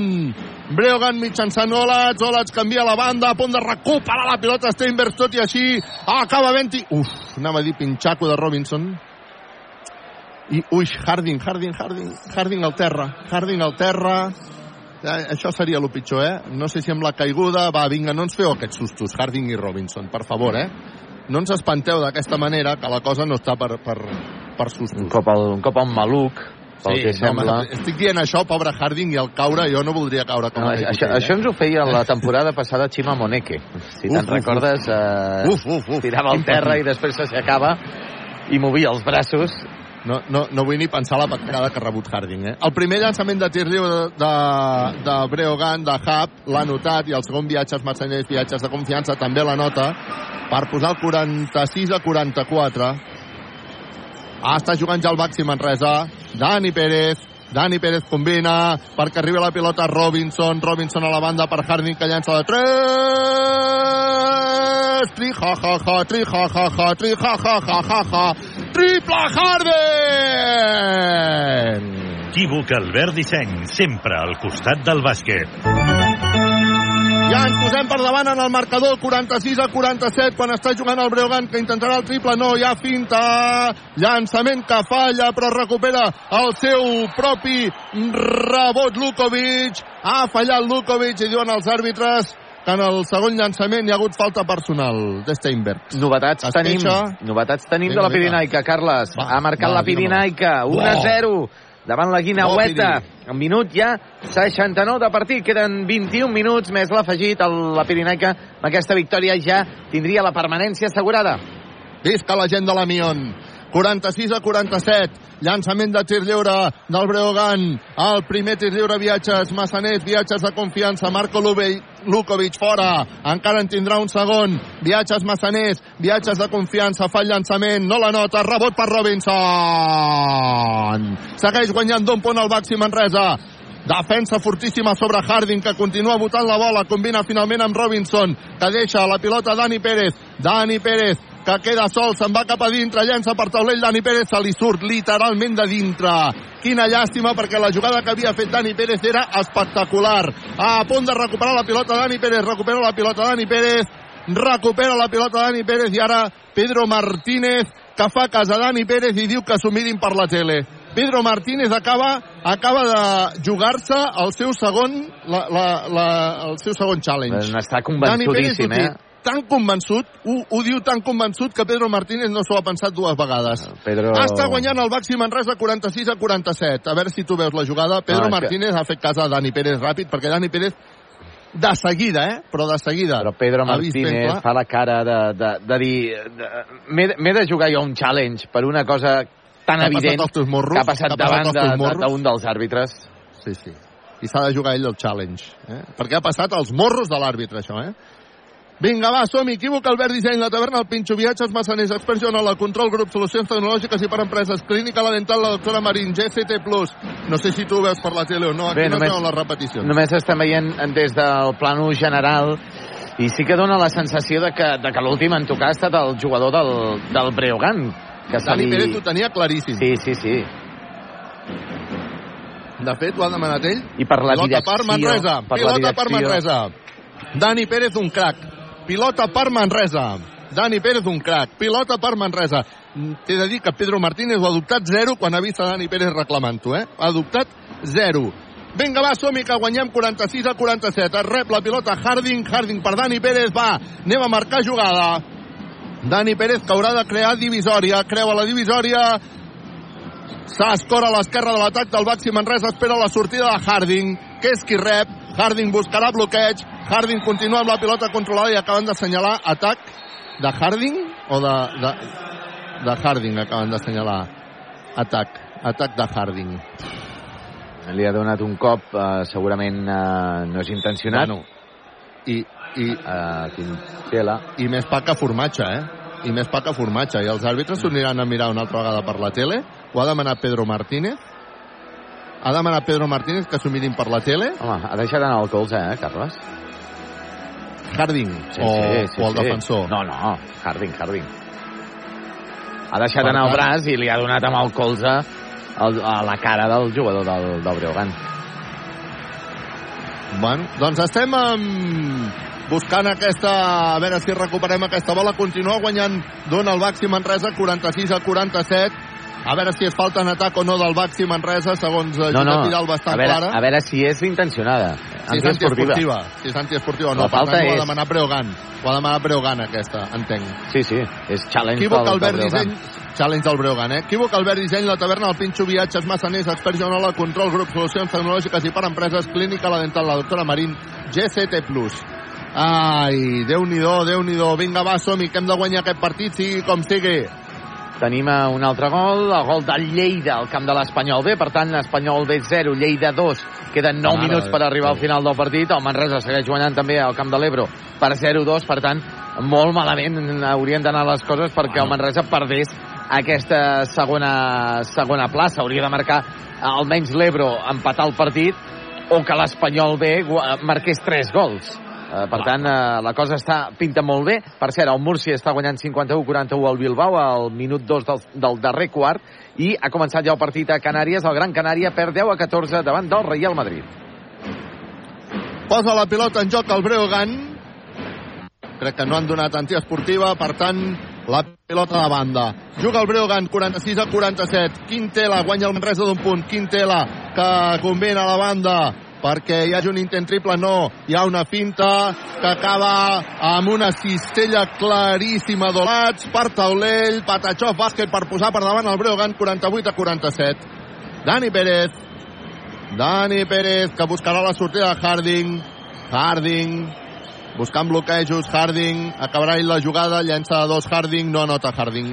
[SPEAKER 14] Breogán mitjançant Olats, Olats canvia la banda, a punt de recuperar la pilota Steinberg, tot i així acaba 20... Uf, anava a dir pinxaco de Robinson i ui, Harding, Harding, Harding, Harding al terra, Harding al terra, eh, això seria el pitjor, eh? No sé si amb la caiguda, va, vinga, no ens feu aquests sustos, Harding i Robinson, per favor, eh? No ens espanteu d'aquesta manera, que la cosa no està per, per, per sustos.
[SPEAKER 13] Un cop al, un cop al maluc, pel
[SPEAKER 14] sí,
[SPEAKER 13] que sembla.
[SPEAKER 14] No, estic dient això, pobre Harding, i al caure jo no voldria caure com
[SPEAKER 13] no,
[SPEAKER 14] a
[SPEAKER 13] això,
[SPEAKER 14] ell,
[SPEAKER 13] això ens ho feia la temporada passada Chima Moneke. Si te'n recordes, eh,
[SPEAKER 14] uf, uf, uf,
[SPEAKER 13] tirava al terra i després s'aixecava i movia els braços
[SPEAKER 14] no, no, no vull ni pensar la patada que ha rebut Harding. Eh? El primer llançament de tir lliure de, de, de Breogán, de Hub, l'ha notat, i el segon viatge als Marcellers, viatges de confiança, també la nota, per posar el 46 a 44. Ah, està jugant ja el Baxi Manresa. Dani Pérez, Dani Pérez combina perquè arriba la pilota Robinson, Robinson a la banda per Harding que llança de 3 tri ha ha ha tri ha ha ha tri ha ha ha ha ha triple Harden
[SPEAKER 12] Equívoc Albert Disseny, sempre al costat del bàsquet.
[SPEAKER 14] Ja ens posem per davant en el marcador 46 a 47 quan està jugant el Breogán que intentarà el triple. No, hi ha finta. Llançament que falla però recupera el seu propi rebot Lukovic. Ha fallat Lukovic i diuen els àrbitres que en el segon llançament hi ha hagut falta personal de Steinberg.
[SPEAKER 13] Novetats
[SPEAKER 14] Es
[SPEAKER 13] tenim,
[SPEAKER 14] queixa.
[SPEAKER 13] novetats tenim
[SPEAKER 14] Vinga,
[SPEAKER 13] de la. Pirinaica, Carles.
[SPEAKER 14] Va,
[SPEAKER 13] ha marcat
[SPEAKER 14] va,
[SPEAKER 13] la. Pirinaica, 1 a
[SPEAKER 14] Bo.
[SPEAKER 13] 0 davant la Guinaueta. Un minut ja, 69 de partit, queden 21 minuts, més l'afegit, el- la Pirinaica, amb aquesta victòria ja tindria la permanència assegurada.
[SPEAKER 14] Visca la gent de la Mion. 46 a 47. Llançament de tir lliure del Breogán. El primer tir lliure viatges Massanet, viatges de confiança. Marco Lube, Lukovic fora. Encara en tindrà un segon. Viatges Massaners, viatges de confiança. Fa el llançament, no la nota. Rebot per Robinson. Segueix guanyant d'un punt al Baxi Manresa. Defensa fortíssima sobre Harding, que continua botant la bola. Combina finalment amb Robinson, que deixa la pilota Dani Pérez. Dani Pérez, que queda sol, se'n va cap a dintre, llença per taulell Dani Pérez, se li surt literalment de dintre. Quina llàstima, perquè la jugada que havia fet Dani Pérez era espectacular. A punt de recuperar la pilota Dani Pérez, recupera la pilota Dani Pérez, recupera la pilota Dani Pérez i ara Pedro Martínez que fa casa Dani Pérez i diu que s'ho mirin per la tele. Pedro Martínez acaba, acaba de jugar-se el seu segon la, la, la, el seu segon challenge.
[SPEAKER 13] N'està
[SPEAKER 14] Dani Pérez
[SPEAKER 13] convençudíssim, eh?
[SPEAKER 14] Tan convençut, ho, ho diu tan convençut que Pedro Martínez no s'ho ha pensat dues vegades.
[SPEAKER 13] Pedro...
[SPEAKER 14] Està guanyant el Baxi Manresa 46 a 47. A veure si tu veus la jugada. Pedro
[SPEAKER 13] No, és que-
[SPEAKER 14] Martínez ha fet casa a Dani Pérez ràpid, perquè Dani Pérez de seguida, eh? Però de seguida.
[SPEAKER 13] Però Pedro
[SPEAKER 14] ha
[SPEAKER 13] Martínez fa la cara de, de, de dir de- m'he de- de jugar jo un challenge per una cosa tan
[SPEAKER 14] Que ha passat
[SPEAKER 13] evident
[SPEAKER 14] teus morros,
[SPEAKER 13] que ha passat
[SPEAKER 14] que ha passat
[SPEAKER 13] davant
[SPEAKER 14] als
[SPEAKER 13] de- de- d'un dels àrbitres.
[SPEAKER 14] Sí, sí. I s'ha de jugar ell el challenge. Eh? Perquè ha passat als morros de l'àrbitre, això, eh? Vinga, va, som-hi. Equívoc, Albert Disseny, la taverna, el Pinxo, viatges, massaners, Joanola, la control, grup, solucions tecnològiques i per empreses, clínica, la dental, la doctora Marín, GCT+. No sé si tu ho veus per la tele o no, aquí
[SPEAKER 13] Bé,
[SPEAKER 14] no
[SPEAKER 13] només-
[SPEAKER 14] les repeticions.
[SPEAKER 13] Només estem veient des del plano general i sí que dona la sensació de que, de que l'últim en tocar ha estat el jugador del, del Breogán. Que
[SPEAKER 14] Dani
[SPEAKER 13] li...
[SPEAKER 14] Pérez ho tenia claríssim.
[SPEAKER 13] Sí, sí, sí.
[SPEAKER 14] De fet, ho ha demanat ell.
[SPEAKER 13] I per la
[SPEAKER 14] Pilota
[SPEAKER 13] direcció...
[SPEAKER 14] per Manresa.
[SPEAKER 13] per
[SPEAKER 14] Pilota per. Manresa. Dani Pérez, un crac. Pilota per Manresa. Dani Pérez, un crac. Pilota per Manresa. Mm, T'he de dir que Pedro Martínez ho ha adoptat zero quan ha vist a Dani Pérez reclamant-ho, eh? Ha adoptat zero. Vinga, va, som que guanyem 46 a 47. Es rep la pilota Harding, Harding per Dani Pérez, va, anem a marcar jugada. Dani Pérez que haurà de crear divisòria, creua la divisòria, s'escora a l'esquerra de l'atac del Baxi Manresa, espera la sortida de Harding, que és qui rep, Harding buscarà bloqueig, Harding continua amb la pilota controlada i acaben d'assenyalar atac de Harding o de, de, de Harding acaben d'assenyalar atac, atac de Harding.
[SPEAKER 13] Li ha donat un cop, eh, segurament eh, no és intencionat.
[SPEAKER 14] Bueno, i, i,
[SPEAKER 13] uh, quin tela.
[SPEAKER 14] I més pa que formatge, eh? I més pa que formatge. I els àrbitres s'ho aniran a mirar una altra vegada per la tele. Ho ha demanat Pedro Martínez. Ha demanat Pedro Martínez que s'ho mirin per la tele.
[SPEAKER 13] Home, ha deixat anar el colze, eh, Carles?
[SPEAKER 14] Harding
[SPEAKER 13] Sí,
[SPEAKER 14] o,
[SPEAKER 13] sí, sí,
[SPEAKER 14] o el
[SPEAKER 13] sí.
[SPEAKER 14] defensor.
[SPEAKER 13] No, no, Harding, Harding. Ha deixat
[SPEAKER 14] Per
[SPEAKER 13] anar el
[SPEAKER 14] tant-
[SPEAKER 13] braç i li ha donat amb el colze el, a la cara del jugador del, del Breogán.
[SPEAKER 14] Bueno, doncs estem amb... buscant aquesta... A veure si recuperem aquesta bola. Continua guanyant Dona el Baxi Manresa 46 a 47. A veure si es falta en atac o no del Baxi Manresa, segons eh,
[SPEAKER 13] No, no,
[SPEAKER 14] Josep Vidal
[SPEAKER 13] a
[SPEAKER 14] bastant
[SPEAKER 13] veure,
[SPEAKER 14] clara.
[SPEAKER 13] a veure si és intencionada.
[SPEAKER 14] Si és antiesportiva. Si és antiesportiva. No,
[SPEAKER 13] La falta
[SPEAKER 14] tant, ho ha
[SPEAKER 13] és-
[SPEAKER 14] demanat Breogán. Ho ha demanat Breogán, aquesta, entenc.
[SPEAKER 13] Sí, sí, és challenge
[SPEAKER 14] Equívoc,
[SPEAKER 13] del,
[SPEAKER 14] Albert
[SPEAKER 13] del Breogán.
[SPEAKER 14] Disseny, challenge del Breogán, eh? Equívoc, Albert Disseny, la taverna, el Pinxo, viatges, massaners, experts Joanola, control, grup, solucions tecnològiques i per empreses, clínica, la dental, la doctora Marín, GCT+. Ai, Déu-n'hi-do, déu nhi déu Vinga, va, som que hem de guanyar aquest partit, sigui com sigui.
[SPEAKER 13] Tenim un altre gol, el gol del Lleida al camp de l'Espanyol B, per tant, Espanyol B 0, Lleida 2. Queden 9
[SPEAKER 14] Mare
[SPEAKER 13] minuts per arribar al final del partit. El Manresa segueix guanyant també al camp de l'Ebro per 0-2, per tant, molt malament haurien d'anar les coses perquè el Manresa perdés aquesta segona, segona plaça. Hauria de marcar almenys l'Ebro empatar el partit o que l'Espanyol B marqués 3 gols. Eh, per tant, eh, la cosa està pinta molt bé. Per cert, el Múrcia està guanyant 51-41 al Bilbao al minut 2 del, del darrer quart i ha començat ja el partit a Canàries. El Gran Canària perd 10 a 14 davant del Real Madrid.
[SPEAKER 14] Posa la pilota en joc el Breogan. Crec que no han donat antiesportiva, per tant, la pilota de banda. Juga el Breogan, 46 a 47. Quintela guanya el Manresa d'un punt. Quintela, que combina la banda perquè hi hagi un intent triple, no. Hi ha una finta que acaba amb una cistella claríssima d'Olats per taulell, Patachov bàsquet per posar per davant el Breogan, 48 a 47. Dani Pérez. Dani Pérez, que buscarà la sortida de Harding. Harding, buscant bloquejos, Harding, acabarà la jugada, llença de dos Harding, no anota Harding.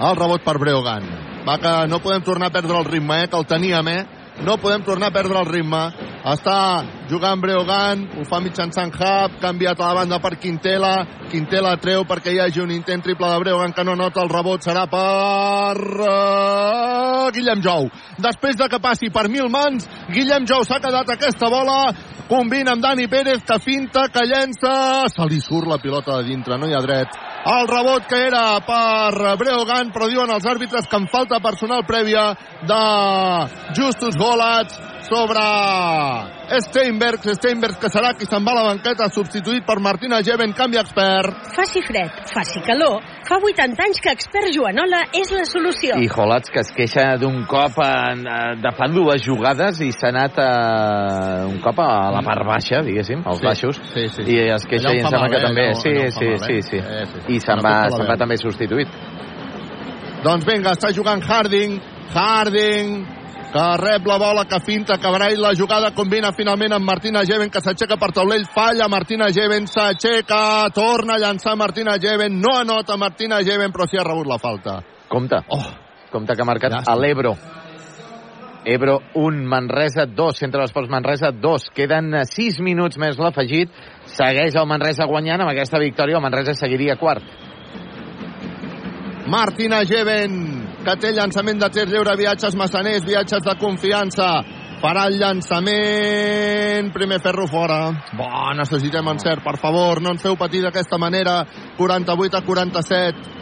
[SPEAKER 14] El rebot per Breogan. Va que no podem tornar a perdre el ritme, eh, que el teníem, eh? No podem tornar a perdre el ritme. Està jugant Breogan, ho fa mitjançant Hub, canviat a la banda per Quintela, Quintela treu perquè hi hagi un intent triple de Breogan que no nota el rebot, serà per uh, Guillem Jou. Després de que passi per mil mans, Guillem Jou s'ha quedat aquesta bola, combina amb Dani Pérez, que finta, que llença, se li surt la pilota de dintre, no hi ha dret. El rebot que era per Breogan, però diuen els àrbitres que en falta personal prèvia de Justus Golats sobre Steinberg, Steinberg que serà qui se'n va a la banqueta substituït per Martina Geven, canvi expert.
[SPEAKER 18] Faci fred, faci calor, fa 80 anys que expert Joanola és la solució.
[SPEAKER 13] I Holats que es queixa d'un cop en, de fa dues jugades i s'ha anat a, un cop a la part baixa, diguéssim, als
[SPEAKER 14] Sí,
[SPEAKER 13] baixos,
[SPEAKER 14] sí, sí.
[SPEAKER 13] i es queixa
[SPEAKER 14] Allà
[SPEAKER 13] i em sembla que també... sí, sí,
[SPEAKER 14] malbé.
[SPEAKER 13] sí, sí,
[SPEAKER 14] Eh, sí.
[SPEAKER 13] I se'n va,
[SPEAKER 14] malbé.
[SPEAKER 13] va també substituït.
[SPEAKER 14] Doncs vinga, està jugant Harding. Harding, que rep la bola, que finta, que Braille la jugada, combina finalment amb Martina Geven, que s'aixeca per taulell, falla Martina Geven, s'aixeca, torna a llançar Martina Geven, no anota Martina Geven, però sí ha rebut la falta.
[SPEAKER 13] Compte. Oh. Compte que ha marcat a l'Ebro. Ebro 1, Manresa 2, Centre d'Esports Manresa 2. Queden 6 minuts més l'afegit. Segueix el Manresa guanyant. Amb aquesta victòria el Manresa seguiria quart.
[SPEAKER 14] Martina Geven, que té llançament de tir lliure, viatges massaners, viatges de confiança. Farà el llançament. Primer ferro fora. Bo, necessitem encert, per favor. No ens feu patir d'aquesta manera. 48 a 47.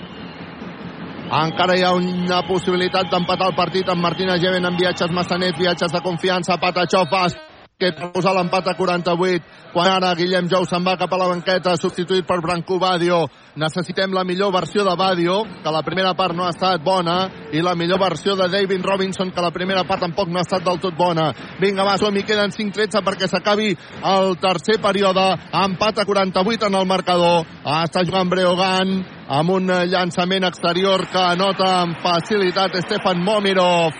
[SPEAKER 14] Encara hi ha una possibilitat d'empatar el partit amb Martina Geven en viatges massaners, viatges de confiança. Patachov, bàsquet, per posar l'empat a 48. Quan ara Guillem Jou se'n va cap a la banqueta, substituït per Branco Badio. Necessitem la millor versió de Badio, que la primera part no ha estat bona, i la millor versió de David Robinson, que la primera part tampoc no ha estat del tot bona. Vinga, va, som-hi, queden 5-13 perquè s'acabi el tercer període. Empat a 48 en el marcador. Ah, Està jugant Breogan amb un llançament exterior que anota amb facilitat Stefan Momirov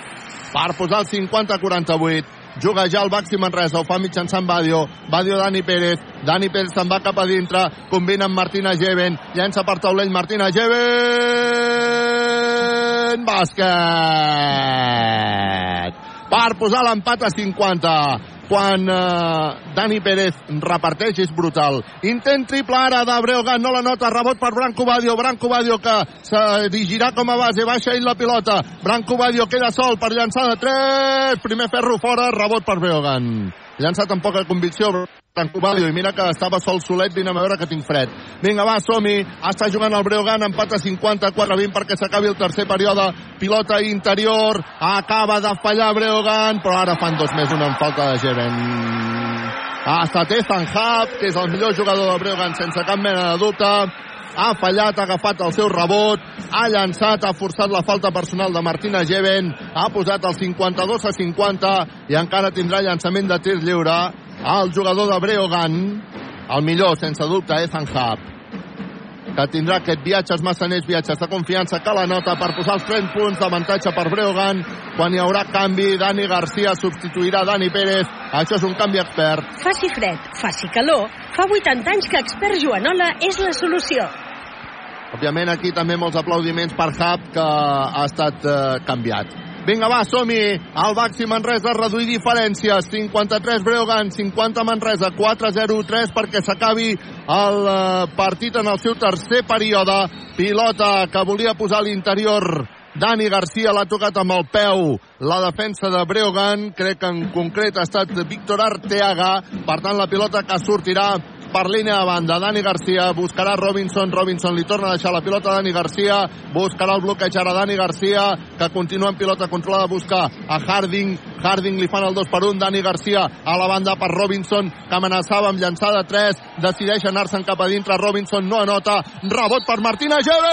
[SPEAKER 14] per posar el 50 a 48 juga ja el Baxi Manresa, ho fa mitjançant Badio, Badio Dani Pérez, Dani Pérez se'n va cap a dintre, combina amb Martina Geven, llença per taulell Martina Geven, bàsquet! Per posar l'empat a 50 quan eh, Dani Pérez reparteix és brutal. Intent triple ara de Breogan, no la nota, rebot per Branco Badio, Branco Badio que se dirigirà com a base, baixa ell la pilota, Branco Badio queda sol per llançar de 3, primer ferro fora, rebot per Breogan. Llançat amb poca convicció, Branco i mira que estava sol solet, vine a veure que tinc fred. Vinga, va, som-hi, està jugant el Breogan, empat a 54-20 perquè s'acabi el tercer període, pilota interior, acaba de fallar Breogan, però ara fan dos més una en falta de Geven. Ha estat Ethan Hub, que és el millor jugador de Breogan sense cap mena de dubte. Ha fallat, ha agafat el seu rebot, ha llançat, ha forçat la falta personal de Martina Geven, ha posat el 52 a 50 i encara tindrà llançament de tir lliure el jugador de Breogan, el millor, sense dubte, Ethan Hub que tindrà aquest viatges massaners, viatges de confiança, que la nota per posar els 30 punts d'avantatge per Breogan. Quan hi haurà canvi, Dani Garcia substituirà Dani Pérez. Això és un canvi expert.
[SPEAKER 18] Faci fred, faci calor, fa 80 anys que expert Joanola és la solució.
[SPEAKER 14] Òbviament aquí també molts aplaudiments per Hub, que ha estat eh, canviat. Vinga, va, som-hi! El Baxi Manresa reduir diferències. 53 Breogan, 50 Manresa, 4-0-3 perquè s'acabi el eh, partit en el seu tercer període. Pilota que volia posar a l'interior Dani Garcia l'ha tocat amb el peu la defensa de Breogan, crec que en concret ha estat Víctor Arteaga, per tant la pilota que sortirà per línia de banda. Dani Garcia buscarà Robinson, Robinson li torna a deixar la pilota Dani Garcia, buscarà el bloqueig ara Dani Garcia, que continua en pilota controlada, busca a Harding, Harding li fan el 2 per 1, Dani Garcia a la banda per Robinson, que amenaçava amb llançada 3, decideix anar-se'n cap a dintre, Robinson no anota, rebot per Martina Geren,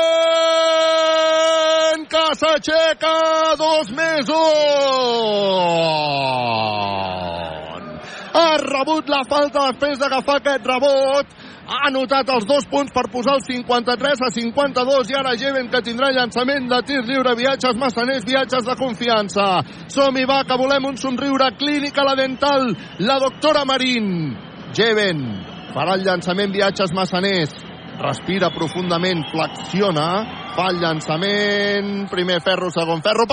[SPEAKER 14] que s'aixeca dos més un. Ha rebut la falta després d'agafar aquest rebot, ha anotat els dos punts per posar el 53 a 52 i ara Jeven que tindrà llançament de tir lliure, viatges massaners, viatges de confiança. Som-hi va, que volem un somriure. Clínica la dental, la doctora Marín. Jeven farà el llançament viatges massaners, respira profundament, flexiona, fa el llançament, primer ferro, segon ferro,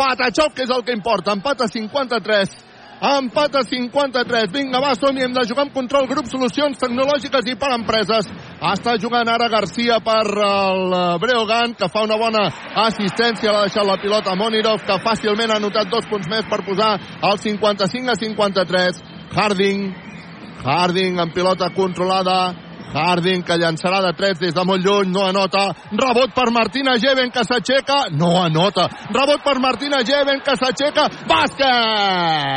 [SPEAKER 14] Patachov! Patachov, que és el que importa, empat a 53 empat a 53. Vinga, va, som hem de jugar amb control grup, solucions tecnològiques i per empreses. Està jugant ara Garcia per el Breogan, que fa una bona assistència, l'ha deixat la pilota Monirov, que fàcilment ha anotat dos punts més per posar el 55 a 53. Harding, Harding amb pilota controlada, Harding que llançarà de 3 des de molt lluny, no anota. Rebot per Martina Geven que s'aixeca, no anota. Rebot per Martina Geven que s'aixeca, bàsquet!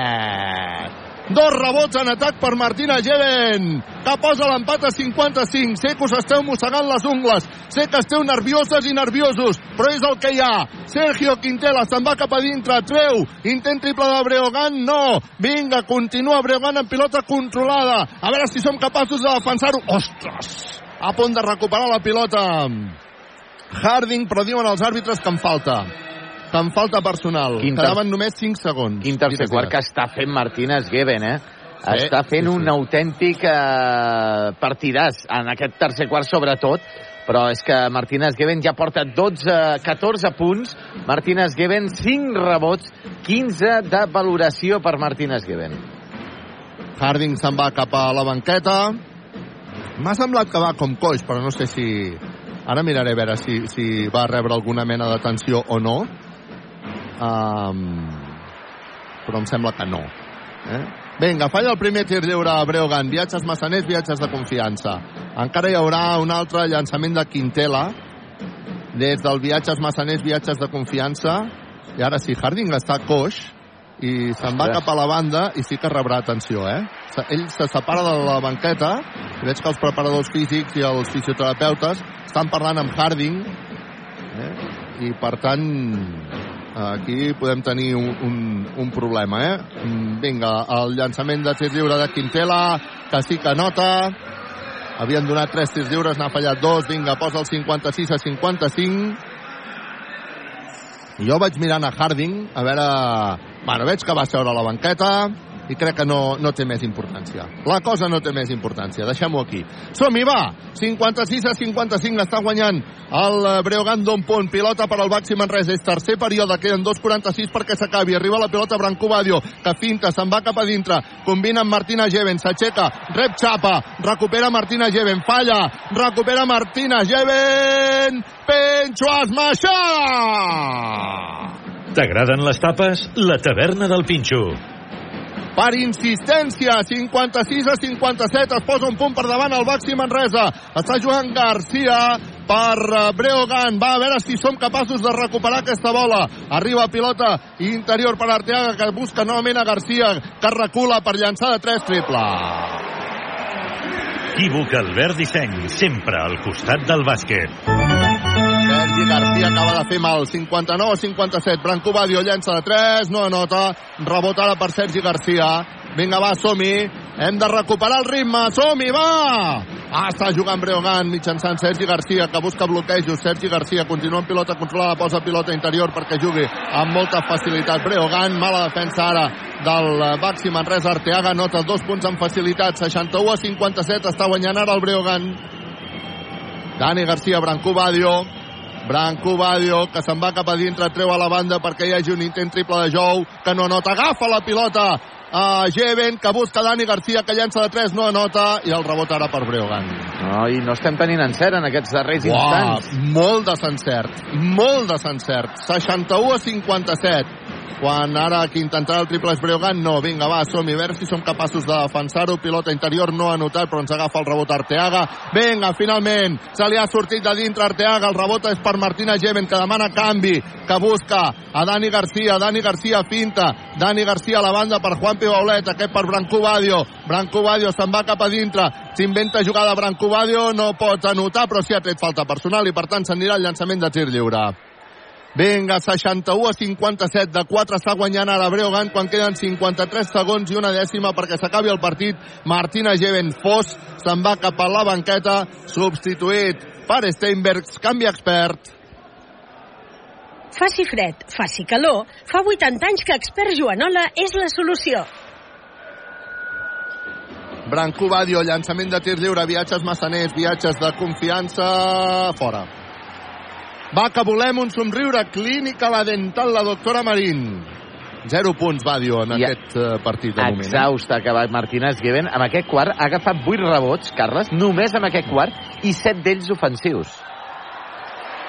[SPEAKER 14] Dos rebots en atac per Martina Geven, que posa l'empat a 55. Sé que us esteu mossegant les ungles, sé que esteu nervioses i nerviosos, però és el que hi ha. Sergio Quintela se'n va cap a dintre, treu, intent triple de Breogan, no. Vinga, continua Breogan en pilota controlada. A veure si som capaços de defensar-ho. Ostres! A punt de recuperar la pilota. Harding, però diuen els àrbitres que en falta en falta personal.
[SPEAKER 13] Quin ter-
[SPEAKER 14] Quedaven només 5 segons.
[SPEAKER 13] Quin tercer quart que està fent Martínez Geben, eh? Sí, està fent sí, sí. un autèntic eh, partidàs en aquest tercer quart sobretot però és que Martínez Geben ja porta 12, 14 punts Martínez Geben 5 rebots 15 de valoració per Martínez Geben
[SPEAKER 14] Harding se'n va cap a la banqueta. M'ha semblat que va com coix, però no sé si... Ara miraré a veure si, si va rebre alguna mena d'atenció o no. Um, però em sembla que no. Eh? Vinga, falla el primer tir lliure a Breogan. Viatges massaners, viatges de confiança. Encara hi haurà un altre llançament de Quintela des del viatges massaners, viatges de confiança. I ara sí, Harding està coix i se'n va cap a la banda i sí que rebrà atenció, eh? Ell se separa de la banqueta i veig que els preparadors físics i els fisioterapeutes estan parlant amb Harding eh? i per tant aquí podem tenir un, un, un problema, eh? Vinga, el llançament de tir lliure de Quintela, que sí que nota. Havien donat tres tirs lliures, n'ha fallat dos. Vinga, posa el 56 a 55. I jo vaig mirant a Harding, a veure... Bueno, veig que va seure a la banqueta i crec que no, no té més importància. La cosa no té més importància, deixem-ho aquí. Som-hi, va! 56 a 55 està guanyant el Breogan d'un punt. Pilota per al Baxi Manresa. És tercer període, queden 2.46 perquè s'acabi. Arriba la pilota Branco Badio, que finta, se'n va cap a dintre. Combina amb Martina Geven, s'aixeca, rep xapa, recupera Martina Geven, falla, recupera Martina Geven, Pencho Esmaixà!
[SPEAKER 12] T'agraden les tapes? La taverna del Pinxo.
[SPEAKER 14] Per insistència, 56 a 57, es posa un punt per davant el Baxi Manresa. Està jugant Garcia per eh, Breogan. Va a veure si som capaços de recuperar aquesta bola. Arriba pilota interior per Arteaga, que busca novament a Garcia, que recula per llançar de 3 triple.
[SPEAKER 12] Equívoc Albert Disseny, sempre al costat del bàsquet.
[SPEAKER 14] Sergi Garcia acaba de fer mal. 59 a 57. Branco Badio llença de 3, no anota. Rebot ara per Sergi Garcia. Vinga, va, som-hi. Hem de recuperar el ritme. Som-hi, va! Ah, està jugant Breogan mitjançant Sergi Garcia, que busca bloquejos. Sergi Garcia continua en pilota controlada, posa pilota interior perquè jugui amb molta facilitat. Breogan, mala defensa ara del eh, Baxi Manresa. Arteaga nota dos punts amb facilitat. 61 a 57 està guanyant ara el Breogan. Dani Garcia, Branco Badio. Branco Badio, que se'n va cap a dintre, treu a la banda perquè hi hagi un intent triple de Jou, que no anota, agafa la pilota a Jeven, que busca Dani Garcia, que llança de 3, no anota, i el rebot ara per Breogan.
[SPEAKER 13] No, i no estem tenint encert en aquests darrers
[SPEAKER 14] Uah,
[SPEAKER 13] instants.
[SPEAKER 14] molt desencert, molt desencert. 61 a 57. Quan ara qui intentarà el triple és Breogan, no. Vinga, va, som a veure si som capaços de defensar-ho. Pilota interior no ha notat, però ens agafa el rebot Arteaga. Vinga, finalment, se li ha sortit de dintre Arteaga. El rebot és per Martina Geven, que demana canvi, que busca a Dani Garcia. Dani Garcia finta. Dani Garcia a la banda per Juan Pibaulet. Aquest per Branco Badio. Branco Badio se'n va cap a dintre. S'inventa jugada Branco Badio. No pot anotar, però sí ha tret falta personal i per tant s'anirà el llançament de tir lliure. Vinga, 61 a 57 de 4 està guanyant ara Breogan quan queden 53 segons i una dècima perquè s'acabi el partit. Martina Geven Fos se'n va cap a la banqueta, substituït per Steinbergs, canvi expert.
[SPEAKER 18] Faci fred, faci calor, fa 80 anys que Expert Joanola és la solució.
[SPEAKER 14] Branco Badio, llançament de tir lliure, viatges massaners, viatges de confiança, fora. Va, que volem un somriure. Clínica La Dental, la doctora Marín. Zero punts, Badio, en
[SPEAKER 13] I
[SPEAKER 14] aquest eh, partit de moment. Eh?
[SPEAKER 13] Exhaust ha acabat Martínez Given. Amb aquest quart ha agafat 8 rebots, Carles, només amb aquest quart, i 7 d'ells ofensius.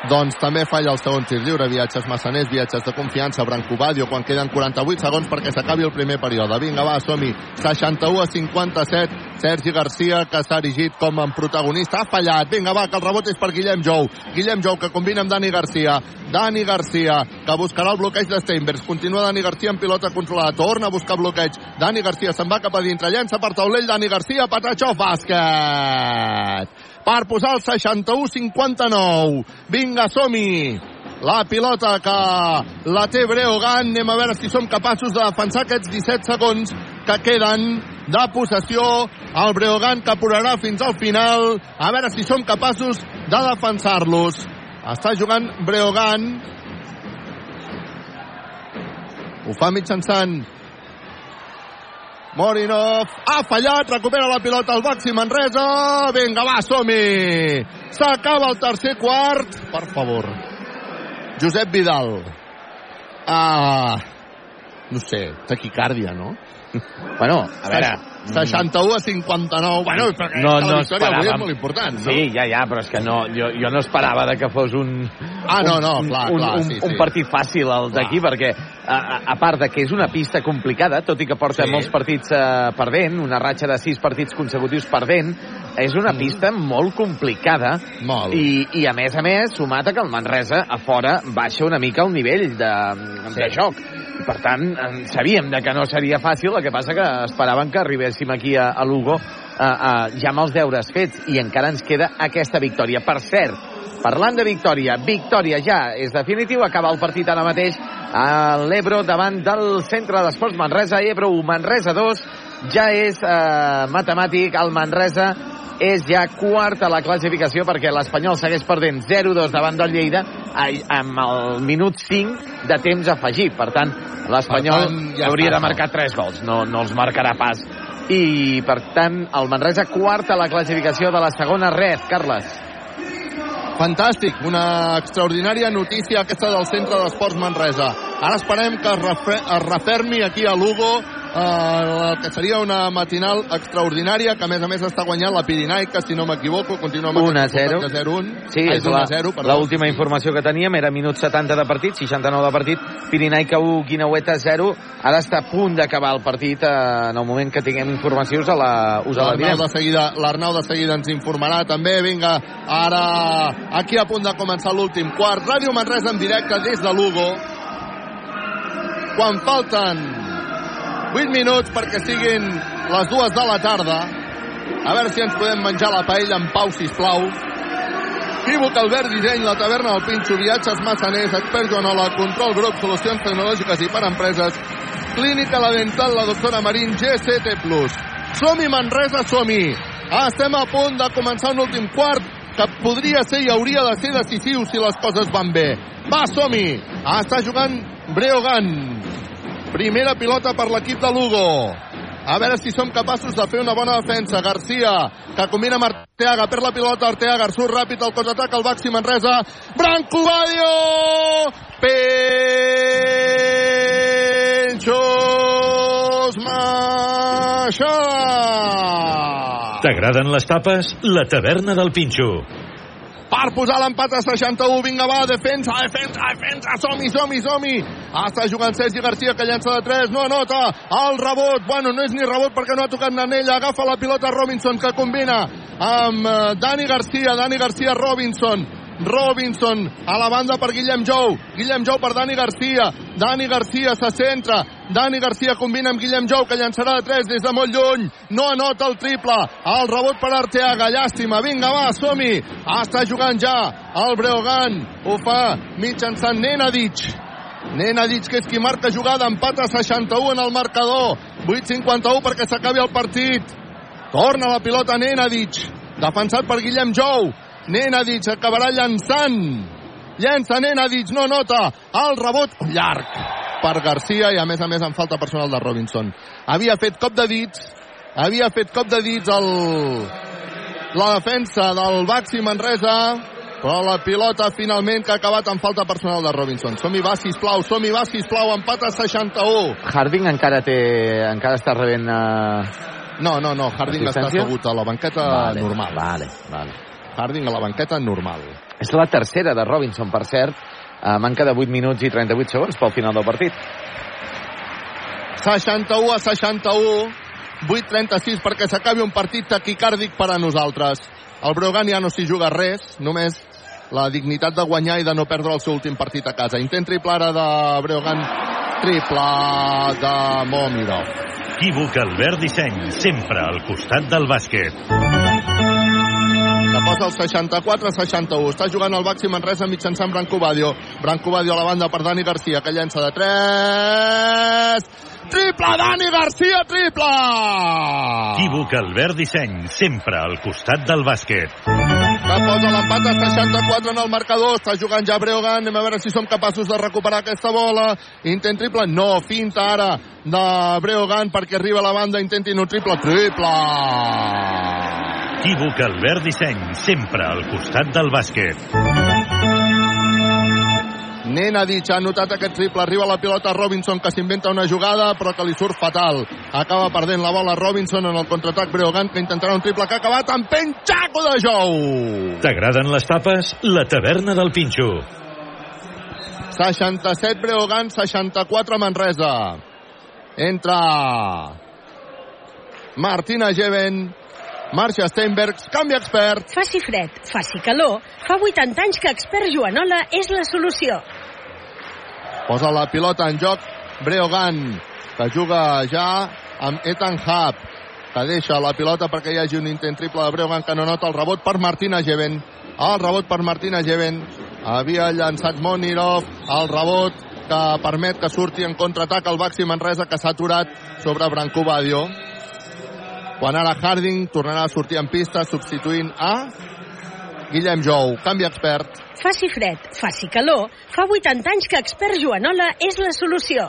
[SPEAKER 14] Doncs també falla el segon tir lliure, viatges massaners, viatges de confiança, Branco Badio, quan queden 48 segons perquè s'acabi el primer període. Vinga, va, som-hi. 61 a 57, Sergi Garcia, que s'ha erigit com a protagonista, ha fallat. Vinga, va, que el rebot és per Guillem Jou. Guillem Jou, que combina amb Dani Garcia. Dani Garcia, que buscarà el bloqueig de Steinbergs. Continua Dani Garcia en pilota controlada. Torna a buscar bloqueig. Dani Garcia se'n va cap a dintre. Llença per taulell. Dani Garcia, Patachó, bàsquet. Per posar el 61-59. Vinga, som-hi. La pilota que la té Breogan. Anem a veure si som capaços de defensar aquests 17 segons que queden de possessió. El Breogan que apurarà fins al final. A veure si som capaços de defensar-los. Està jugant Breogan. Ho fa mitjançant Morinov ha fallat, recupera la pilota al Baxi Manresa. Vinga, va, som-hi! S'acaba el tercer quart. Per favor. Josep Vidal. Ah, no sé, taquicàrdia, no?
[SPEAKER 13] Bueno, a veure...
[SPEAKER 14] 61 a 59. Bueno, però
[SPEAKER 13] no,
[SPEAKER 14] la
[SPEAKER 13] no
[SPEAKER 14] victòria avui és
[SPEAKER 13] esperàvem.
[SPEAKER 14] molt important, no?
[SPEAKER 13] Sí, ja, ja, però és que no, jo, jo no esperava de que fos un...
[SPEAKER 14] Ah, no, no,
[SPEAKER 13] un,
[SPEAKER 14] clar,
[SPEAKER 13] un,
[SPEAKER 14] clar,
[SPEAKER 13] un,
[SPEAKER 14] sí,
[SPEAKER 13] un
[SPEAKER 14] sí.
[SPEAKER 13] partit fàcil el d'aquí, perquè a, a, part de que és una pista complicada, tot i que porta
[SPEAKER 14] Sí.
[SPEAKER 13] molts partits eh, perdent, una ratxa de sis partits consecutius perdent, és una pista molt complicada
[SPEAKER 14] Mm. Molt.
[SPEAKER 13] i, i a més a més, sumat a que el Manresa a fora baixa una mica el nivell de, de joc. Per tant, sabíem de que no seria fàcil, el que passa que esperaven que arribéssim aquí a, a Lugo a, a, ja amb els deures fets i encara ens queda aquesta victòria. Per cert, parlant de victòria, victòria ja és definitiu, acaba el partit ara mateix a l'Ebro davant del Centre d'Esports Manresa, Ebro 1, Manresa 2, ja és eh, matemàtic, el Manresa és ja quart a la classificació perquè l'Espanyol segueix perdent 0-2 davant del Lleida amb el minut 5 de temps afegit. Per tant, l'Espanyol
[SPEAKER 14] ja
[SPEAKER 13] hauria
[SPEAKER 14] està,
[SPEAKER 13] de marcar 3 gols, no, no els marcarà pas. I, per tant, el Manresa quart a la classificació de la segona red, Carles.
[SPEAKER 14] Fantàstic, una extraordinària notícia aquesta del Centre d'Esports Manresa. Ara esperem que es, refe es refermi aquí a Lugo el que seria una matinal extraordinària que a més a més està guanyant la Pirinaica, si no m'equivoco, continua amb
[SPEAKER 13] 1 a
[SPEAKER 14] aquest
[SPEAKER 13] 0.
[SPEAKER 14] resultat de 0-1.
[SPEAKER 13] Sí,
[SPEAKER 14] Ai,
[SPEAKER 13] és
[SPEAKER 14] d'1
[SPEAKER 13] la,
[SPEAKER 14] a 0, perdó.
[SPEAKER 13] l'última informació que teníem era minut 70 de partit, 69 de partit, Pirinaica 1, Guinaueta 0. Ara està a punt d'acabar el partit eh, en el moment que tinguem informació us, a la, us a la direm.
[SPEAKER 14] de seguida, l'Arnau de seguida ens informarà també. Vinga, ara aquí a punt de començar l'últim quart. Ràdio Manresa en directe des de Lugo. Quan falten 8 minuts perquè siguin les dues de la tarda. A veure si ens podem menjar la paella en pau, sisplau. Equívoc, Albert Disseny, la taverna del Pinxo, viatges massaners, expert Joanola, control grup, solucions tecnològiques i per empreses, clínica la dental, la doctora Marín, GCT+. Som-hi, Manresa, som-hi! Ah, estem a punt de començar un últim quart que podria ser i hauria de ser decisiu si les coses van bé. Va, som-hi! Ah, està jugant Breogan. Primera pilota per l'equip de Lugo. A veure si som capaços de fer una bona defensa. Garcia, que combina amb Arteaga, per la pilota, Arteaga, surt ràpid al contraatac, el Baxi Manresa. Branco Badio! Penxos Maixà!
[SPEAKER 12] T'agraden les tapes? La taverna del Pinxo.
[SPEAKER 14] Per posar l'empat a 61. Vinga, va, defensa, defensa, defensa. Som-hi, som-hi, som-hi. Està jugant Sergi Garcia, que llença de 3. No anota. El rebot. Bueno, no és ni rebot perquè no ha tocat Nanella. Agafa la pilota Robinson, que combina amb eh, Dani Garcia. Dani Garcia, Robinson. Robinson a la banda per Guillem Jou. Guillem Jou per Dani Garcia. Dani Garcia se centra. Dani Garcia combina amb Guillem Jou que llançarà de 3 des de molt lluny. No anota el triple. El rebot per Arteaga. Llàstima. Vinga va som-hi. Està jugant ja el Breogan ho fa mitjançant Nenadic Nenadic que és qui marca jugada. Empat a 61 en el marcador. 8-51 perquè s'acabi el partit. Torna la pilota Nenadic defensat per Guillem Jou Nenadic acabarà llançant. Llença Nenadic, no nota. El rebot llarg per Garcia i a més a més en falta personal de Robinson. Havia fet cop de dits, havia fet cop de dits el, la defensa del Baxi Manresa, però la pilota finalment que ha acabat en falta personal de Robinson. Som-hi, va, sisplau, som-hi, va, sisplau, empat a 61.
[SPEAKER 13] Harding encara té, encara està rebent... Uh...
[SPEAKER 14] No, no, no, Harding està assegut a la banqueta
[SPEAKER 13] vale,
[SPEAKER 14] normal.
[SPEAKER 13] Vale, vale.
[SPEAKER 14] Harding a la banqueta normal.
[SPEAKER 13] És la tercera de Robinson, per cert, a manca de 8 minuts i 38 segons pel final del partit.
[SPEAKER 14] 61 a 61, 8-36 perquè s'acabi un partit taquicàrdic per a nosaltres. El Brogan ja no s'hi juga res, només la dignitat de guanyar i de no perdre el seu últim partit a casa. Intent triple ara de Breogan, triple de Momirov.
[SPEAKER 12] Equívoc Albert Disseny, sempre al costat del bàsquet.
[SPEAKER 14] Posa el 64-61. Està jugant el Baxi Manresa mitjançant Branco Badio. Branco Badio a la banda per Dani Garcia, que llença de 3. Triple, Dani Garcia, triple!
[SPEAKER 12] Equívoc Albert Disseny, sempre al costat del bàsquet.
[SPEAKER 14] Que posa l'empat a 64 en el marcador. Està jugant ja Breogan. Anem a veure si som capaços de recuperar aquesta bola. Intent triple. No, finta ara de Breogan perquè arriba a la banda. Intentin un triple. Triple!
[SPEAKER 12] Equívoc Albert Disseny, sempre al costat del bàsquet.
[SPEAKER 14] Nenadic ha notat aquest triple, arriba la pilota Robinson que s'inventa una jugada però que li surt fatal. Acaba perdent la bola Robinson en el contraatac Breogan que intentarà un triple que ha acabat amb penxaco de Jou.
[SPEAKER 12] T'agraden les tapes? La taverna del Pinxo.
[SPEAKER 14] 67 Breogan, 64 Manresa. Entra Martina Geven, Marcia Steinbergs, canvi expert.
[SPEAKER 18] Faci fred, faci calor. Fa 80 anys que expert Joanola és la solució.
[SPEAKER 14] Posa la pilota en joc Breogan, que juga ja amb Ethan Hub, que deixa la pilota perquè hi hagi un intent triple de Breogan que no nota el rebot per Martina Geven. El rebot per Martina Geven. Havia llançat Monirov, el rebot que permet que surti en contraatac el Baxi Manresa que s'ha aturat sobre Branco Badio. Quan ara Harding tornarà a sortir en pista substituint a Guillem Jou, canvi expert.
[SPEAKER 18] Faci fred, faci calor. Fa 80 anys que expert Joanola és la solució.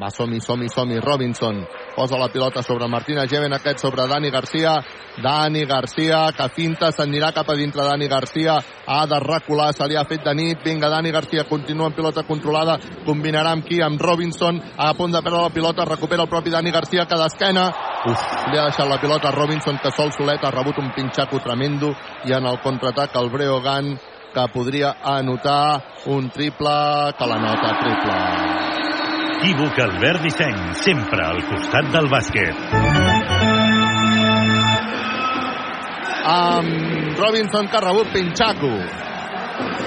[SPEAKER 14] Va, som-hi, som-hi, som-hi. Robinson posa la pilota sobre Martina Geven, aquest sobre Dani Garcia. Dani Garcia, que finta, s'anirà cap a dintre Dani Garcia. Ha de recular, se li ha fet de nit. Vinga, Dani Garcia continua en pilota controlada. Combinarà amb qui? Amb Robinson. A punt de perdre la pilota, recupera el propi Dani Garcia, que d'esquena. Uf, li ha deixat la pilota a Robinson, que sol solet ha rebut un pinxaco tremendo. I en el contraatac el Breogan, que podria anotar un triple, que la nota triple.
[SPEAKER 12] Equívoc Albert Disseny, sempre al costat del bàsquet.
[SPEAKER 14] Amb Robinson que ha rebut Pinxaco.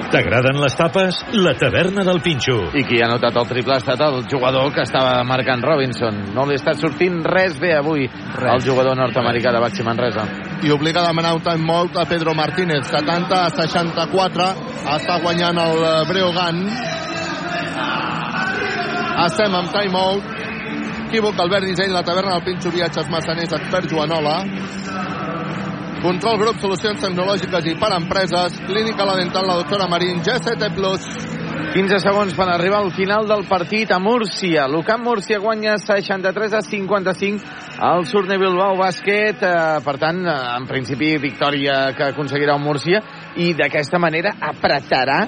[SPEAKER 12] T'agraden les tapes? La taverna del Pinxo.
[SPEAKER 13] I qui ha notat el triple ha estat el jugador que estava marcant Robinson. No li està sortint res bé avui res. el jugador nord-americà de Baxi Manresa.
[SPEAKER 14] I obliga a demanar un timeout a Pedro Martínez. 70 a 64. Està guanyant el Breogan. Estem amb timeout. Equívoc Albert Disseny, la taverna del Pinxo Viatges Massaners, expert Joanola. Control Grup, solucions tecnològiques i per empreses. Clínica La Dental, la doctora Marín, GCT Plus.
[SPEAKER 13] 15 segons per arribar al final del partit a Múrcia. L'Ucamp Múrcia guanya 63 a 55 al Surne Bilbao Bàsquet. Eh, per tant, eh, en principi, victòria que aconseguirà el Múrcia i d'aquesta manera apretarà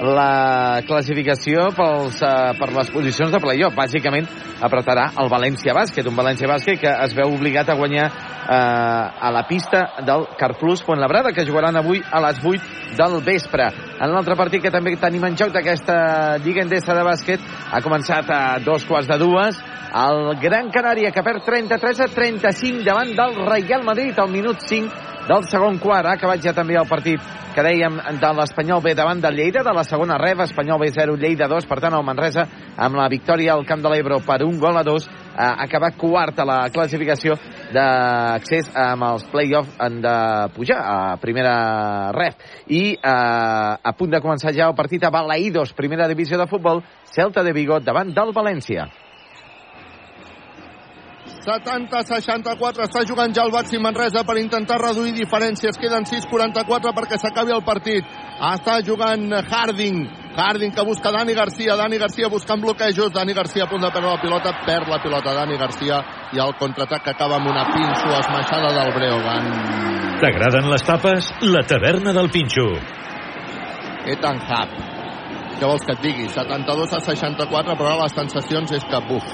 [SPEAKER 13] la classificació pels, uh, per les posicions de playoff. Bàsicament apretarà el València Bàsquet, un València Bàsquet que es veu obligat a guanyar uh, a la pista del Carplus Labrada, que jugaran avui a les 8 del vespre. En l'altre partit que també tenim en joc d'aquesta Lliga Endesa de bàsquet ha començat a dos quarts de dues el Gran Canària que perd 33 a 35 davant del Real Madrid al minut 5 del segon quart. Ha acabat ja també el partit que dèiem de l'Espanyol B davant del Lleida, de la segona rev, Espanyol B 0, Lleida 2, per tant el Manresa amb la victòria al Camp de l'Ebro per un gol a dos ha acabat quart a la classificació d'accés amb els play-offs de pujar a primera ref. I eh, a punt de començar ja el partit a Balaïdos, primera divisió de futbol. Celta de Vigo davant del València
[SPEAKER 14] 70-64 està jugant ja el Baxi Manresa per intentar reduir diferències. Queden 6-44 perquè s'acabi el partit. Està jugant Harding. Harding que busca Dani Garcia. Dani Garcia buscant bloquejos. Dani Garcia a punt de perdre la pilota. Perd la pilota Dani Garcia i el contraatac que acaba amb una pinxo esmaixada del Breogan
[SPEAKER 12] T'agraden les tapes? La taverna del Pinxo.
[SPEAKER 14] Ethan Hub. Què vols que et digui? 72 a 64 però les sensacions és que buf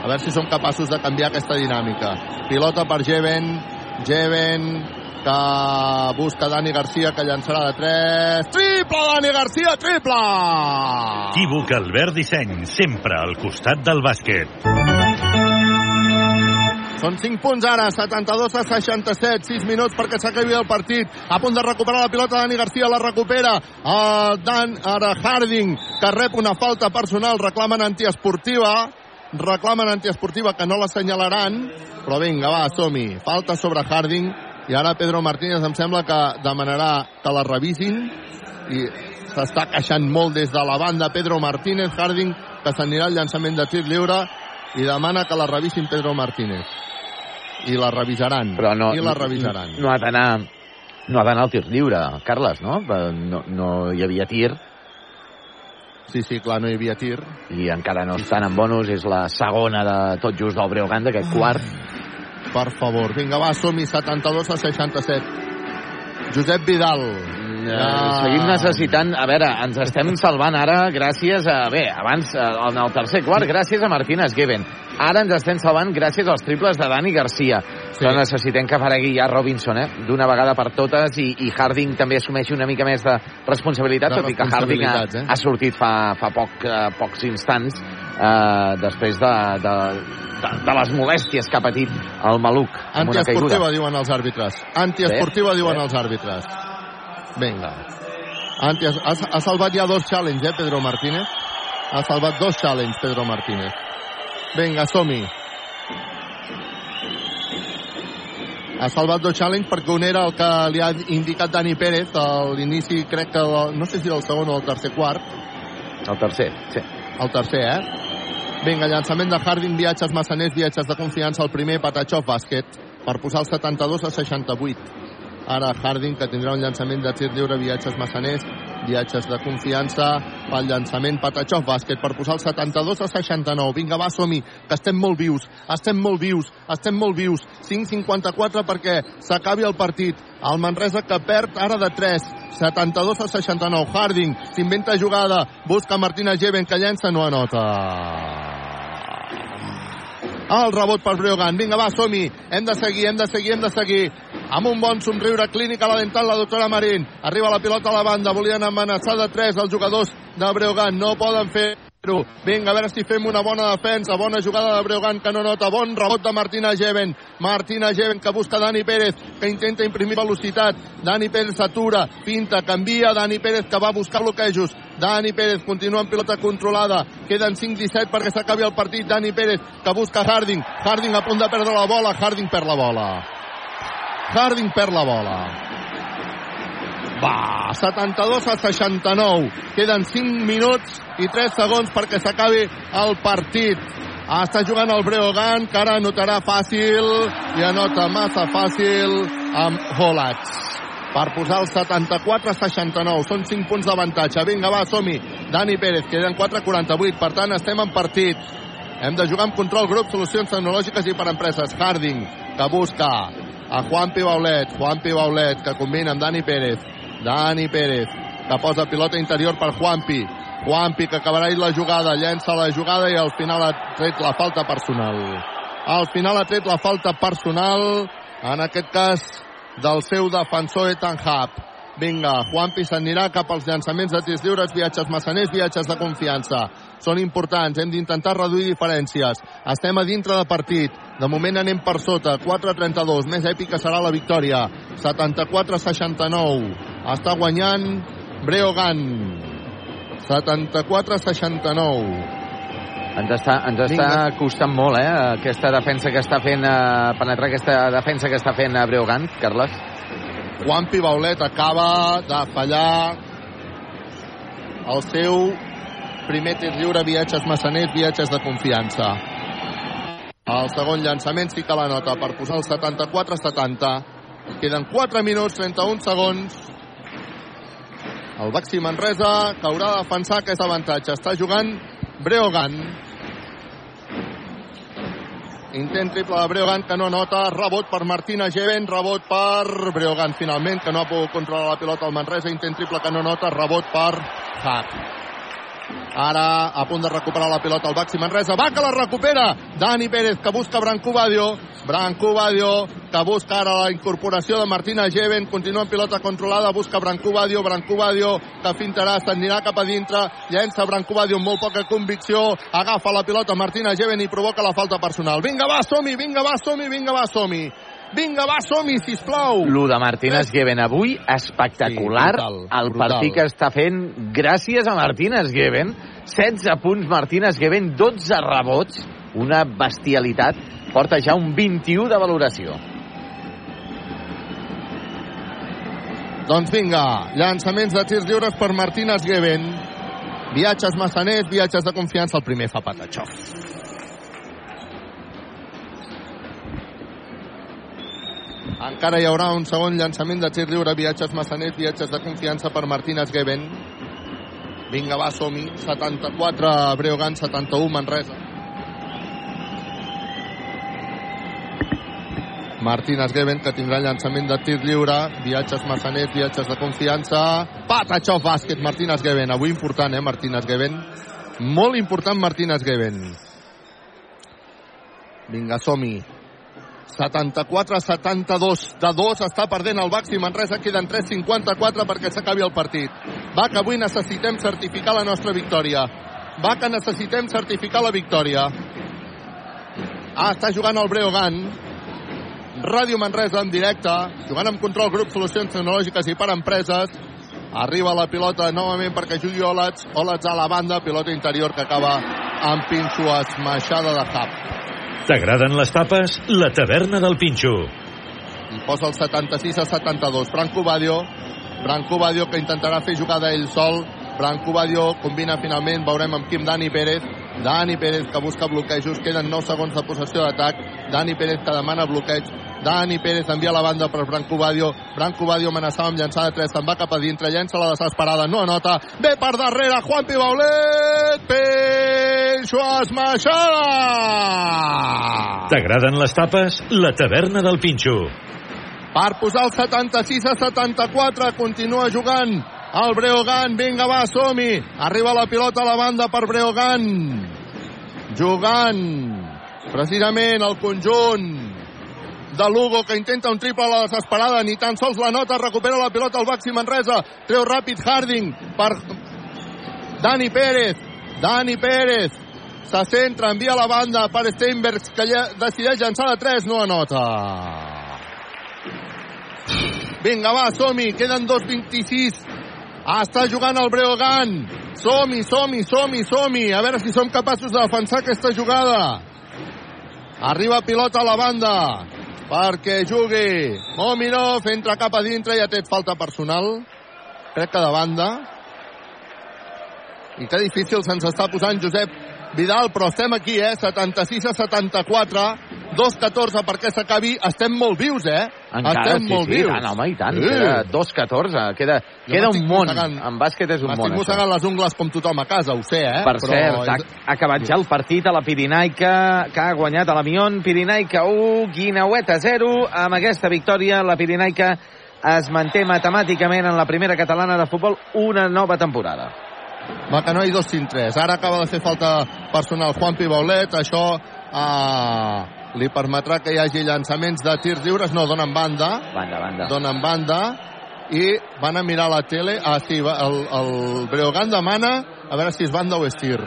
[SPEAKER 14] a veure si som capaços de canviar aquesta dinàmica. Pilota per Jeven, Jeven que busca Dani Garcia que llançarà de 3 triple Dani Garcia, triple
[SPEAKER 12] Equívoc Albert Disseny sempre al costat del bàsquet
[SPEAKER 14] són 5 punts ara, 72 a 67, 6 minuts perquè s'acabi el partit. A punt de recuperar la pilota, Dani Garcia la recupera. El Dan, ara Harding, que rep una falta personal, reclamen antiesportiva reclamen antiesportiva que no l'assenyalaran, però vinga, va, som-hi. Falta sobre Harding i ara Pedro Martínez em sembla que demanarà que la revisin i s'està queixant molt des de la banda Pedro Martínez, Harding que s'anirà al llançament de tir lliure i demana que la revisin Pedro Martínez i la revisaran
[SPEAKER 13] però no,
[SPEAKER 14] i la revisaran
[SPEAKER 13] no, no ha d'anar no ha d'anar al tir lliure, Carles, no? No, no hi havia tir
[SPEAKER 14] Sí, sí, clar, no hi havia tir.
[SPEAKER 13] I encara no estan en bonus, és la segona de tot just del Breogán, d'aquest quart.
[SPEAKER 14] Per favor, vinga, va, som-hi, 72 a 67. Josep Vidal.
[SPEAKER 13] Ja... Seguim necessitant... A veure, ens estem salvant ara gràcies a... Bé, abans, eh, en el tercer quart, gràcies a Martínez Geven. Ara ens estem salvant gràcies als triples de Dani Garcia. Sí. Però necessitem que aparegui ja Robinson, eh? D'una vegada per totes i, i Harding també assumeixi una mica més de responsabilitat, tot i que Harding ha, eh? ha sortit fa, fa poc, eh, pocs instants eh, després de, de, de, de les molèsties que ha patit el Maluc.
[SPEAKER 14] Antiesportiva, diuen els àrbitres. Antiesportiva, diuen els àrbitres. Vinga. Anti, ha, ha salvat ja dos challenges, eh, Pedro Martínez? Ha salvat dos challenges, Pedro Martínez. Vinga, som-hi. Ha salvat dos challenge perquè un era el que li ha indicat Dani Pérez a l'inici, crec que, no sé si del segon o del tercer quart.
[SPEAKER 13] El tercer, sí.
[SPEAKER 14] El tercer, eh? Vinga, llançament de Harding, viatges massaners, viatges de confiança, el primer, Patachov, bàsquet, per posar el 72 a 68. Ara Harding, que tindrà un llançament de tir lliure, viatges massaners, viatges de confiança, pel llançament Patachov, bàsquet, per posar el 72 a 69. Vinga, va, som que estem molt vius, estem molt vius, estem molt vius. 5-54 perquè s'acabi el partit. El Manresa que perd ara de 3, 72 a 69. Harding s'inventa jugada, busca Martina Geven que llença, no anota. El rebot per Breogan. Vinga, va, som -hi. Hem de seguir, hem de seguir, hem de seguir. Amb un bon somriure clínic a la dental, la doctora Marín. Arriba la pilota a la banda. Volien amenaçar de 3 els jugadors de Breogan. No poden fer Vinga, a veure si fem una bona defensa. Bona jugada de Breogán que no nota. Bon rebot de Martina Geven. Martina Geven que busca Dani Pérez, que intenta imprimir velocitat. Dani Pérez s'atura, pinta, canvia. Dani Pérez que va buscar bloquejos. Dani Pérez continua en pilota controlada. Queden 5-17 perquè s'acabi el partit. Dani Pérez que busca Harding. Harding a punt de perdre la bola. Harding perd la bola. Harding perd la bola. Va, 72 a 69. Queden 5 minuts i 3 segons perquè s'acabi el partit. Està jugant el Breogan, que ara anotarà fàcil i anota massa fàcil amb Holats per posar el 74 a 69. Són 5 punts d'avantatge. Vinga, va, som-hi. Dani Pérez, queden 4.48, per tant estem en partit. Hem de jugar amb control grup, solucions tecnològiques i per empreses. Harding, que busca a Juanpi Baulet, Juanpi Baulet, que combina amb Dani Pérez. Dani Pérez, que posa pilota interior per Juanpi. Juanpi, que acabarà la jugada, llença la jugada i al final ha tret la falta personal. Al final ha tret la falta personal, en aquest cas del seu defensor Ethan Hub. Vinga, Juanpi s'anirà cap als llançaments de tirs lliures, viatges massaners, viatges de confiança. Són importants, hem d'intentar reduir diferències. Estem a dintre de partit. De moment anem per sota, 4-32. Més èpica serà la victòria. 74-69. Està guanyant Breogan. 74-69.
[SPEAKER 13] Ens està, ens està costant molt, eh, aquesta defensa que està fent, eh, penetrar aquesta defensa que està fent a Breogant, Carles.
[SPEAKER 14] Juanpi Baulet acaba de fallar el seu primer tir lliure, viatges massaners, viatges de confiança. El segon llançament sí que la nota per posar el 74-70. Queden 4 minuts, 31 segons. El Baxi Manresa que haurà de defensar aquest avantatge. Està jugant Breogan. Intent triple de Breogan que no nota. Rebot per Martina Geven. Rebot per Breogan finalment que no ha pogut controlar la pilota al Manresa. Intent triple que no nota. Rebot per Hack. Ara a punt de recuperar la pilota el Baxi Manresa. Va que la recupera Dani Pérez que busca Branco Badio. Branco Badio que busca ara la incorporació de Martina Geven. Continua en pilota controlada. Busca Branco Badio. Branco Badio que fintarà, s'anirà cap a dintre. Llença Branco Badio amb molt poca convicció. Agafa la pilota Martina Geven i provoca la falta personal. Vinga, va, som-hi, vinga, va, som-hi, vinga, va, som-hi. Vinga, va, som-hi, sisplau.
[SPEAKER 13] Lo de Martínez Geven avui, espectacular. Sí, brutal, el
[SPEAKER 14] brutal.
[SPEAKER 13] partit que està fent gràcies a Martínez Geven. 16 punts Martínez Geven, 12 rebots. Una bestialitat. Porta ja un 21 de valoració.
[SPEAKER 14] Doncs vinga, llançaments de tirs lliures per Martínez Geven. Viatges massaners, viatges de confiança. El primer fa Patachov. Encara hi haurà un segon llançament de tir lliure, viatges massaners, viatges de confiança per Martínez Geven. Vinga, va, som-hi. 74 Breogan, 71 Manresa. Martínez Geven, que tindrà llançament de tir lliure, viatges massaners, viatges de confiança. Patachov bàsquet, Martínez Geven. Avui important, eh, Martínez Geven. Molt important, Martínez Geven. Vinga, som-hi. 74-72 de 2 està perdent el Baxi Manresa queden 3-54 perquè s'acabi el partit. Va que avui necessitem certificar la nostra victòria. Va que necessitem certificar la victòria. Ah, està jugant el Breogan Ràdio Manresa en directe jugant amb control grup solucions tecnològiques i per empreses. Arriba la pilota novament perquè jugui Olats Olats a la banda, pilota interior que acaba amb pinxo esmaixada de Hub
[SPEAKER 12] T'agraden les tapes? La taverna del Pinxo.
[SPEAKER 14] I posa el 76 a 72. Branco Badio. Branco Badio que intentarà fer jugada ell sol. Branco Badio combina finalment. Veurem amb Quim Dani Pérez. Dani Pérez que busca bloquejos. Queden 9 segons de possessió d'atac. Dani Pérez que demana bloqueig. Dani Pérez envia la banda per Branco Badio. Branco Badio amenaçava amb llançar de 3. Se'n va cap a dintre. Llença la desesperada. No anota. Ve per darrere. Juan Pibaulet. Peixo esmaixada.
[SPEAKER 12] T'agraden les tapes? La taverna del Pinxo.
[SPEAKER 14] Per posar el 76 a 74. Continua jugant el Breogan. Vinga, va, som-hi. Arriba la pilota a la banda per Breogan. Jugant precisament el conjunt de Lugo que intenta un triple a la desesperada, ni tan sols la nota, recupera la pilota al Baxi Manresa, treu ràpid Harding per Dani Pérez, Dani Pérez, se centra, envia la banda per Steinbergs, que ja decideix llançar de 3, no anota. Vinga, va, som-hi, queden 2.26. Està jugant el Breogan. Som-hi, som-hi, som-hi, som-hi. A veure si som capaços de defensar aquesta jugada. Arriba pilota a la banda perquè jugui Mominov, entra cap a dintre ha tret falta personal. Crec que de banda. I que difícil se'ns està posant Josep Vidal, però estem aquí, eh? 76 a 74, 2-14 perquè s'acabi. Estem molt vius, eh?
[SPEAKER 13] Encara,
[SPEAKER 14] estem
[SPEAKER 13] sí,
[SPEAKER 14] molt
[SPEAKER 13] sí,
[SPEAKER 14] vius.
[SPEAKER 13] tant, home, i tant.
[SPEAKER 14] Sí.
[SPEAKER 13] Queda 2-14, queda,
[SPEAKER 14] Jo
[SPEAKER 13] queda
[SPEAKER 14] m'estic
[SPEAKER 13] un món.
[SPEAKER 14] mossegant-
[SPEAKER 13] En bàsquet és un
[SPEAKER 14] M'estic
[SPEAKER 13] món, això.
[SPEAKER 14] mossegant les ungles com tothom a casa, ho sé, eh?
[SPEAKER 13] Per
[SPEAKER 14] Però
[SPEAKER 13] cert,
[SPEAKER 14] és-
[SPEAKER 13] ha acabat ja el partit a la Pirinaica, que ha guanyat a l'Amion. Pirinaica 1, Guinaueta 0. Amb aquesta victòria, la Pirinaica es manté matemàticament en la primera catalana de futbol una nova temporada.
[SPEAKER 14] Macanoi 2 5 3. Ara acaba de fer falta personal Juan Pibaulet. Això eh, li permetrà que hi hagi llançaments de tirs lliures. No, donen banda.
[SPEAKER 13] Banda, banda.
[SPEAKER 14] Donen banda. I van a mirar la tele. Ah, sí, el, el Breogán demana a veure si és banda o és tir.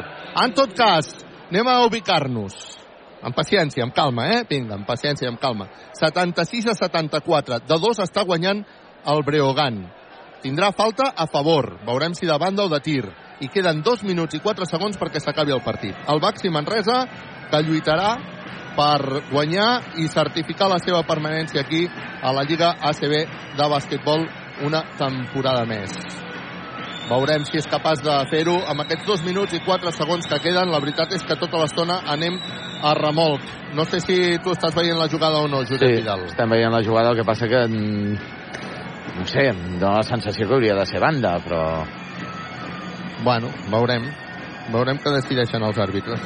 [SPEAKER 14] En tot cas, anem a ubicar-nos. Amb paciència, amb calma, eh? Vinga, amb paciència, amb calma. 76 a 74. De dos està guanyant el Breogán. Tindrà falta a favor. Veurem si de banda o de tir. I queden 2 minuts i 4 segons perquè s'acabi el partit. El Baxi Manresa, que lluitarà per guanyar i certificar la seva permanència aquí a la Lliga ACB de bàsquetbol una temporada més. Veurem si és capaç de fer-ho amb aquests 2 minuts i 4 segons que queden. La veritat és que tota l'estona anem a remolc. No sé si tu estàs veient la jugada o no, Josep
[SPEAKER 13] Sí,
[SPEAKER 14] Vidal.
[SPEAKER 13] estem veient la jugada, el que passa que... mm, No sé, em dóna la sensació que hauria de ser banda, però...
[SPEAKER 14] Bueno, veurem. Veurem què decideixen els àrbitres.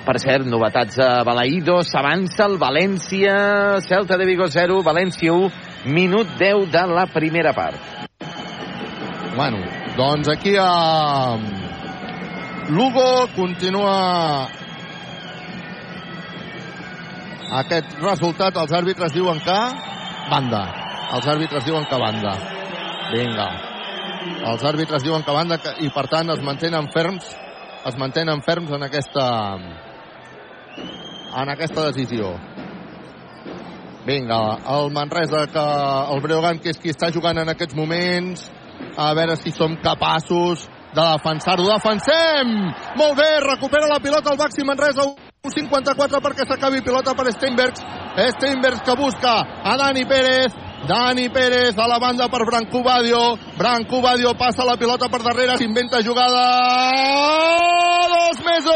[SPEAKER 13] Per cert, novetats a Balaïdo, s'avança el València, Celta de Vigo 0, València 1, minut 10 de la primera part.
[SPEAKER 14] Bueno, doncs aquí a Lugo continua aquest resultat. Els àrbitres diuen que banda. Els àrbitres diuen que banda. Vinga. Els àrbitres diuen que banda i per tant es mantenen ferms es mantenen ferms en aquesta en aquesta decisió. Vinga, el Manresa, que el Breogán, que és qui està jugant en aquests moments, a veure si som capaços de defensar-ho. Defensem! Molt bé, recupera la pilota el Baxi Manresa, 54 perquè s'acabi pilota per Steinbergs. Steinbergs que busca a Dani Pérez. Dani Pérez a la banda per Branco Badio. Branco Badio passa la pilota per darrere, s'inventa jugada. Dos mesos!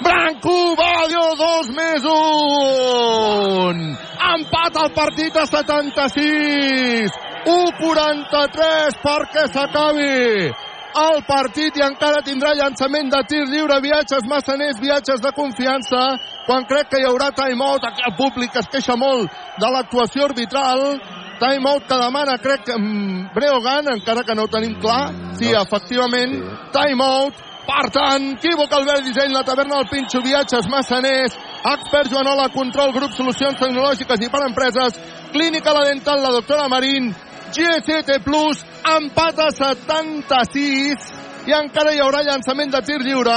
[SPEAKER 14] Branco Badio, dos un! Empat al partit a 76! 1-43 perquè s'acabi el partit i encara tindrà llançament de tir lliure, viatges massaners, viatges de confiança, quan crec que hi haurà timeout, aquí el públic es queixa molt de l'actuació arbitral, timeout que demana, crec que mm, Breogan, encara que no ho tenim clar, sí, efectivament, timeout, per tant, Equívoc Albert Disseny, la taverna del Pinxo, viatges massaners, expert Joanola, control, grup, solucions tecnològiques i per empreses, clínica la dental, la doctora Marín, GST Plus, empat a 76 i encara hi haurà llançament de tir lliure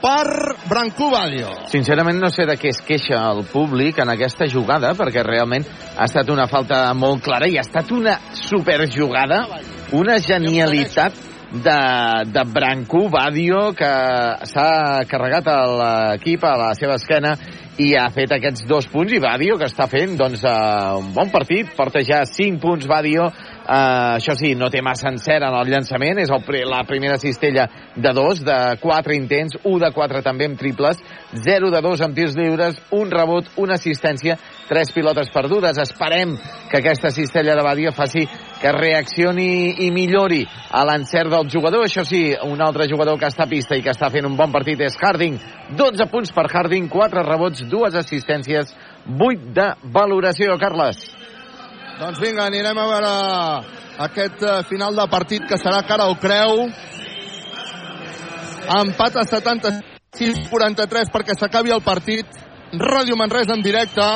[SPEAKER 14] per Brancú Badio.
[SPEAKER 13] Sincerament no sé de què es queixa el públic en aquesta jugada, perquè realment ha estat una falta molt clara i ha estat una superjugada, una genialitat de, de Brancú Badio que s'ha carregat l'equip a la seva esquena i ha fet aquests dos punts i Badio que està fent doncs, uh, un bon partit, porta ja 5 punts Badio Uh, això sí, no té massa encert en el llançament, és el, la primera cistella de dos, de quatre intents, 1 de 4 també amb triples, 0 de 2 amb tirs lliures, un rebot, una assistència, tres pilotes perdudes. Esperem que aquesta cistella de Badia faci que reaccioni i millori a l'encert del jugador. Això sí, un altre jugador que està a pista i que està fent un bon partit és Harding. 12 punts per Harding, 4 rebots, dues assistències, 8 de valoració, Carles.
[SPEAKER 14] Doncs vinga, anirem a veure aquest eh, final de partit que serà cara o creu. Empat a 76-43 perquè s'acabi el partit. Ràdio Manresa en directe.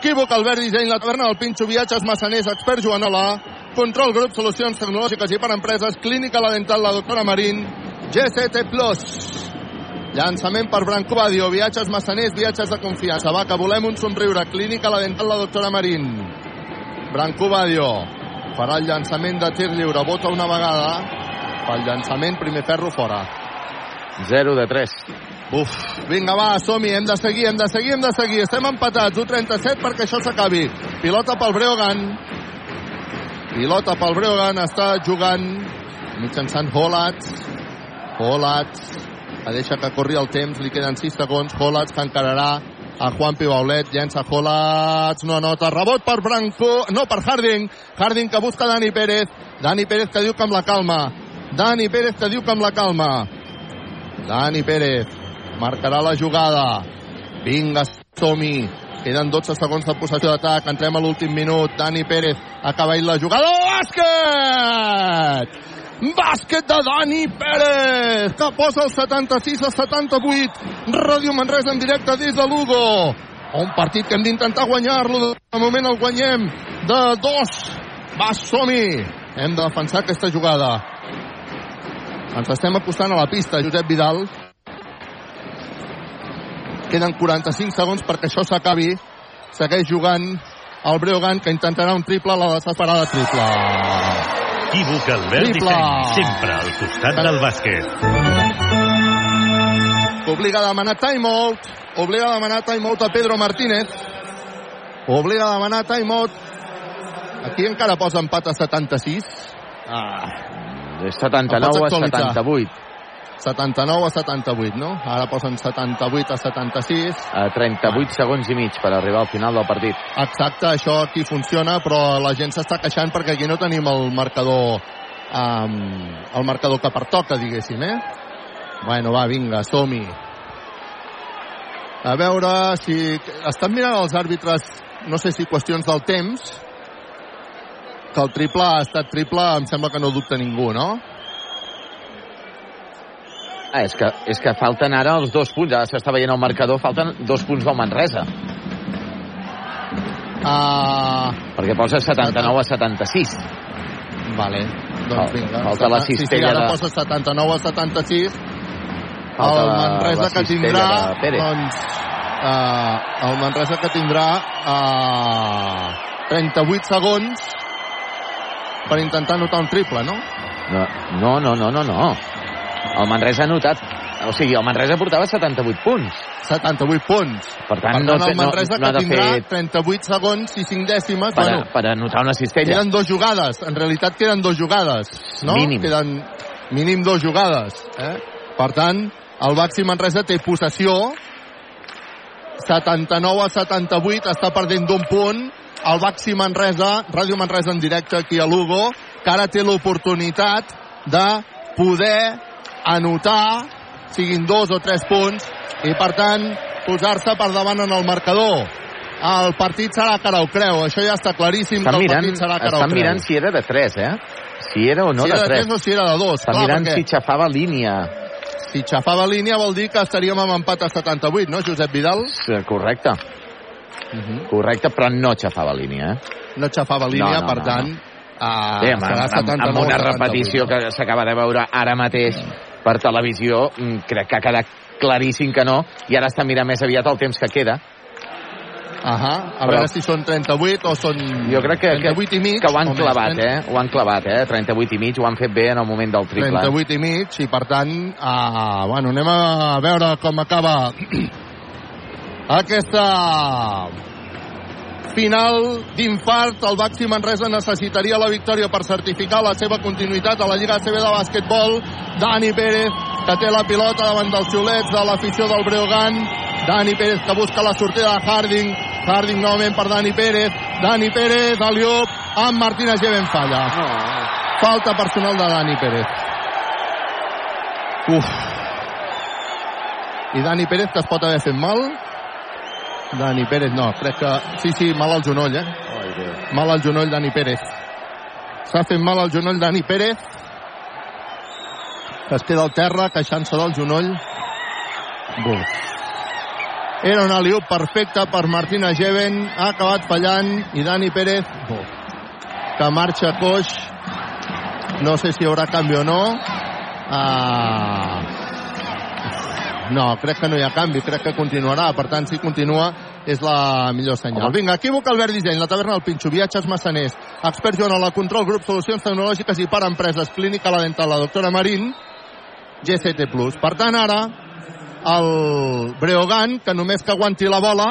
[SPEAKER 14] Equívoc Albert Disseny, la taverna del Pinxo, viatges massaners, expert Joanola, control grup, solucions tecnològiques i per empreses, clínica la dental, la doctora Marín, GCT Plus. Llançament per Branco Badio, viatges massaners, viatges de confiança. Va, que volem un somriure. Clínica la dental, la doctora Marín. Branco Badio. Farà el llançament de tir lliure, vota una vegada. Pel llançament, primer ferro fora.
[SPEAKER 13] 0 de 3
[SPEAKER 14] Uf, vinga va, som-hi, hem de seguir, hem de seguir, hem de seguir, estem empatats. 1-37 perquè això s'acabi. Pilota pel Breogan pilota pel Breogan està jugant mitjançant Holats. Holats. La deixa que corri el temps, li queden 6 segons. Holats que encararà a Juan Pibaulet, llença Holats, no anota, rebot per Branco, no per Harding, Harding que busca Dani Pérez, Dani Pérez que diu que amb la calma, Dani Pérez que diu que amb la calma, Dani Pérez marcarà la jugada, vinga som-hi, queden 12 segons de possessió d'atac, entrem a l'últim minut, Dani Pérez acaba la jugada, bàsquet! Bàsquet de Dani Pérez, que posa el 76 a 78. Ràdio Manresa en directe des de Lugo. Un partit que hem d'intentar guanyar-lo. De moment el guanyem de dos. Va, som -hi. Hem de defensar aquesta jugada. Ens estem acostant a la pista, Josep Vidal. Queden 45 segons perquè això s'acabi. Segueix jugant el Breogan, que intentarà un triple, la desesperada triple.
[SPEAKER 12] Equívoc Albert
[SPEAKER 14] Triple.
[SPEAKER 12] Disseny, sempre al costat del bàsquet.
[SPEAKER 14] Obliga a demanar timeout. Obliga a demanar timeout a Pedro Martínez. Obliga a demanar timeout. Aquí encara posa empat a 76.
[SPEAKER 13] Ah, és 79
[SPEAKER 14] Em
[SPEAKER 13] a
[SPEAKER 14] pots actualitzar?
[SPEAKER 13] 78.
[SPEAKER 14] 79 a 78, no? Ara posen 78 a 76.
[SPEAKER 13] A 38 segons i mig per arribar al final del partit.
[SPEAKER 14] Exacte, això aquí funciona, però la gent s'està queixant perquè aquí no tenim el marcador um, el marcador que pertoca, diguéssim, eh? Bueno, va, vinga, som-hi. A veure si... Estan mirant els àrbitres, no sé si qüestions del temps, que el triple ha estat triple, em sembla que no dubta ningú, no?
[SPEAKER 13] Ah, és que, és que falten ara els dos punts. Ara s'està veient el marcador, falten dos punts del Manresa.
[SPEAKER 14] Uh,
[SPEAKER 13] Perquè posa 79 a 76.
[SPEAKER 14] Vale, doncs vinga.
[SPEAKER 13] Falta la
[SPEAKER 14] sí, sí,
[SPEAKER 13] cistella
[SPEAKER 14] ara
[SPEAKER 13] de-
[SPEAKER 14] posa 79 a 76.
[SPEAKER 13] Falta
[SPEAKER 14] el
[SPEAKER 13] la-
[SPEAKER 14] Manresa
[SPEAKER 13] la
[SPEAKER 14] que
[SPEAKER 13] cistella
[SPEAKER 14] tindrà, doncs, uh, el Manresa que tindrà uh, 38 segons per intentar anotar un triple, no?
[SPEAKER 13] No, no, no, no, no. El Manresa ha notat... O sigui, el Manresa portava 78 punts.
[SPEAKER 14] 78 punts.
[SPEAKER 13] Per tant,
[SPEAKER 14] Per
[SPEAKER 13] no,
[SPEAKER 14] tant, el Manresa
[SPEAKER 13] no, no
[SPEAKER 14] que tindrà
[SPEAKER 13] fer
[SPEAKER 14] 38 segons i 5 dècimes.
[SPEAKER 13] per,
[SPEAKER 14] bueno,
[SPEAKER 13] per anotar una cistella.
[SPEAKER 14] queden dos jugades. En realitat queden dos jugades, no?
[SPEAKER 13] Mínim.
[SPEAKER 14] Queden mínim dos jugades. Eh? Per tant, el Baxi Manresa té possessió 79 a 78, està perdent d'un punt. El Baxi Manresa, Ràdio Manresa en directe aquí a Lugo, que ara té l'oportunitat de poder anotar, siguin dos o tres punts, i per tant posar-se per davant en el marcador. El partit serà cara o creu, això ja està claríssim
[SPEAKER 13] Estan
[SPEAKER 14] que el
[SPEAKER 13] mirant,
[SPEAKER 14] partit serà cara o
[SPEAKER 13] estan
[SPEAKER 14] creu.
[SPEAKER 13] mirant si era de 3, eh? Si era o no
[SPEAKER 14] si
[SPEAKER 13] de
[SPEAKER 14] era de
[SPEAKER 13] 3.
[SPEAKER 14] 3 o si era de 2.
[SPEAKER 13] Estan mirant si xafava línia.
[SPEAKER 14] Si xafava línia vol dir que estaríem amb empat a 78, no, Josep Vidal?
[SPEAKER 13] Sí, Correcte. Correcte, però no xafava línia, eh?
[SPEAKER 14] No xafava línia,
[SPEAKER 13] No, no,
[SPEAKER 14] per
[SPEAKER 13] no,
[SPEAKER 14] tant, ah,
[SPEAKER 13] Bé, amb, amb, amb,
[SPEAKER 14] 79
[SPEAKER 13] amb una
[SPEAKER 14] 78.
[SPEAKER 13] repetició que s'acaba de veure ara mateix per televisió, mm, crec que ha quedat claríssim que no, i ara està mirant més aviat el temps que queda.
[SPEAKER 14] Ahà, a
[SPEAKER 13] Però-
[SPEAKER 14] veure si són 38 o són
[SPEAKER 13] Jo crec que,
[SPEAKER 14] 38 i mig.
[SPEAKER 13] que ho han clavat,
[SPEAKER 14] 30.
[SPEAKER 13] eh? Ho han clavat, eh? 38 i mig, ho han fet bé en el moment del triple.
[SPEAKER 14] 38 i mig, i per tant, ah, bueno, anem a veure com acaba aquesta final d'infart. El Baxi Manresa necessitaria la victòria per certificar la seva continuïtat a la Lliga CB de bàsquetbol. Dani Pérez, que té la pilota davant dels xiulets de l'afició del Breogan. Dani Pérez que busca la sortida de Harding. Harding novament per Dani Pérez. Dani Pérez, Aliop, amb Martínez Geven falla. Falta personal de Dani Pérez. Uf. I Dani Pérez que es pot haver fet mal. Dani Pérez no, crec que... Sí, sí, mal al genoll, eh? Mal al genoll Dani Pérez. S'ha fet mal al genoll Dani Pérez. Que es queda al terra queixant-se del genoll. Buf. Era un aliup perfecte per Martina Geven. Ha acabat fallant. I Dani Pérez, buf, que marxa coix. No sé si hi haurà canvi o no. Ah, no, crec que no hi ha canvi, crec que continuarà. Per tant, si continua, és la millor senyal. Vinga, equívoc Albert Disseny, la taverna del Pinxo, viatges massaners, expert Joan a la control, grup solucions tecnològiques i per empreses, clínica la dental, la doctora Marín, GCT+. Per tant, ara, el Breogan, que només que aguanti la bola,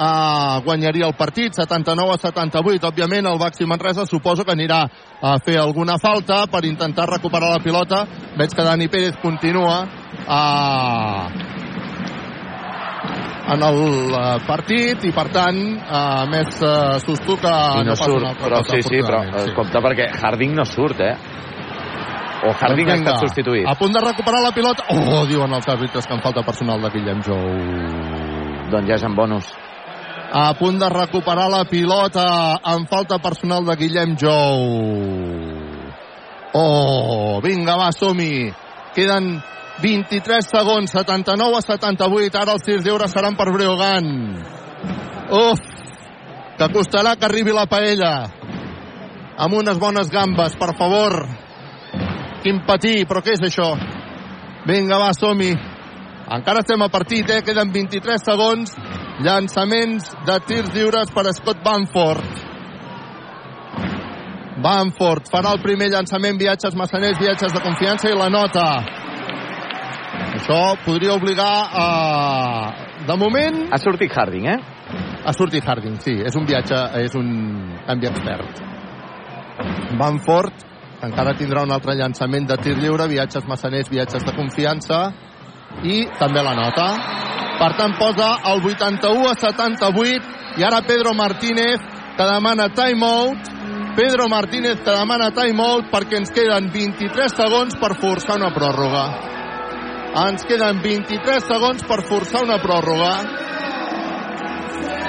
[SPEAKER 14] uh, guanyaria el partit, 79 a 78. Òbviament, el Baxi Manresa suposo que anirà a fer alguna falta per intentar recuperar la pilota. Veig que Dani Pérez continua uh, en el uh, partit i, per tant, uh, més uh, susto que
[SPEAKER 13] I no,
[SPEAKER 14] passa
[SPEAKER 13] surt,
[SPEAKER 14] una
[SPEAKER 13] però sí, sí, però eh, compte perquè Harding no surt, eh? O Harding ha
[SPEAKER 14] Doncs vinga,
[SPEAKER 13] estat substituït.
[SPEAKER 14] A punt de recuperar la pilota. Oh, diuen els àrbitres que en falta personal de Guillem Jou.
[SPEAKER 13] Doncs ja és en bonus.
[SPEAKER 14] A punt de recuperar la pilota en falta personal de Guillem Jou. Oh, vinga, va, som-hi. Queden 23 segons, 79 a 78. Ara els tirs d'eure seran per Breogan. Uf, que costarà que arribi la paella. Amb unes bones gambes, per favor. Quin patí, però què és això? Vinga, va, som-hi. Encara estem a partit, eh? Queden 23 segons. Llançaments de tirs lliures per Scott Banford. Banford farà el primer llançament, viatges massaners, viatges de confiança i la nota. Això podria obligar a... De moment...
[SPEAKER 13] Ha sortit Harding, eh?
[SPEAKER 14] Ha sortit Harding, sí. És un viatge, és un canvi expert. Banford encara tindrà un altre llançament de tir lliure, viatges massaners, viatges de confiança i també la nota. Per tant, posa el 81 a 78 i ara Pedro Martínez que demana timeout. Pedro Martínez que demana timeout perquè ens queden 23 segons per forçar una pròrroga. Ens queden 23 segons per forçar una pròrroga.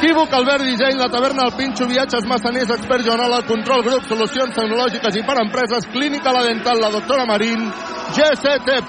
[SPEAKER 14] Equívoc, Albert Disseny, la taverna El Pinxo, viatges massaners, expert Joanola, control grup, solucions tecnològiques i per empreses, clínica la dental, la doctora Marín, GCT+.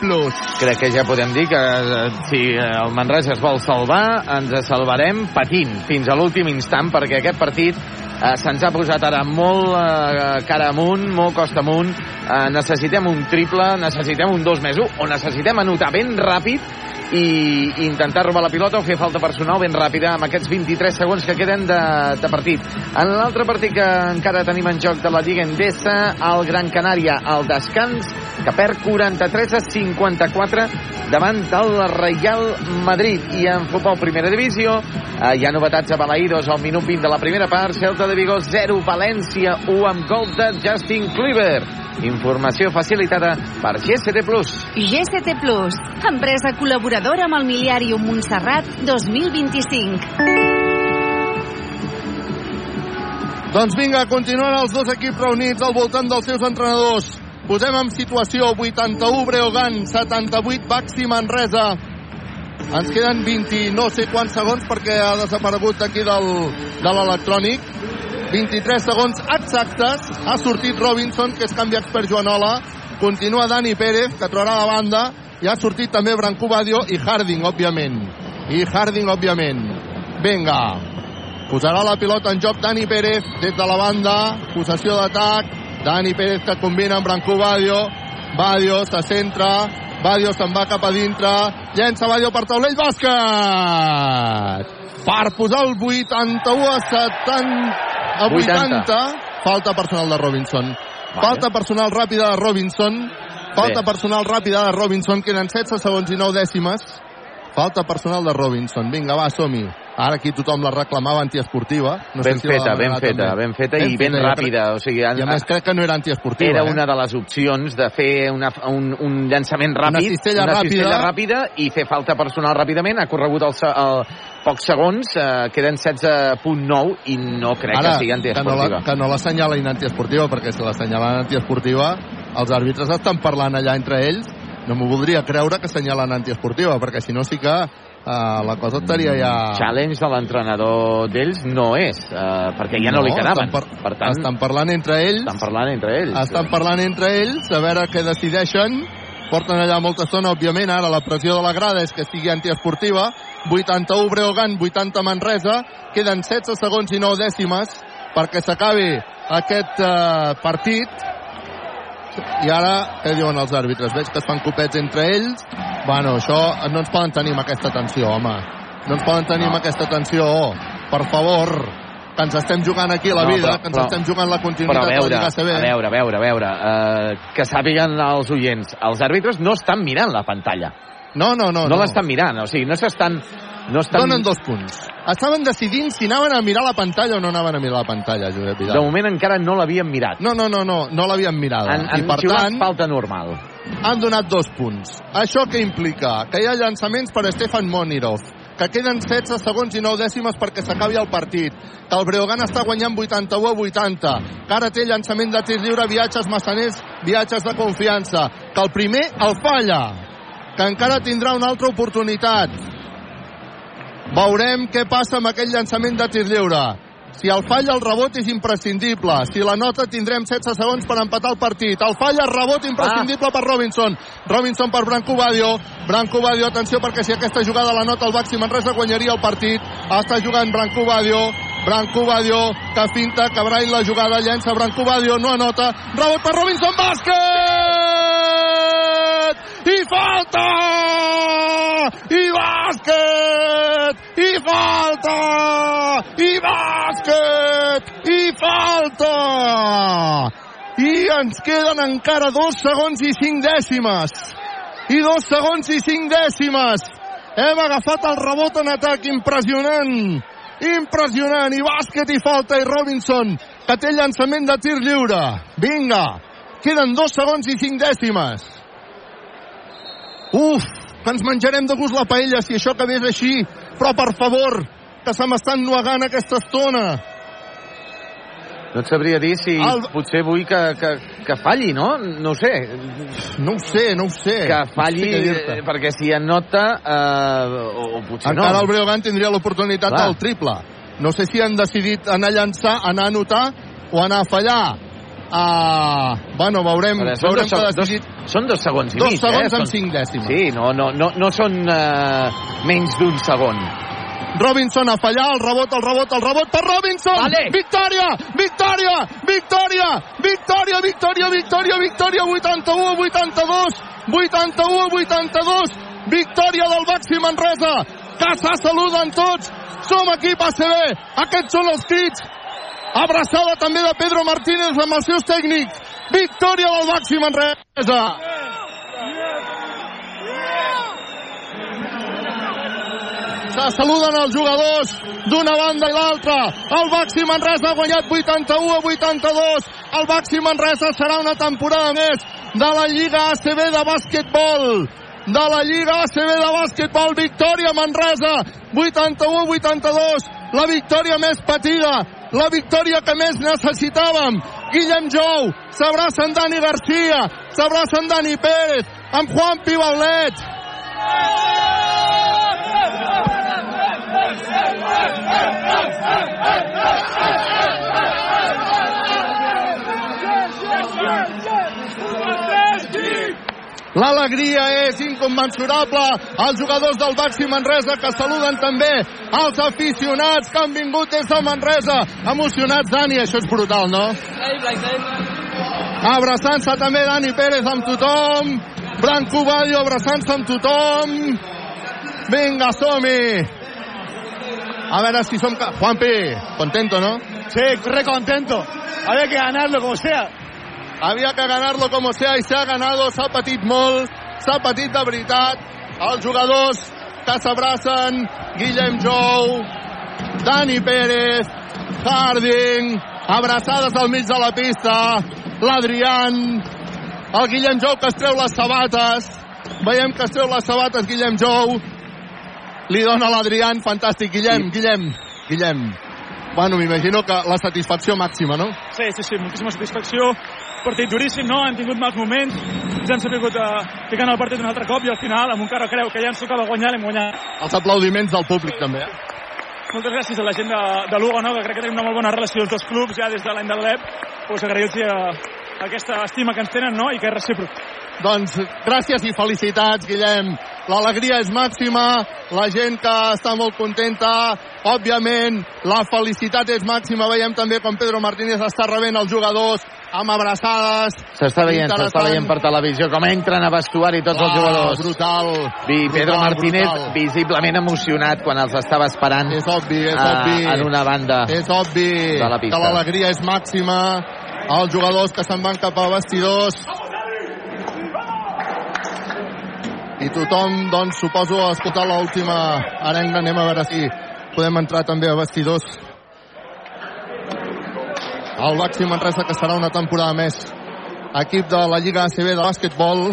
[SPEAKER 13] Crec que ja podem dir que eh, si el Manresa es vol salvar, ens salvarem patint fins a l'últim instant, perquè aquest partit eh, se'ns ha posat ara molt eh, cara amunt, molt costa amunt. Eh, necessitem un triple, necessitem un 2 més 1, o necessitem anotar ben ràpid i intentar robar la pilota o fer falta personal ben ràpida amb aquests 23 segons que queden de, de partit. En l'altre partit que encara tenim en joc de la Lliga Endesa, el Gran Canària al descans, que perd 43 a 54 davant del Real Madrid. I en futbol primera divisió eh, hi ha novetats a Balaïdos al minut 20 de la primera part, Celta de Vigo 0, València 1 amb gol de Justin Kluivert. Informació facilitada per GCT+.
[SPEAKER 19] GCT Plus, empresa col·laboradora amb el Miliàrium Montserrat 2025.
[SPEAKER 14] Doncs vinga, continuen els dos equips reunits al voltant dels seus entrenadors. Posem en situació 81 Breogan, 78 Baxi Manresa. Ens queden 20 no sé quants segons perquè ha desaparegut d'aquí del, de l'electrònic. 23 segons exactes. Ha sortit Robinson, que és canvi expert Joanola. Continua Dani Pérez, que trobarà la banda. I ha sortit també Branco Badio i Harding, òbviament. I Harding, òbviament. Vinga. Posarà la pilota en joc Dani Pérez des de la banda. Possessió d'atac. Dani Pérez que combina amb Branco Badio. Badio se centra. Badio se'n va cap a dintre. Llença Badio per taulell. Bàsquet! Per posar el 81 a 70 a 80. 80. Falta personal de Robinson. Vale. Falta personal ràpida de Robinson. Falta Bé. personal ràpida de Robinson. Queden 16 segons i 9 dècimes. Falta personal de Robinson. Vinga, va, som-hi. Ara aquí tothom la reclamava antiesportiva.
[SPEAKER 13] No ben sé si feta, ben feta, també. ben feta ben i ben ràpida. O sigui,
[SPEAKER 14] I a més crec que no era antiesportiva.
[SPEAKER 13] Era
[SPEAKER 14] eh?
[SPEAKER 13] una de les opcions de fer una, un, un llançament ràpid,
[SPEAKER 14] una cistella,
[SPEAKER 13] una
[SPEAKER 14] ràpida.
[SPEAKER 13] cistella ràpida i fer falta personal ràpidament. Ha corregut el, el pocs segons, eh, queden 16.9 i no crec
[SPEAKER 14] Ara,
[SPEAKER 13] que sigui antiesportiva.
[SPEAKER 14] Que no, la, que no l'assenyalin antiesportiva, perquè si l'assenyalen antiesportiva, els àrbitres estan parlant allà entre ells. No m'ho voldria creure que assenyalen antiesportiva, perquè si no sí que uh, la cosa estaria ja...
[SPEAKER 13] Challenge de l'entrenador d'ells no és, uh, perquè ja no, no li quedaven.
[SPEAKER 14] Estan,
[SPEAKER 13] par per tant,
[SPEAKER 14] estan parlant entre ells.
[SPEAKER 13] Estan parlant entre ells.
[SPEAKER 14] Estan parlant entre ells, a veure què decideixen. Porten allà molta estona, òbviament, ara la pressió de la grada és que sigui antiesportiva. 81 Breogan, 80 Manresa. Queden 16 segons i 9 dècimes perquè s'acabi aquest uh, partit. I ara, què diuen els àrbitres? Veig que es fan copets entre ells. Bueno, això no ens poden tenir amb aquesta tensió, home. No ens poden tenir amb aquesta tensió. Per favor, que ens estem jugant aquí la
[SPEAKER 13] No,
[SPEAKER 14] vida,
[SPEAKER 13] però-
[SPEAKER 14] que ens
[SPEAKER 13] però-
[SPEAKER 14] estem jugant la continuïtat
[SPEAKER 13] a
[SPEAKER 14] de la
[SPEAKER 13] veure,
[SPEAKER 14] Lliga CB.
[SPEAKER 13] a veure, a veure, a veure, uh, que sàpiguen els oients, els àrbitres no estan mirant la pantalla.
[SPEAKER 14] No, no, no.
[SPEAKER 13] No, no. l'estan mirant, o sigui, no s'estan... No estan...
[SPEAKER 14] Donen dos punts. Estaven decidint si anaven a mirar la pantalla o no anaven a mirar la pantalla, Josep Vidal.
[SPEAKER 13] De moment encara no l'havien mirat.
[SPEAKER 14] No, no, no, no, no l'havien mirada.
[SPEAKER 13] Han, han
[SPEAKER 14] I per tant,
[SPEAKER 13] falta normal.
[SPEAKER 14] han donat dos punts. Això què implica? Que hi ha llançaments per Stefan Monirov, que queden 16 segons i 9 dècimes perquè s'acabi el partit, que el Breogán està guanyant 81 a 80, que ara té llançament de tir lliure, viatges massaners, viatges de confiança, que el primer el falla, que encara tindrà una altra oportunitat. Veurem què passa amb aquell llançament de tir lliure. Si el falla, el rebot és imprescindible. Si la nota, tindrem 16 segons per empatar el partit. El falla, rebot imprescindible ah. per Robinson. Robinson per Branco Badio. Branco Badio, atenció, perquè si aquesta jugada la nota el Baxi Manresa guanyaria el partit. Està jugant Branco Badio. Branco Badio, que finta, que Brain la jugada, llença Branco Badio, no anota. Rebot per Robinson, bàsquet! I falta! I bàsquet! I falta! I bàsquet! I falta! I ens queden encara dos segons i cinc dècimes. I dos segons i cinc dècimes. Hem agafat el rebot en atac impressionant. Impressionant. I bàsquet i falta. I Robinson, que té llançament de tir lliure. Vinga. Queden dos segons i cinc dècimes. Uf, que ens menjarem de gust la paella si això acabés així. Però, per favor, que se m'estan nuegant aquesta estona.
[SPEAKER 13] No et sabria dir si el... potser vull que, que, que falli, no? No ho sé.
[SPEAKER 14] No ho sé, no ho sé.
[SPEAKER 13] Que falli,
[SPEAKER 14] no
[SPEAKER 13] eh, perquè si anota, eh, o, o potser
[SPEAKER 14] Encara
[SPEAKER 13] no.
[SPEAKER 14] el Breogán tindria l'oportunitat del triple. No sé si han decidit anar a llançar, anar a anotar o anar a fallar. Uh, bueno, veurem,
[SPEAKER 13] Veure, són,
[SPEAKER 14] veurem
[SPEAKER 13] dos,
[SPEAKER 14] que ha
[SPEAKER 13] dos,
[SPEAKER 14] decidit...
[SPEAKER 13] són dos segons i
[SPEAKER 14] Dos
[SPEAKER 13] mig,
[SPEAKER 14] segons
[SPEAKER 13] eh?
[SPEAKER 14] amb
[SPEAKER 13] Són-
[SPEAKER 14] cinc dècimes.
[SPEAKER 13] Sí, no, no, no, no són eh, menys d'un segon.
[SPEAKER 14] Robinson a fallar, el rebot, el rebot, el rebot per Robinson!
[SPEAKER 13] Vale.
[SPEAKER 14] Victòria! Victòria! Victòria! Victòria, victòria, victòria, victòria! 81 a 82! 81 a 82! Victòria del Baxi Manresa! Que se saluden tots! Som equip ACB! Aquests són els crits! Abraçada també de Pedro Martínez amb els seus tècnics! Victòria del Baxi Manresa! Se saluden els jugadors d'una banda i l'altra. El Baxi Manresa ha guanyat 81 a 82. El Baxi Manresa serà una temporada més de la Lliga ACB de bàsquetbol. De la Lliga ACB de bàsquetbol. Victòria Manresa. 81 a 82. La victòria més patida. La victòria que més necessitàvem. Guillem Jou s'abraça amb Dani Garcia. S'abraça amb Dani Pérez. Amb Juan Pibaulet. L'alegria és inconmensurable. Els jugadors del Baxi Manresa que saluden també els aficionats que han vingut des de Manresa. Emocionats, Dani, això és brutal, no? Abraçant-se també Dani Pérez amb tothom. Branco Badio abraçant-se amb tothom. Vinga, som-hi! A veure si som... Juanpi, contento, ¿no?
[SPEAKER 27] Sí, re contento. Había que ganarlo como sea.
[SPEAKER 14] Havia que ganarlo como sea i s'ha ganado, s'ha patit molt, s'ha patit de veritat. Els jugadors que s'abracen, Guillem Jou, Dani Pérez, Harding, abraçades al mig de la pista, l'Adrián, el Guillem Jou que es treu les sabates, veiem que es treu les sabates Guillem Jou, li dona l'Adrián, fantàstic, Guillem, Guillem, Guillem. Bueno, m'imagino que la satisfacció màxima, no?
[SPEAKER 27] Sí, sí, sí, moltíssima satisfacció. Partit duríssim, no? Hem tingut mals moments, ens han sabut uh, ficar en el partit un altre cop i al final, amb un carro creu que ja ens tocava guanyar, l'hem guanyat.
[SPEAKER 14] Els aplaudiments del públic, també. eh?
[SPEAKER 27] Moltes gràcies a la gent de, de Lugo, no? que crec que tenim una molt bona relació els dos clubs ja des de l'any del LEP. Pues agrair-los uh, aquesta estima que ens tenen no? i que és recíproc.
[SPEAKER 14] Doncs gràcies i felicitats, Guillem. L'alegria és màxima, la gent que està molt contenta, òbviament, la felicitat és màxima. Veiem també com Pedro Martínez està rebent els jugadors amb abraçades.
[SPEAKER 13] S'està veient, s'està veient per televisió com entren a vestuari tots els
[SPEAKER 14] Uau,
[SPEAKER 13] jugadors.
[SPEAKER 14] brutal.
[SPEAKER 13] I Pedro
[SPEAKER 14] Brutal,
[SPEAKER 13] Martínez
[SPEAKER 14] brutal.
[SPEAKER 13] visiblement emocionat quan els estava esperant
[SPEAKER 14] És obvi, és
[SPEAKER 13] eh,
[SPEAKER 14] obvi.
[SPEAKER 13] en una banda
[SPEAKER 14] És obvi
[SPEAKER 13] de la
[SPEAKER 14] que
[SPEAKER 13] pista.
[SPEAKER 14] l'alegria és màxima. Els jugadors que se'n van cap a vestidors. I tothom, doncs, suposo, ha escoltat l'última arenga. Anem a veure si podem entrar també a vestidors. El Baxi Manresa, que serà una temporada més equip de la Lliga ACB de bàsquetbol.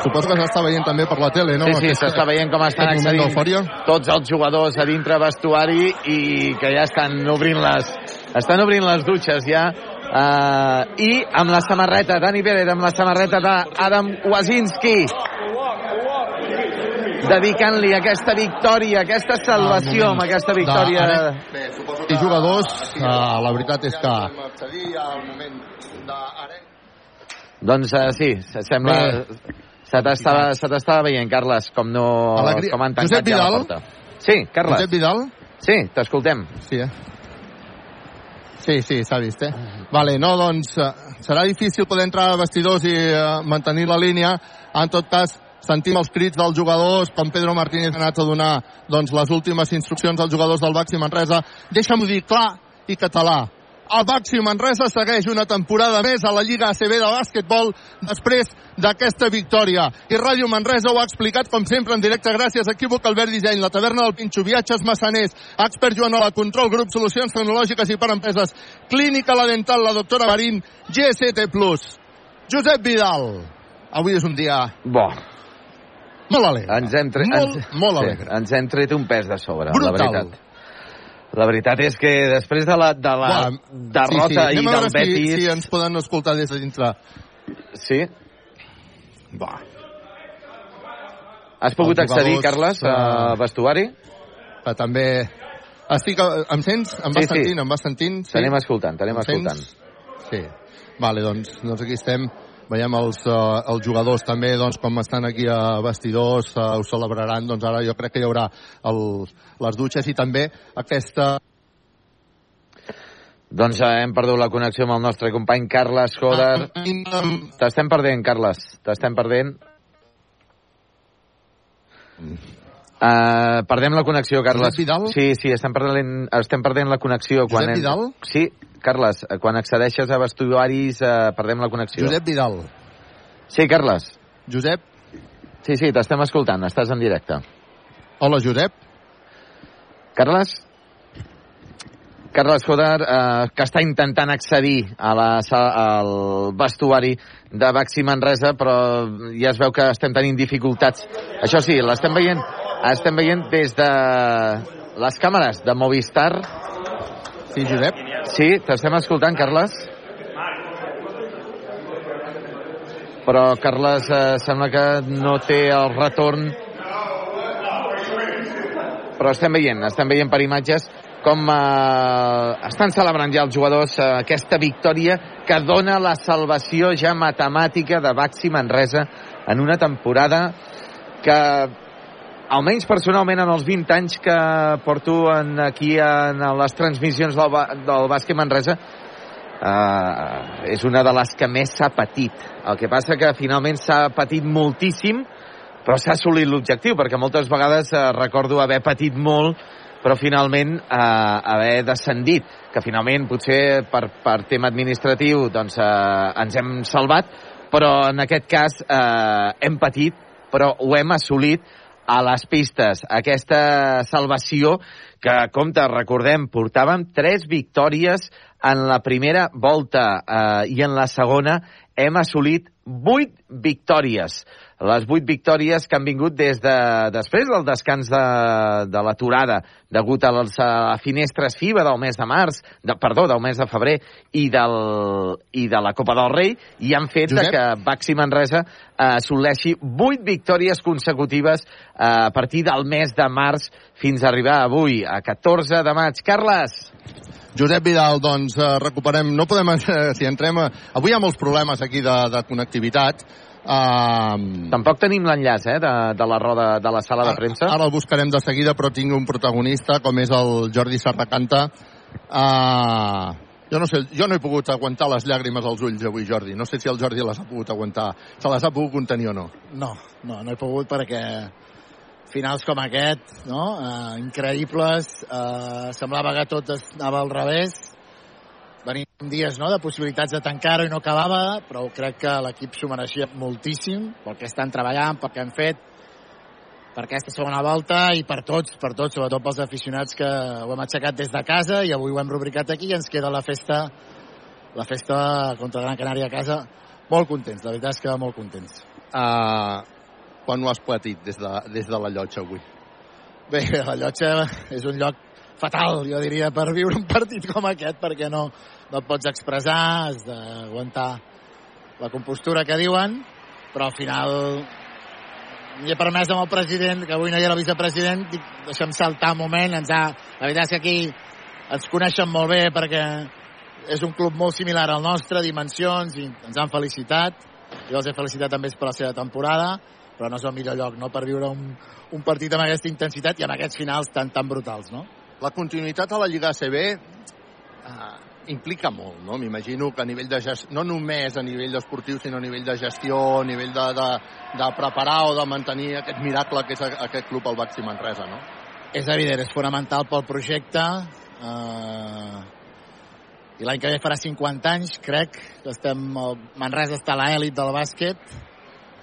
[SPEAKER 14] Suposo que s'està veient també per la tele, no?
[SPEAKER 13] Sí, sí, s'està veient com estan accedint tots els jugadors a dintre vestuari i que ja estan obrint les, estan obrint les dutxes ja. Uh, I amb la samarreta, Dani Pérez, amb la samarreta d'Adam Wazinski dedicant-li aquesta victòria, aquesta salvació amb aquesta victòria.
[SPEAKER 14] De, I jugadors, uh, la veritat és que...
[SPEAKER 13] Doncs uh, sí, sembla... Se t'estava se t'estava veient, Carles, com no
[SPEAKER 14] Alegria.
[SPEAKER 13] com han tancat
[SPEAKER 14] Josep
[SPEAKER 13] ja la
[SPEAKER 14] Vidal?
[SPEAKER 13] porta. Sí, Carles.
[SPEAKER 14] Josep Vidal?
[SPEAKER 13] Sí, t'escoltem.
[SPEAKER 14] Sí, eh? Sí, sí, s'ha vist, eh? Vale, no, doncs eh, serà difícil poder entrar a vestidors i uh, mantenir la línia. En tot cas, sentim els crits dels jugadors, com Pedro Martínez ha anat a donar doncs, les últimes instruccions als jugadors del Baxi Manresa. Deixa'm-ho dir clar i català. El Baxi Manresa segueix una temporada més a la Lliga ACB de bàsquetbol després d'aquesta victòria. I Ràdio Manresa ho ha explicat, com sempre, en directe gràcies a Equívoc Albert Disseny, la taverna del Pinxo, Viatges Massaners, Expert Joanola, Control Grup, Solucions Tecnològiques i per Empreses, Clínica La Dental, la doctora Marín, GST+. Josep Vidal. Avui és un dia...
[SPEAKER 13] Bo.
[SPEAKER 14] Molt alegre.
[SPEAKER 13] Ens hem, tre...
[SPEAKER 14] Molt,
[SPEAKER 13] ens...
[SPEAKER 14] molt
[SPEAKER 13] sí,
[SPEAKER 14] alegre.
[SPEAKER 13] ens hem tret un pes de sobre,
[SPEAKER 14] Brutal.
[SPEAKER 13] la veritat. La veritat és que després de la, de la derrota
[SPEAKER 14] sí, sí.
[SPEAKER 13] i
[SPEAKER 14] a
[SPEAKER 13] del
[SPEAKER 14] veure si,
[SPEAKER 13] Betis...
[SPEAKER 14] si ens poden escoltar des de dintre.
[SPEAKER 13] Sí?
[SPEAKER 14] Va.
[SPEAKER 13] Has pogut accedir, Carles, al
[SPEAKER 14] eh,
[SPEAKER 13] vestuari?
[SPEAKER 14] Que també... Estic... Em sents? Em vas
[SPEAKER 13] Sí, sí.
[SPEAKER 14] sentint? Em vas sentint? Sí?
[SPEAKER 13] T'anem escoltant, t'anem escoltant.
[SPEAKER 14] Sí. Vale, doncs, doncs aquí estem. Veiem els, uh, els jugadors també, doncs, com estan aquí a vestidors, uh, ho celebraran, doncs ara jo crec que hi haurà el, les dutxes i també aquesta...
[SPEAKER 13] Doncs eh, hem perdut la connexió amb el nostre company Carles Joder. T'estem perdent, Carles. T'estem perdent. Uh, perdem la connexió, Carles.
[SPEAKER 14] Josep Vidal?
[SPEAKER 13] Sí, sí, estem perdent, estem perdent la connexió.
[SPEAKER 14] Josep
[SPEAKER 13] quan
[SPEAKER 14] Vidal?
[SPEAKER 13] Sí, Carles, quan accedeixes a vestuaris uh, perdem la connexió.
[SPEAKER 14] Josep Vidal.
[SPEAKER 13] Sí, Carles.
[SPEAKER 14] Josep?
[SPEAKER 13] Sí, sí, t'estem escoltant, estàs en directe.
[SPEAKER 14] Hola, Josep.
[SPEAKER 13] Carles? Carles Joder, eh, que està intentant accedir a la, al vestuari de Baxi Manresa, però ja es veu que estem tenint dificultats. Això sí, l'estem veient, estem veient des de les càmeres de Movistar.
[SPEAKER 14] Sí, Josep?
[SPEAKER 13] Sí, t'estem escoltant, Carles? Però Carles eh, sembla que no té el retorn però estem veient, estem veient per imatges com eh, estan celebrant ja els jugadors eh, aquesta victòria que dona la salvació ja matemàtica de Baxi Manresa en una temporada que almenys personalment en els 20 anys que porto en, aquí en les transmissions del, del bàsquet Manresa eh, és una de les que més s'ha patit. El que passa que finalment s'ha patit moltíssim, però s'ha assolit l'objectiu, perquè moltes vegades eh, recordo haver patit molt, però finalment eh, haver descendit, que finalment potser per, per tema administratiu doncs, eh, ens hem salvat, però en aquest cas eh, hem patit, però ho hem assolit a les pistes. Aquesta salvació que, compte, recordem, portàvem tres victòries en la primera volta eh, i en la segona hem assolit vuit victòries. Les vuit victòries que han vingut des de, després del descans de, de l'aturada degut a les a finestres FIBA del mes de març, de, perdó, del mes de febrer i, del, i de la Copa del Rei i han fet
[SPEAKER 14] Josep?
[SPEAKER 13] que Baxi Manresa eh, assoleixi vuit victòries consecutives eh, a partir del mes de març fins a arribar avui, a 14 de maig. Carles!
[SPEAKER 14] Josep Vidal, doncs eh, recuperem, no podem, eh, si entrem... A... Avui hi ha molts problemes aquí de, de connectivitat. Uh,
[SPEAKER 13] Tampoc tenim l'enllaç eh, de, de la roda de la sala de premsa.
[SPEAKER 14] Ara el buscarem de seguida, però tinc un protagonista, com és el Jordi Serracanta. Uh, jo no sé, jo no he pogut aguantar les llàgrimes als ulls avui, Jordi. No sé si el Jordi les ha pogut aguantar. Se les ha pogut contenir o no.
[SPEAKER 28] No, no, no he pogut perquè finals com aquest, no? Uh, increïbles, uh, semblava que tot anava al revés. Venim dies no, de possibilitats de tancar-ho i no acabava, però crec que l'equip s'ho mereixia moltíssim pel que estan treballant, pel que han fet, per aquesta segona volta i per tots, per tots, sobretot pels aficionats que ho hem aixecat des de casa i avui ho hem rubricat aquí i ens queda la festa la festa contra Gran Canària a casa molt contents, la veritat és que molt contents.
[SPEAKER 14] Uh, quan ho has patit des de, des de la llotja avui?
[SPEAKER 28] Bé, la llotja és un lloc fatal, jo diria, per viure un partit com aquest, perquè no, no et pots expressar, has d'aguantar la compostura que diuen, però al final li he permès amb el president, que avui no hi era el vicepresident, dic, deixa'm saltar un moment, ens ha, la veritat és que aquí ens coneixen molt bé perquè és un club molt similar al nostre, dimensions, i ens han felicitat. Jo els he felicitat també per la seva temporada, però no és el millor lloc no, per viure un, un partit amb aquesta intensitat i amb aquests finals tan, tan brutals. No?
[SPEAKER 14] La continuïtat a la Lliga ACB eh, implica molt, no? M'imagino que a nivell de gestió, no només a nivell esportiu, sinó a nivell de gestió, a nivell de, de, de preparar o de mantenir aquest miracle que és aquest club al Baxi Manresa, no?
[SPEAKER 28] És evident, és fonamental pel projecte. Eh, i l'any que ve farà 50 anys, crec, que estem, el Manresa està a l'èlit del bàsquet,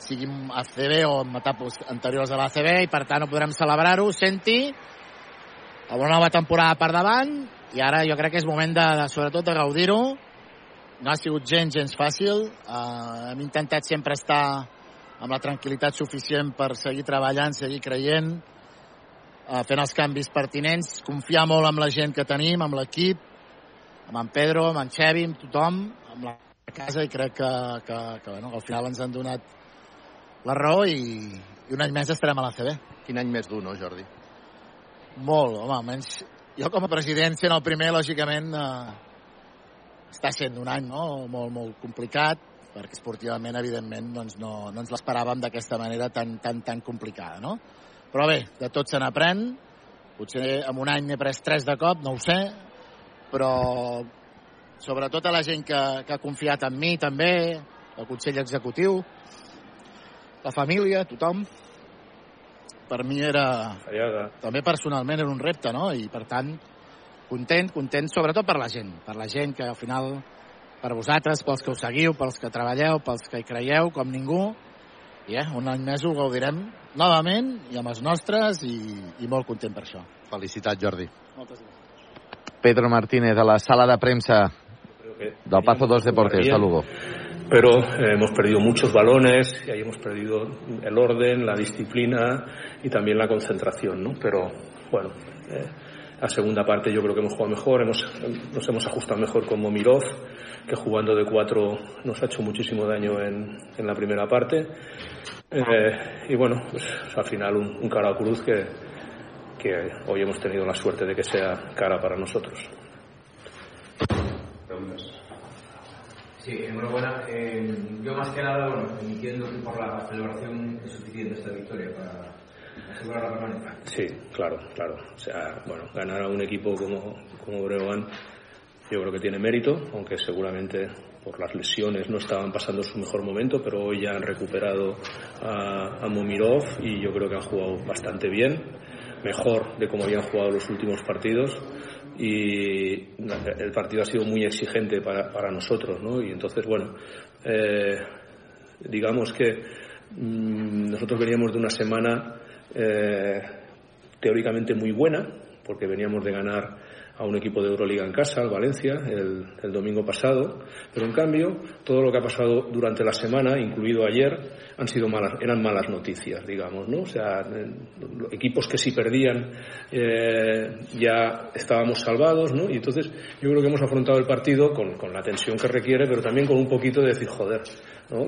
[SPEAKER 28] sigui ACB o en etapes anteriors a l'ACB, i per tant ho podrem celebrar-ho, senti, amb una nova temporada per davant, i ara jo crec que és moment de, de sobretot de gaudir-ho. No ha sigut gens, gens fàcil. Uh, hem intentat sempre estar amb la tranquil·litat suficient per seguir treballant, seguir creient, uh, fent els canvis pertinents, confiar molt amb la gent que tenim, amb l'equip, amb en Pedro, amb en Xevi, amb tothom, amb la casa, i crec que, que, que bueno, al final ens han donat la raó i, i un any més estarem a la CB.
[SPEAKER 14] Quin any més dur, no, Jordi?
[SPEAKER 28] Molt, home, almenys jo com a president sent el primer, lògicament, eh, està sent un any no? molt, molt complicat, perquè esportivament, evidentment, doncs no, no ens l'esperàvem d'aquesta manera tan, tan, tan complicada, no? Però bé, de tot se n'aprèn, potser en un any n'he pres tres de cop, no ho sé, però sobretot a la gent que, que ha confiat en mi també, el Consell Executiu, la família, tothom, per mi era...
[SPEAKER 29] Fallada.
[SPEAKER 28] També personalment era un repte, no? I per tant, content, content sobretot per la gent, per la gent que al final, per vosaltres, pels que ho seguiu, pels que treballeu, pels que hi creieu, com ningú, i eh, un any més ho gaudirem novament i amb els nostres i, i molt content per això.
[SPEAKER 14] Felicitats, Jordi.
[SPEAKER 28] Moltes gràcies.
[SPEAKER 13] Pedro Martínez, a la sala de prensa del Pazo dos Deportes de Lugo.
[SPEAKER 29] Pero eh, hemos perdido muchos balones y ahí hemos perdido el orden, la disciplina y también la concentración, ¿no? Pero bueno, eh, la segunda parte yo creo que hemos jugado mejor, hemos, nos hemos ajustado mejor con Momirov, que jugando de cuatro nos ha hecho muchísimo daño en, en la primera parte. Eh, y bueno, pues al final un, un cara a cruz que, que hoy hemos tenido la suerte de que sea cara para nosotros.
[SPEAKER 30] Sí, enhorabuena. Eh, yo más que nada, bueno, entiendo que por la celebración es suficiente esta victoria para asegurar la permanencia.
[SPEAKER 29] Sí, claro, claro. O sea, bueno, ganar a un equipo como, como Breogán yo creo que tiene mérito, aunque seguramente por las lesiones no estaban pasando su mejor momento, pero hoy ya han recuperado a, a Momirov y yo creo que han jugado bastante bien, mejor de como habían jugado los últimos partidos y el partido ha sido muy exigente para, nosotros, ¿no? Y entonces, bueno, eh, digamos que mmm, nosotros veníamos de una semana eh, teóricamente muy buena, porque veníamos de ganar a un equipo de Euroliga en casa, al Valencia, el, domingo pasado, pero en cambio todo lo que ha pasado durante la semana, incluido ayer, han sido malas, eran malas noticias, digamos, ¿no? O sea, equipos que si perdían eh, ya estábamos salvados, ¿no? Y entonces yo creo que hemos afrontado el partido con, la tensión que requiere, pero también con un poquito de decir, joder, ¿no?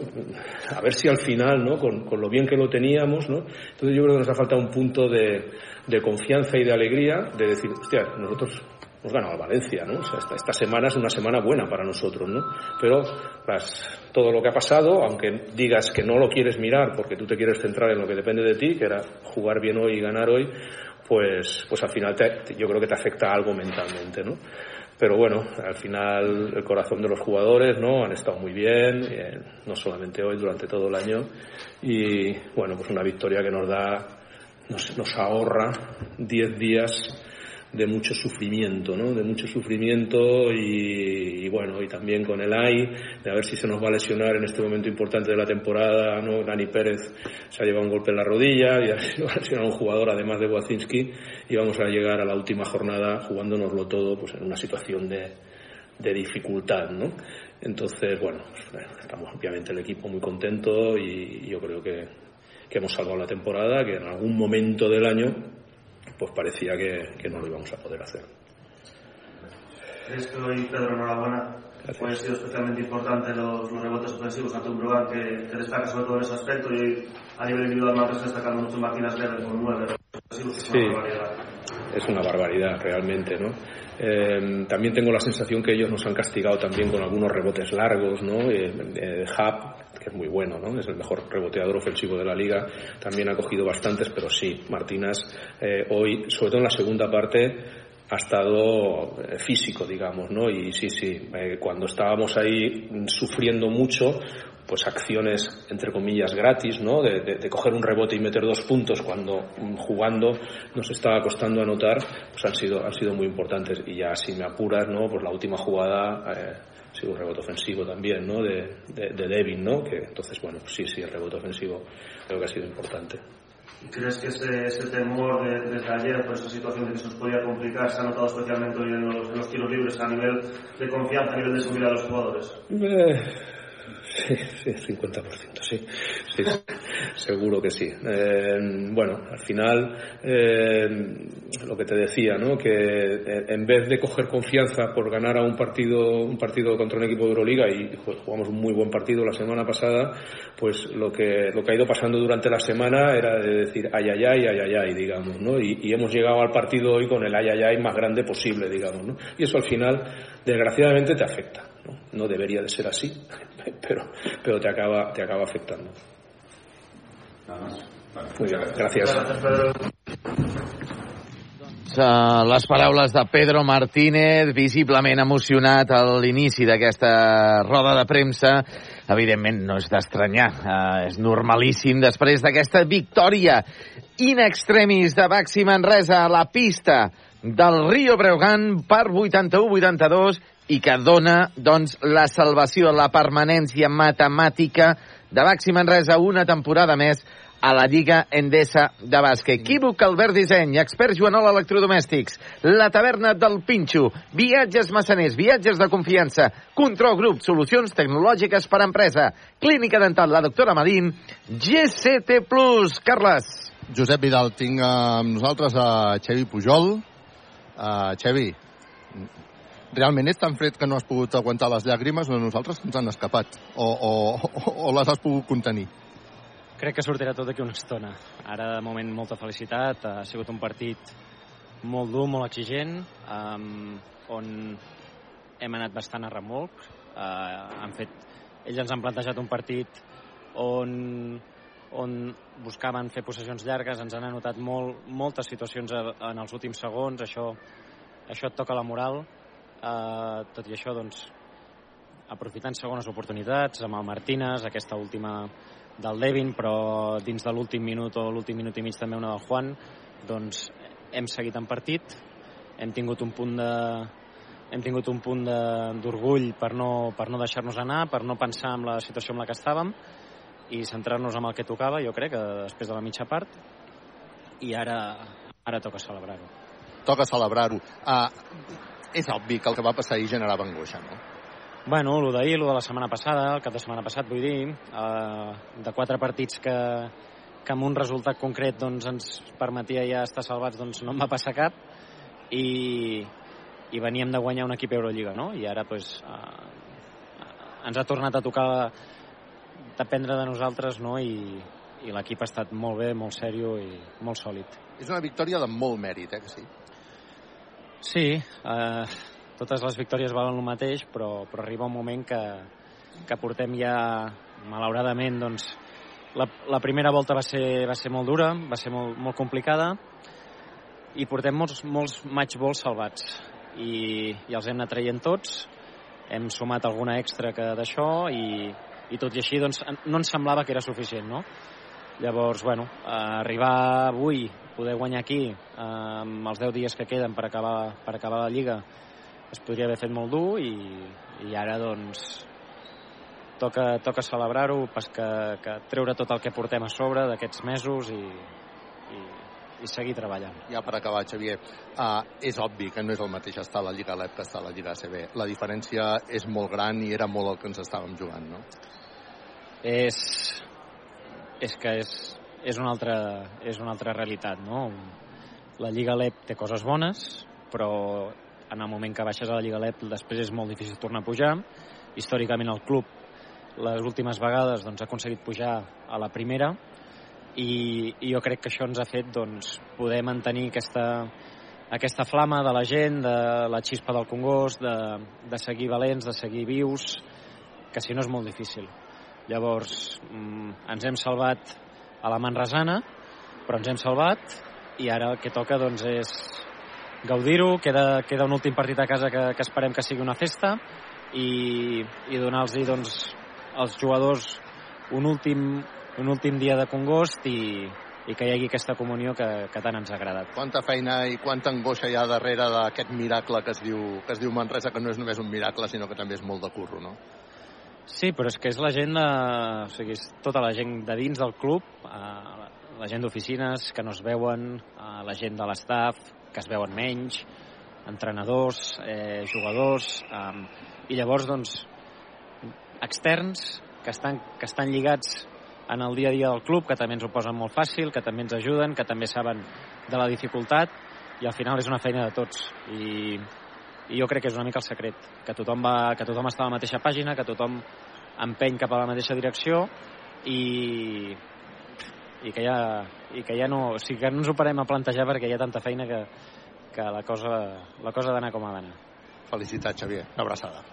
[SPEAKER 29] A ver si al final, ¿no? Con, con, lo bien que lo teníamos, ¿no? Entonces yo creo que nos ha faltado un punto de, de confianza y de alegría de decir, hostia, nosotros hemos ganado a Valencia, ¿no? O sea, esta, semana es una semana buena para nosotros, ¿no? Pero las, todo lo que ha pasado, aunque digas que no lo quieres mirar porque tú te quieres centrar en lo que depende de ti, que era jugar bien hoy y ganar hoy, pues, pues al final te, yo creo que te afecta algo mentalmente, ¿no? Pero bueno, al final el corazón de los jugadores, ¿no? Han estado muy bien, eh, no solamente hoy, durante todo el año. Y bueno, pues una victoria que nos da, nos ahorra 10 días de mucho sufrimiento, ¿no? De mucho sufrimiento y, bueno, y también con el AI, de a ver si se nos va a lesionar en este momento importante de la temporada, ¿no? Dani Pérez se ha llevado un golpe en la rodilla y ha lesionado un jugador además de Boacinski y vamos a llegar a la última jornada jugándonoslo todo pues en una situación de, de dificultad, ¿no? Entonces, bueno, estamos obviamente el equipo muy contento y yo creo que, que hemos salvado la temporada, que en algún momento del año pues parecía que, que no lo íbamos a poder hacer.
[SPEAKER 31] ¿Crees que hoy, Pedro, enhorabuena? Pues ha sido especialmente importante los, los rebotes ofensivos ante un Brogan que, que, destaca sobre todo en ese aspecto y a nivel individual más está destacando mucho Martínez Leve con nueve ofensivos. Es
[SPEAKER 29] sí,
[SPEAKER 31] una barbaridad.
[SPEAKER 29] es una barbaridad realmente, ¿no? Eh, también tengo la sensación que ellos nos han castigado también con algunos rebotes largos, ¿no? Eh, eh, Hub, que es muy bueno, ¿no? Es el mejor reboteador ofensivo de la liga, también ha cogido bastantes, pero sí, Martínez eh, hoy, sobre todo en la segunda parte, ha estado eh, físico, digamos, ¿no? Y sí, sí, eh, cuando estábamos ahí sufriendo mucho, pues acciones entre comillas gratis, ¿no? De, de, de, coger un rebote y meter dos puntos cuando mm, jugando nos estaba costando anotar, pues han sido han sido muy importantes y ya si me apuras, ¿no? Pues la última jugada eh, sí, un rebote ofensivo también, ¿no? De, de, de Devin, ¿no? Que entonces, bueno, pues sí, sí, el rebote ofensivo creo que ha sido importante.
[SPEAKER 31] ¿Crees que ese, ese temor de, desde ayer por esa situación de que se os podía complicar se ha notado especialmente hoy en los, en los tiros libres a nivel de confianza, a nivel de seguridad de los jugadores?
[SPEAKER 29] Eh sí, sí, 50%, sí. sí, seguro que sí. Eh, bueno, al final, eh, lo que te decía, ¿no? Que en vez de coger confianza por ganar a un partido, un partido contra un equipo de Euroliga y jugamos un muy buen partido la semana pasada, pues lo que, lo que ha ido pasando durante la semana era de decir ay, ay, ay, ay, digamos, ¿no? Y, y hemos llegado al partido hoy con el ay, ay, ay más grande posible, digamos, ¿no? Y eso al final, desgraciadamente, te afecta. ¿No? no debería de ser así, pero, pero te, acaba, te acaba afectando.
[SPEAKER 32] Nada más. Vale.
[SPEAKER 29] Muy bien, gracias.
[SPEAKER 13] Uh, les paraules de Pedro Martínez, visiblement emocionat a l'inici d'aquesta roda de premsa. Evidentment, no és d'estranyar, uh, és normalíssim després d'aquesta victòria in extremis de Baxi Manresa a la pista del Rio Breugan per 81-82 i que dona doncs, la salvació, la permanència matemàtica de Baxi Manresa una temporada més a la Lliga Endesa de bàsquet. Equívoc Albert Disseny, expert Joanol Electrodomèstics, la taverna del Pinxo, viatges massaners, viatges de confiança, Control Group, solucions tecnològiques per a empresa, Clínica Dental, la doctora Marín, GCT Plus. Carles.
[SPEAKER 14] Josep Vidal, tinc amb nosaltres a Xevi Pujol. Uh, Xevi, realment és tan fred que no has pogut aguantar les llàgrimes o nosaltres ens han escapat? O, o, o, o les has pogut contenir?
[SPEAKER 33] Crec que sortirà tot d'aquí una estona. Ara, de moment, molta felicitat. Ha sigut un partit molt dur, molt exigent, um, on hem anat bastant a remolc. Uh, han fet, ells ens han plantejat un partit on, on buscaven fer possessions llargues, ens han anotat molt, moltes situacions en els últims segons, això, això et toca la moral. Uh, tot i això, doncs, aprofitant segones oportunitats amb el Martínez, aquesta última del Devin, però dins de l'últim minut o l'últim minut i mig també una del Juan, doncs hem seguit en partit, hem tingut un punt de hem tingut un punt d'orgull per no, per no deixar-nos anar, per no pensar en la situació en la que estàvem i centrar-nos en el que tocava, jo crec, que després de la mitja part, i ara, ara toca celebrar-ho.
[SPEAKER 14] Toca celebrar-ho. Uh, és obvi que el que va passar ahir generava angoixa, no?
[SPEAKER 33] Bueno, el d'ahir, el de la setmana passada, el cap de setmana passat, vull dir, eh, de quatre partits que, que amb un resultat concret doncs, ens permetia ja estar salvats, doncs no em va passar cap i, i veníem de guanyar un equip Eurolliga, no? I ara pues, eh, ens ha tornat a tocar dependre de nosaltres, no? I, i l'equip ha estat molt bé, molt sèrio i molt sòlid.
[SPEAKER 14] És una victòria de molt mèrit, eh, que sí?
[SPEAKER 33] Sí, eh, totes les victòries valen el mateix, però, però arriba un moment que, que portem ja, malauradament, doncs, la, la primera volta va ser, va ser molt dura, va ser molt, molt complicada, i portem molts, molts match balls salvats, i, i els hem anat traient tots, hem sumat alguna extra que d'això, i, i tot i així doncs, no ens semblava que era suficient, no? Llavors, bueno, arribar avui, poder guanyar aquí, eh, amb els 10 dies que queden per acabar, per acabar la Lliga, es podria haver fet molt dur i, i ara, doncs, toca, toca celebrar-ho, que, que treure tot el que portem a sobre d'aquests mesos i, i, i seguir treballant.
[SPEAKER 14] Ja per acabar, Xavier, uh, és obvi que no és el mateix estar a la Lliga LEP que estar a la Lliga ACB. La diferència és molt gran i era molt el que ens estàvem jugant, no?
[SPEAKER 33] És, és que és, és, una altra, és una altra realitat, no? La Lliga LEP té coses bones, però en el moment que baixes a la Lliga LEP després és molt difícil tornar a pujar. Històricament el club les últimes vegades doncs, ha aconseguit pujar a la primera i, i jo crec que això ens ha fet doncs, poder mantenir aquesta, aquesta flama de la gent, de la xispa del Congost, de, de seguir valents, de seguir vius, que si no és molt difícil. Llavors, mm, ens hem salvat a la Manresana, però ens hem salvat i ara el que toca doncs, és gaudir-ho, queda, queda un últim partit a casa que, que esperem que sigui una festa i, i donar-los doncs, als jugadors un últim, un últim dia de congost i, i que hi hagi aquesta comunió que, que tant ens ha agradat.
[SPEAKER 14] Quanta feina i quanta angoixa hi ha darrere d'aquest miracle que es, diu, que es diu Manresa, que no és només un miracle, sinó que també és molt de curro, no?
[SPEAKER 33] Sí, però és que és la gent, de, o sigui, és tota la gent de dins del club, eh, la gent d'oficines que no es veuen, eh, la gent de l'estaf que es veuen menys, entrenadors, eh, jugadors, eh, i llavors, doncs, externs que estan, que estan lligats en el dia a dia del club, que també ens ho posen molt fàcil, que també ens ajuden, que també saben de la dificultat, i al final és una feina de tots. I, i jo crec que és una mica el secret, que tothom, va, que tothom està a la mateixa pàgina, que tothom empeny cap a la mateixa direcció i, i que ja, i que ja no, o sigui que no ens ho parem a plantejar perquè hi ha tanta feina que, que la cosa, la cosa ha d'anar com ha d'anar.
[SPEAKER 14] Felicitats, Xavier. Una abraçada.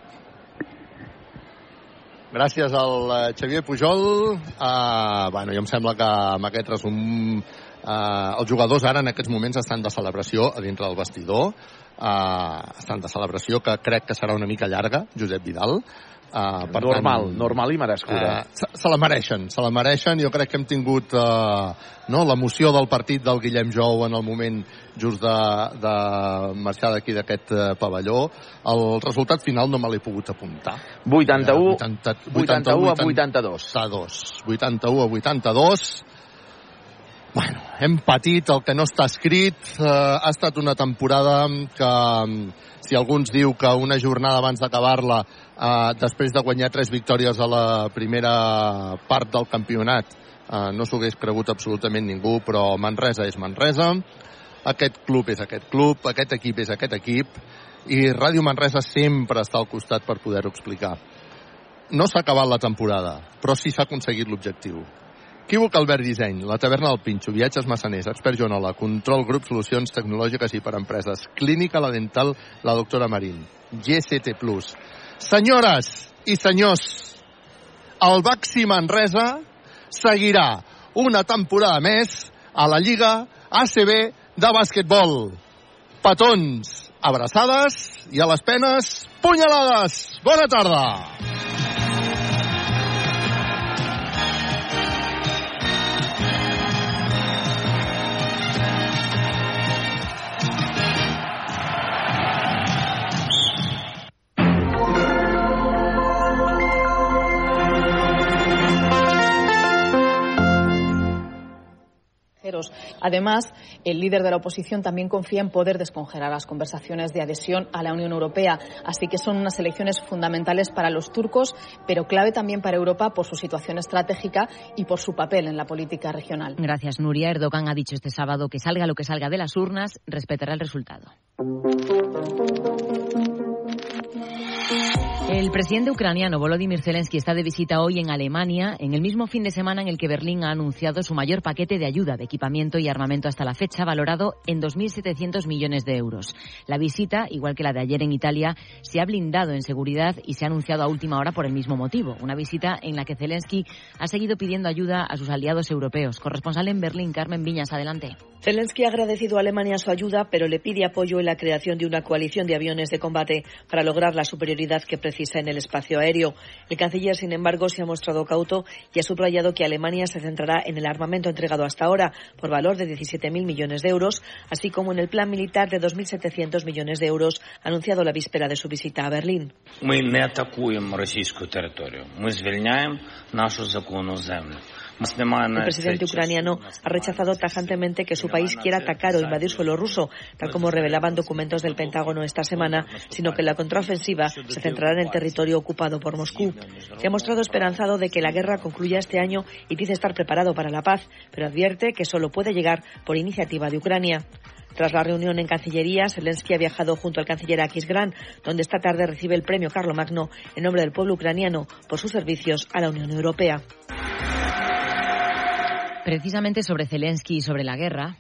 [SPEAKER 14] Gràcies al eh, Xavier Pujol. Uh, bueno, jo em sembla que amb aquest resum uh, els jugadors ara en aquests moments estan de celebració a dintre del vestidor. Estan de celebració que crec que serà una mica llarga, Josep Vidal.
[SPEAKER 13] Uh, per normal, tant, normal i merescuda. Uh,
[SPEAKER 14] se, se la mereixen, se la mereixen. Jo crec que hem tingut uh, no, l'emoció del partit del Guillem Jou en el moment just de, de marxar d'aquí d'aquest uh, pavelló. El resultat final no me l'he pogut apuntar.
[SPEAKER 13] 81, uh, 80, 81 a 82.
[SPEAKER 14] 82. 81 a 82. Bueno, hem patit el que no està escrit. Uh, ha estat una temporada que, si algú ens diu que una jornada abans d'acabar-la eh, després de guanyar tres victòries a la primera part del campionat eh, no s'ho hagués cregut absolutament ningú però Manresa és Manresa aquest club és aquest club, aquest equip és aquest equip i Ràdio Manresa sempre està al costat per poder-ho explicar. No s'ha acabat la temporada, però sí s'ha aconseguit l'objectiu. Equívoc Albert Disseny, la taverna del Pinxo, viatges massaners, expert Joanola, control grup, solucions tecnològiques i per empreses, clínica la dental, la doctora Marín, GCT+, Senyores i senyors, el Baxi Manresa seguirà una temporada més a la Lliga ACB de bàsquetbol. Petons, abraçades i a les penes, punyalades. Bona tarda!
[SPEAKER 34] Además, el líder de la oposición también confía en poder descongelar las conversaciones de adhesión a la Unión Europea. Así que son unas elecciones fundamentales para los turcos, pero clave también para Europa por su situación estratégica y por su papel en la política regional.
[SPEAKER 35] Gracias, Nuria. Erdogan ha dicho este sábado que salga lo que salga de las urnas, respetará el resultado. El presidente ucraniano Volodymyr Zelensky está de visita hoy en Alemania, en el mismo fin de semana en el que Berlín ha anunciado su mayor paquete de ayuda de equipamiento y armamento hasta la fecha, valorado en 2.700 millones de euros. La visita, igual que la de ayer en Italia, se ha blindado en seguridad y se ha anunciado a última hora por el mismo motivo. Una visita en la que Zelensky ha seguido pidiendo ayuda a sus aliados europeos. Corresponsal en Berlín, Carmen Viñas, adelante.
[SPEAKER 36] Zelensky ha agradecido a Alemania su ayuda, pero le pide apoyo en la creación de una coalición de aviones de combate para lograr la superioridad que precisa precisa en el espacio aéreo. El canciller, sin embargo, se ha mostrado cauto y ha subrayado que Alemania se centrará en el armamento entregado hasta ahora, por valor de 17.000 millones de euros, así como en el plan militar de 2.700 millones de euros anunciado la víspera de su visita a Berlín.
[SPEAKER 37] Ми не атакуємо російську територію. Ми звільняємо нашу законну землю.
[SPEAKER 36] El presidente ucraniano ha rechazado tajantemente que su país quiera atacar o invadir suelo ruso, tal como revelaban documentos del Pentágono esta semana, sino que la contraofensiva se centrará en el territorio ocupado por Moscú. Se ha mostrado esperanzado de que la guerra concluya este año y dice estar preparado para la paz, pero advierte que solo puede llegar por iniciativa de Ucrania. Tras la reunión en Cancillería, Zelensky ha viajado junto al canciller Akisgrán, donde esta tarde recibe el premio Carlomagno en nombre del pueblo ucraniano por sus servicios a la Unión Europea.
[SPEAKER 35] Precisamente sobre Zelensky y sobre la guerra,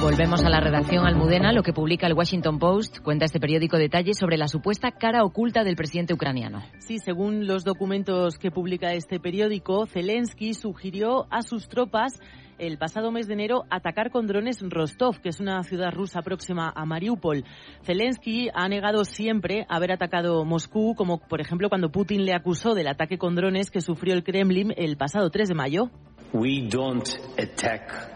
[SPEAKER 35] Volvemos a la redacción Almudena. Lo que publica el Washington Post cuenta este periódico detalles sobre la supuesta cara oculta del presidente ucraniano.
[SPEAKER 38] Sí, según los documentos que publica este periódico, Zelensky sugirió a sus tropas el pasado mes de enero atacar con drones Rostov, que es una ciudad rusa próxima a Mariupol. Zelensky ha negado siempre haber atacado Moscú, como por ejemplo cuando Putin le acusó del ataque con drones que sufrió el Kremlin el pasado 3 de mayo.
[SPEAKER 37] We don't attack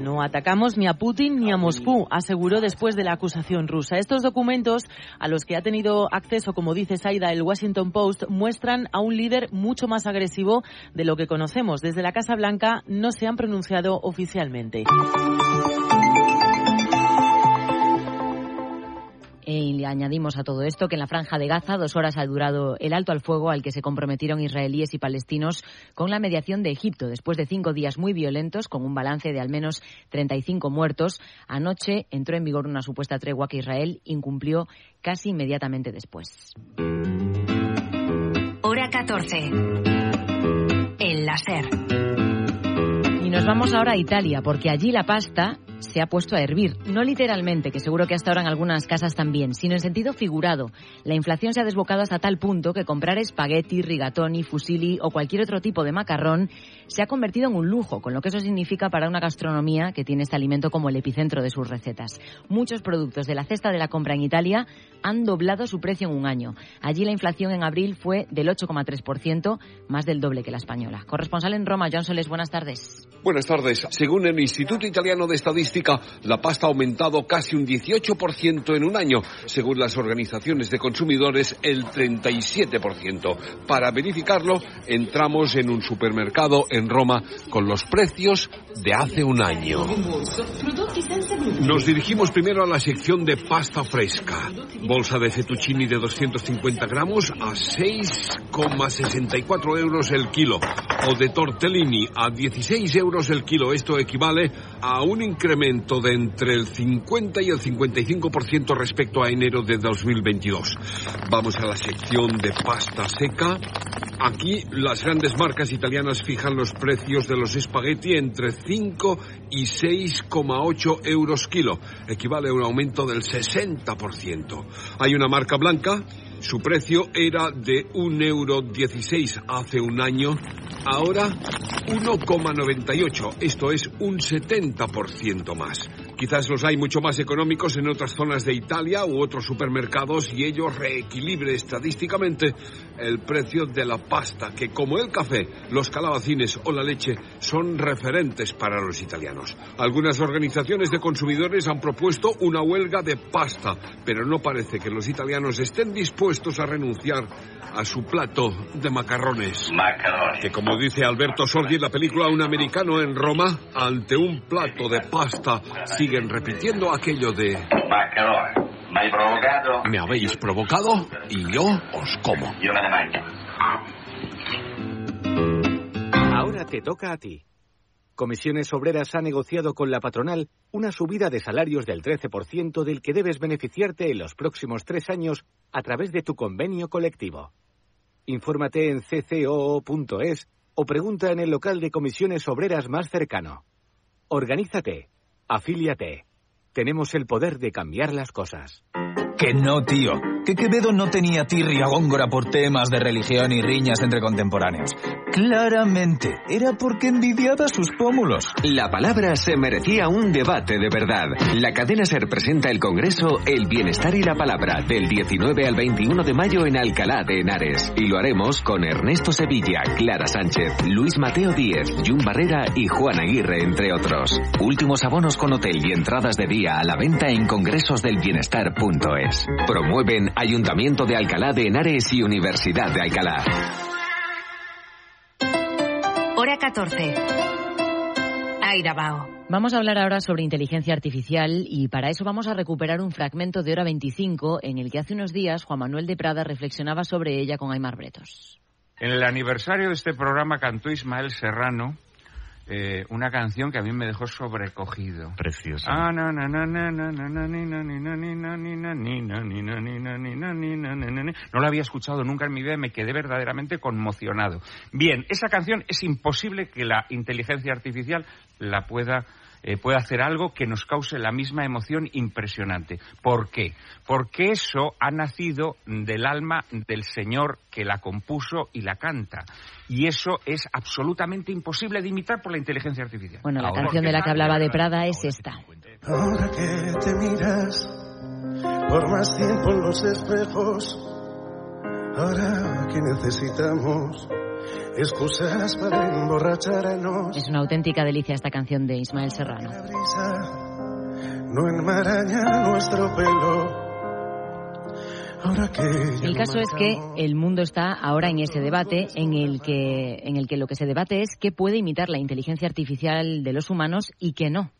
[SPEAKER 38] no atacamos ni a Putin ni a Moscú, aseguró después de la acusación rusa. Estos documentos, a los que ha tenido acceso, como dice Saida, el Washington Post, muestran a un líder mucho más agresivo de lo que conocemos. Desde la Casa Blanca no se han pronunciado oficialmente.
[SPEAKER 35] Y le añadimos a todo esto que en la franja de Gaza dos horas ha durado el alto al fuego al que se comprometieron israelíes y palestinos con la mediación de Egipto. Después de cinco días muy violentos, con un balance de al menos 35 muertos, anoche entró en vigor una supuesta tregua que Israel incumplió casi inmediatamente después.
[SPEAKER 19] Hora 14. El láser.
[SPEAKER 35] Y nos vamos ahora a Italia, porque allí la pasta se ha puesto a hervir. No literalmente, que seguro que hasta ahora en algunas casas también, sino en sentido figurado. La inflación se ha desbocado hasta tal punto que comprar espagueti, rigatoni, fusilli o cualquier otro tipo de macarrón se ha convertido en un lujo, con lo que eso significa para una gastronomía que tiene este alimento como el epicentro de sus recetas. Muchos productos de la cesta de la compra en Italia han doblado su precio en un año. Allí la inflación en abril fue del 8,3%, más del doble que la española. Corresponsal en Roma, John Soles, buenas tardes.
[SPEAKER 39] Buenas tardes. Según el Instituto Italiano de Estadística, la pasta ha aumentado casi un 18% en un año. Según las organizaciones de consumidores, el 37%. Para verificarlo, entramos en un supermercado en Roma con los precios de hace un año. Nos dirigimos primero a la sección de pasta fresca. Bolsa de fettuccini de 250 gramos a 6,64 euros el kilo. O de tortellini a 16 euros el kilo. Esto equivale a un incremento de entre el 50 y el 55% respecto a enero de 2022. Vamos a la sección de pasta seca. Aquí las grandes marcas italianas fijan los precios de los espagueti entre 5 y 6,8 euros kilo. Equivale a un aumento del 60%. Hay una marca blanca su precio era de 1,16 euro hace un año, ahora 1,98. Esto es un 70% más. Quizás los hay mucho más económicos en otras zonas de Italia u otros supermercados y ello reequilibre estadísticamente el precio de la pasta, que como el café, los calabacines o la leche son referentes para los italianos. Algunas organizaciones de consumidores han propuesto una huelga de pasta, pero no parece que los italianos estén dispuestos a renunciar a su plato de macarrones.
[SPEAKER 37] Macarrones.
[SPEAKER 39] Que como dice Alberto Sordi en la película Un americano en Roma, ante un plato de pasta siguen repitiendo aquello de...
[SPEAKER 37] Macarrones. ¿Me provocado?
[SPEAKER 39] Me habéis provocado y yo os como.
[SPEAKER 37] Yo me
[SPEAKER 40] Ahora te toca a ti. Comisiones Obreras ha negociado con la patronal una subida de salarios del 13% del que debes beneficiarte en los próximos tres años a través de tu convenio colectivo. Infórmate en ccoo.es o pregunta en el local de comisiones obreras más cercano. Organízate. Afíliate. Tenemos el poder de cambiar las cosas.
[SPEAKER 41] Que no, tío.
[SPEAKER 24] Que Quevedo no tenía tirria góngora por temas de religión y riñas entre contemporáneos. Claramente, era porque envidiaba sus pómulos.
[SPEAKER 13] La palabra se merecía un debate de verdad. La cadena SER presenta el Congreso El Bienestar y la Palabra del 19 al 21 de mayo en Alcalá de Henares. Y lo haremos con Ernesto Sevilla, Clara Sánchez, Luis Mateo Díez, Jun Barrera y Juan Aguirre, entre otros. Últimos abonos con hotel y entradas de día a la venta en congresosdelbienestar.es. Promueven Ayuntamiento de Alcalá de Henares y Universidad de Alcalá.
[SPEAKER 23] Hora 14. Airabao.
[SPEAKER 35] Vamos a hablar ahora sobre inteligencia artificial y para eso vamos a recuperar un fragmento de hora 25 en el que hace unos días Juan Manuel de Prada reflexionaba sobre ella con Aymar Bretos.
[SPEAKER 41] En el aniversario de este programa cantó Ismael Serrano eh, una canción que a mí me dejó sobrecogido.
[SPEAKER 42] Preciosa.
[SPEAKER 41] No la había escuchado nunca en mi vida y me quedé verdaderamente conmocionado. Bien, esa canción es imposible que la inteligencia artificial la pueda eh, hacer algo que nos cause la misma emoción impresionante. ¿Por qué? Porque eso ha nacido del alma del Señor que la compuso y la canta. Y eso es absolutamente imposible de imitar por la inteligencia artificial.
[SPEAKER 35] Bueno, la
[SPEAKER 41] Ahora,
[SPEAKER 35] canción de la que hablaba de Prada es esta.
[SPEAKER 40] Ahora que te miras por más tiempo en los espejos, ahora que necesitamos excusas para emborracharnos,
[SPEAKER 35] Es una auténtica delicia esta canción de Ismael Serrano.
[SPEAKER 40] no enmaraña nuestro pelo.
[SPEAKER 35] El caso es que el mundo está ahora en ese debate en el que en el que lo que se debate es qué puede imitar la inteligencia artificial de los humanos y qué no.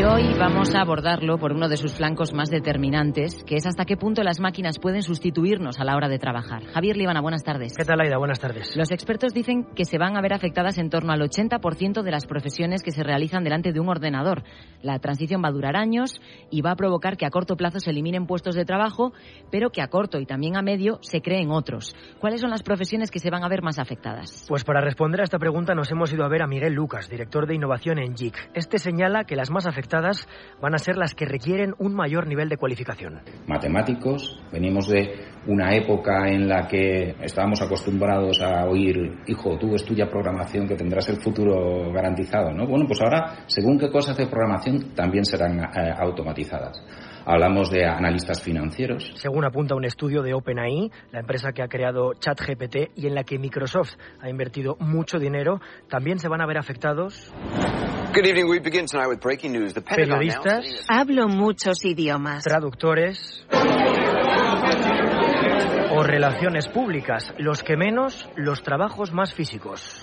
[SPEAKER 35] Y hoy vamos a abordarlo por uno de sus flancos más determinantes, que es hasta qué punto las máquinas pueden sustituirnos a la hora de trabajar. Javier Líbana, buenas tardes.
[SPEAKER 43] ¿Qué tal, Aida? Buenas tardes.
[SPEAKER 35] Los expertos dicen que se van a ver afectadas en torno al 80% de las profesiones que se realizan delante de un ordenador. La transición va a durar años y va a provocar que a corto plazo se eliminen puestos de trabajo, pero que a corto y también a medio se creen otros. ¿Cuáles son las profesiones que se van a ver más afectadas?
[SPEAKER 43] Pues para responder a esta pregunta nos hemos ido a ver a Miguel Lucas, director de innovación en JIC. Este señala que las más afectadas van a ser las que requieren un mayor nivel de cualificación.
[SPEAKER 44] matemáticos. Venimos de una época en la que estábamos acostumbrados a oír, hijo, tú estudia programación que tendrás el futuro garantizado, ¿no? Bueno, pues ahora, según qué cosas de programación, también serán eh, automatizadas. Hablamos de analistas financieros.
[SPEAKER 43] Según apunta un estudio de OpenAI, la empresa que ha creado ChatGPT y en la que Microsoft ha invertido mucho dinero, también se van a ver afectados
[SPEAKER 45] Good evening. We begin tonight with breaking news. The Pentagon
[SPEAKER 43] periodistas,
[SPEAKER 23] Hablo muchos idiomas.
[SPEAKER 43] traductores o relaciones públicas, los que menos, los trabajos más físicos.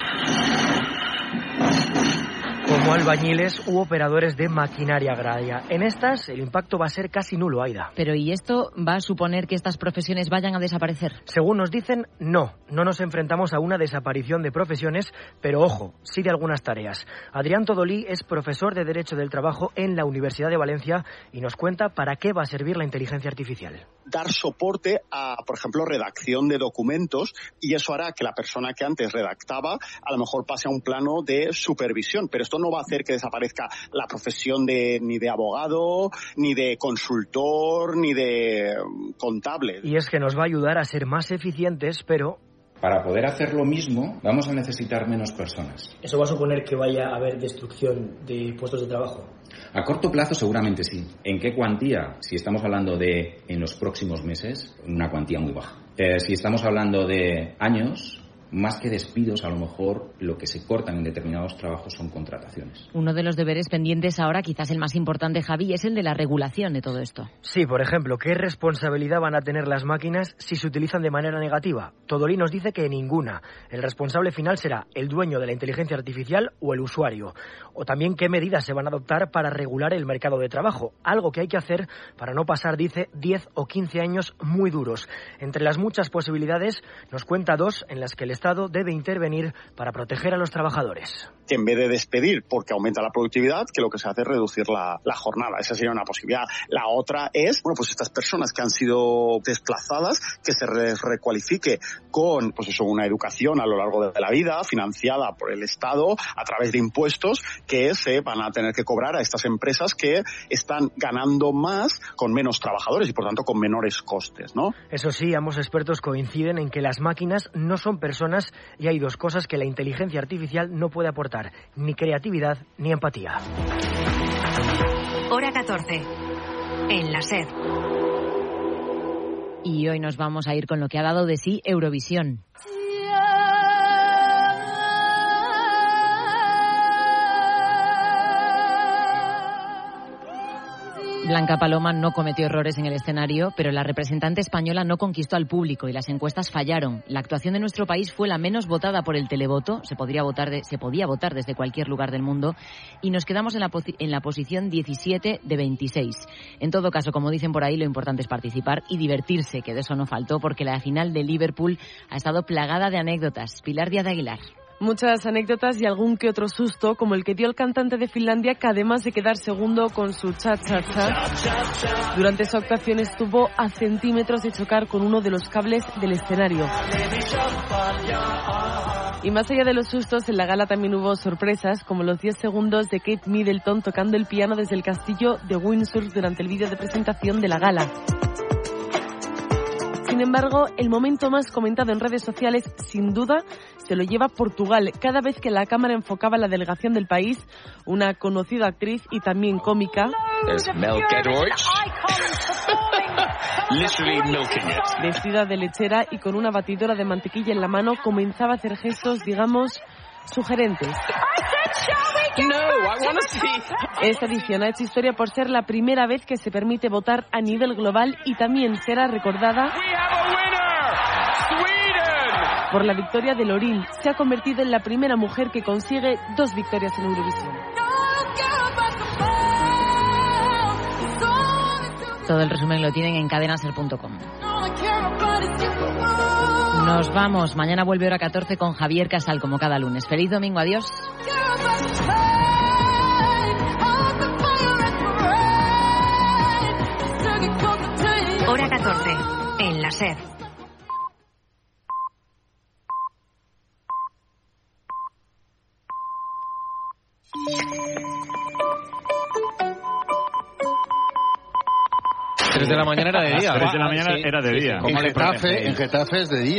[SPEAKER 43] Como albañiles u operadores de maquinaria agraria. En estas, el impacto va a ser casi nulo, Aida.
[SPEAKER 35] Pero ¿y esto va a suponer que estas profesiones vayan a desaparecer?
[SPEAKER 43] Según nos dicen, no. No nos enfrentamos a una desaparición de profesiones, pero ojo, sí de algunas tareas. Adrián Todolí es profesor de Derecho del Trabajo en la Universidad de Valencia y nos cuenta para qué va a servir la inteligencia artificial.
[SPEAKER 46] dar soporte a, por ejemplo, redacción de documentos y eso hará que la persona que antes redactaba a lo mejor pase a un plano de supervisión, pero esto no va a hacer que desaparezca la profesión de ni de abogado, ni de consultor, ni de mm, contable.
[SPEAKER 43] Y es que nos va a ayudar a ser más eficientes, pero
[SPEAKER 44] Para poder hacer lo mismo, vamos a necesitar menos personas.
[SPEAKER 43] ¿Eso va a suponer que vaya a haber destrucción de puestos de trabajo?
[SPEAKER 44] A corto plazo seguramente sí. ¿En qué cuantía? Si estamos hablando de en los próximos meses, una cuantía muy baja. Eh, si estamos hablando de años, más que despidos, a lo mejor lo que se cortan en determinados trabajos son contrataciones.
[SPEAKER 35] Uno de los deberes pendientes ahora, quizás el más importante, Javi, es el de la regulación de todo esto.
[SPEAKER 43] Sí, por ejemplo, ¿qué responsabilidad van a tener las máquinas si se utilizan de manera negativa? Todolí nos dice que ninguna. El responsable final será el dueño de la inteligencia artificial o el usuario. O también qué medidas se van a adoptar para regular el mercado de trabajo. Algo que hay que hacer para no pasar, dice, 10 o 15 años muy duros. Entre las muchas posibilidades, nos cuenta dos en las que el Estado debe intervenir para proteger a los trabajadores.
[SPEAKER 44] Que en vez de despedir porque aumenta la productividad, que lo que se hace es reducir la, jornada. Esa sería una posibilidad. La otra es, bueno, pues estas personas que han sido desplazadas, que se les recualifique con, pues eso, una educación a lo largo de la vida, financiada por el Estado a través de impuestos, que se van a tener que cobrar a estas empresas que están ganando más con menos trabajadores y por tanto con menores costes, ¿no?
[SPEAKER 43] Eso sí, ambos expertos coinciden en que las máquinas no son personas y hay dos cosas que la inteligencia artificial no puede aportar, ni creatividad ni empatía.
[SPEAKER 19] Hora 14. En la SED.
[SPEAKER 35] Y hoy nos vamos a ir con lo que ha dado de sí Eurovisión. Blanca Paloma no cometió errores en el escenario, pero la representante española no conquistó al público y las encuestas fallaron. La actuación de nuestro país fue la menos votada por el televoto, se, podría votar de- se podía votar desde cualquier lugar del mundo, y nos quedamos en la, en la posición 17 de 26. En todo caso, como dicen por ahí, lo importante es participar y divertirse, que de eso no faltó, porque la final de Liverpool ha estado plagada de anécdotas. Pilar Díaz de Aguilar.
[SPEAKER 47] Muchas anécdotas y algún que otro susto, como el que dio el cantante de Finlandia, que además de quedar segundo con su cha-cha-cha, durante su actuación estuvo a centímetros de chocar con uno de los cables del escenario. Y más allá de los sustos, en la gala también hubo sorpresas, como los 10 segundos de Kate Middleton tocando el piano desde el castillo de Windsor durante el vídeo de presentación de la gala. Sin embargo, el momento más comentado en redes sociales, sin duda, se lo lleva Portugal. Cada vez que la cámara enfocaba la delegación del país, una conocida actriz y también cómica,
[SPEAKER 48] Mel
[SPEAKER 47] vestida de lechera y con una batidora de mantequilla en la mano, comenzaba a hacer gestos, digamos, sugerentes. Esta edición ha hecho historia por ser la primera vez que se permite votar a nivel global y también será recordada por la victoria de Lorin. Se ha convertido en la primera mujer que consigue dos victorias en Eurovisión.
[SPEAKER 35] Todo el resumen lo tienen en cadenaser.com. Nos vamos. Mañana vuelve hora 14 con Javier Casal, como cada lunes. Feliz domingo. Adiós.
[SPEAKER 19] Hora 14. En la SED.
[SPEAKER 49] Tres de la mañana era de día.
[SPEAKER 50] Tres de la mañana era de día.
[SPEAKER 49] En Getafe, en Getafe es de día.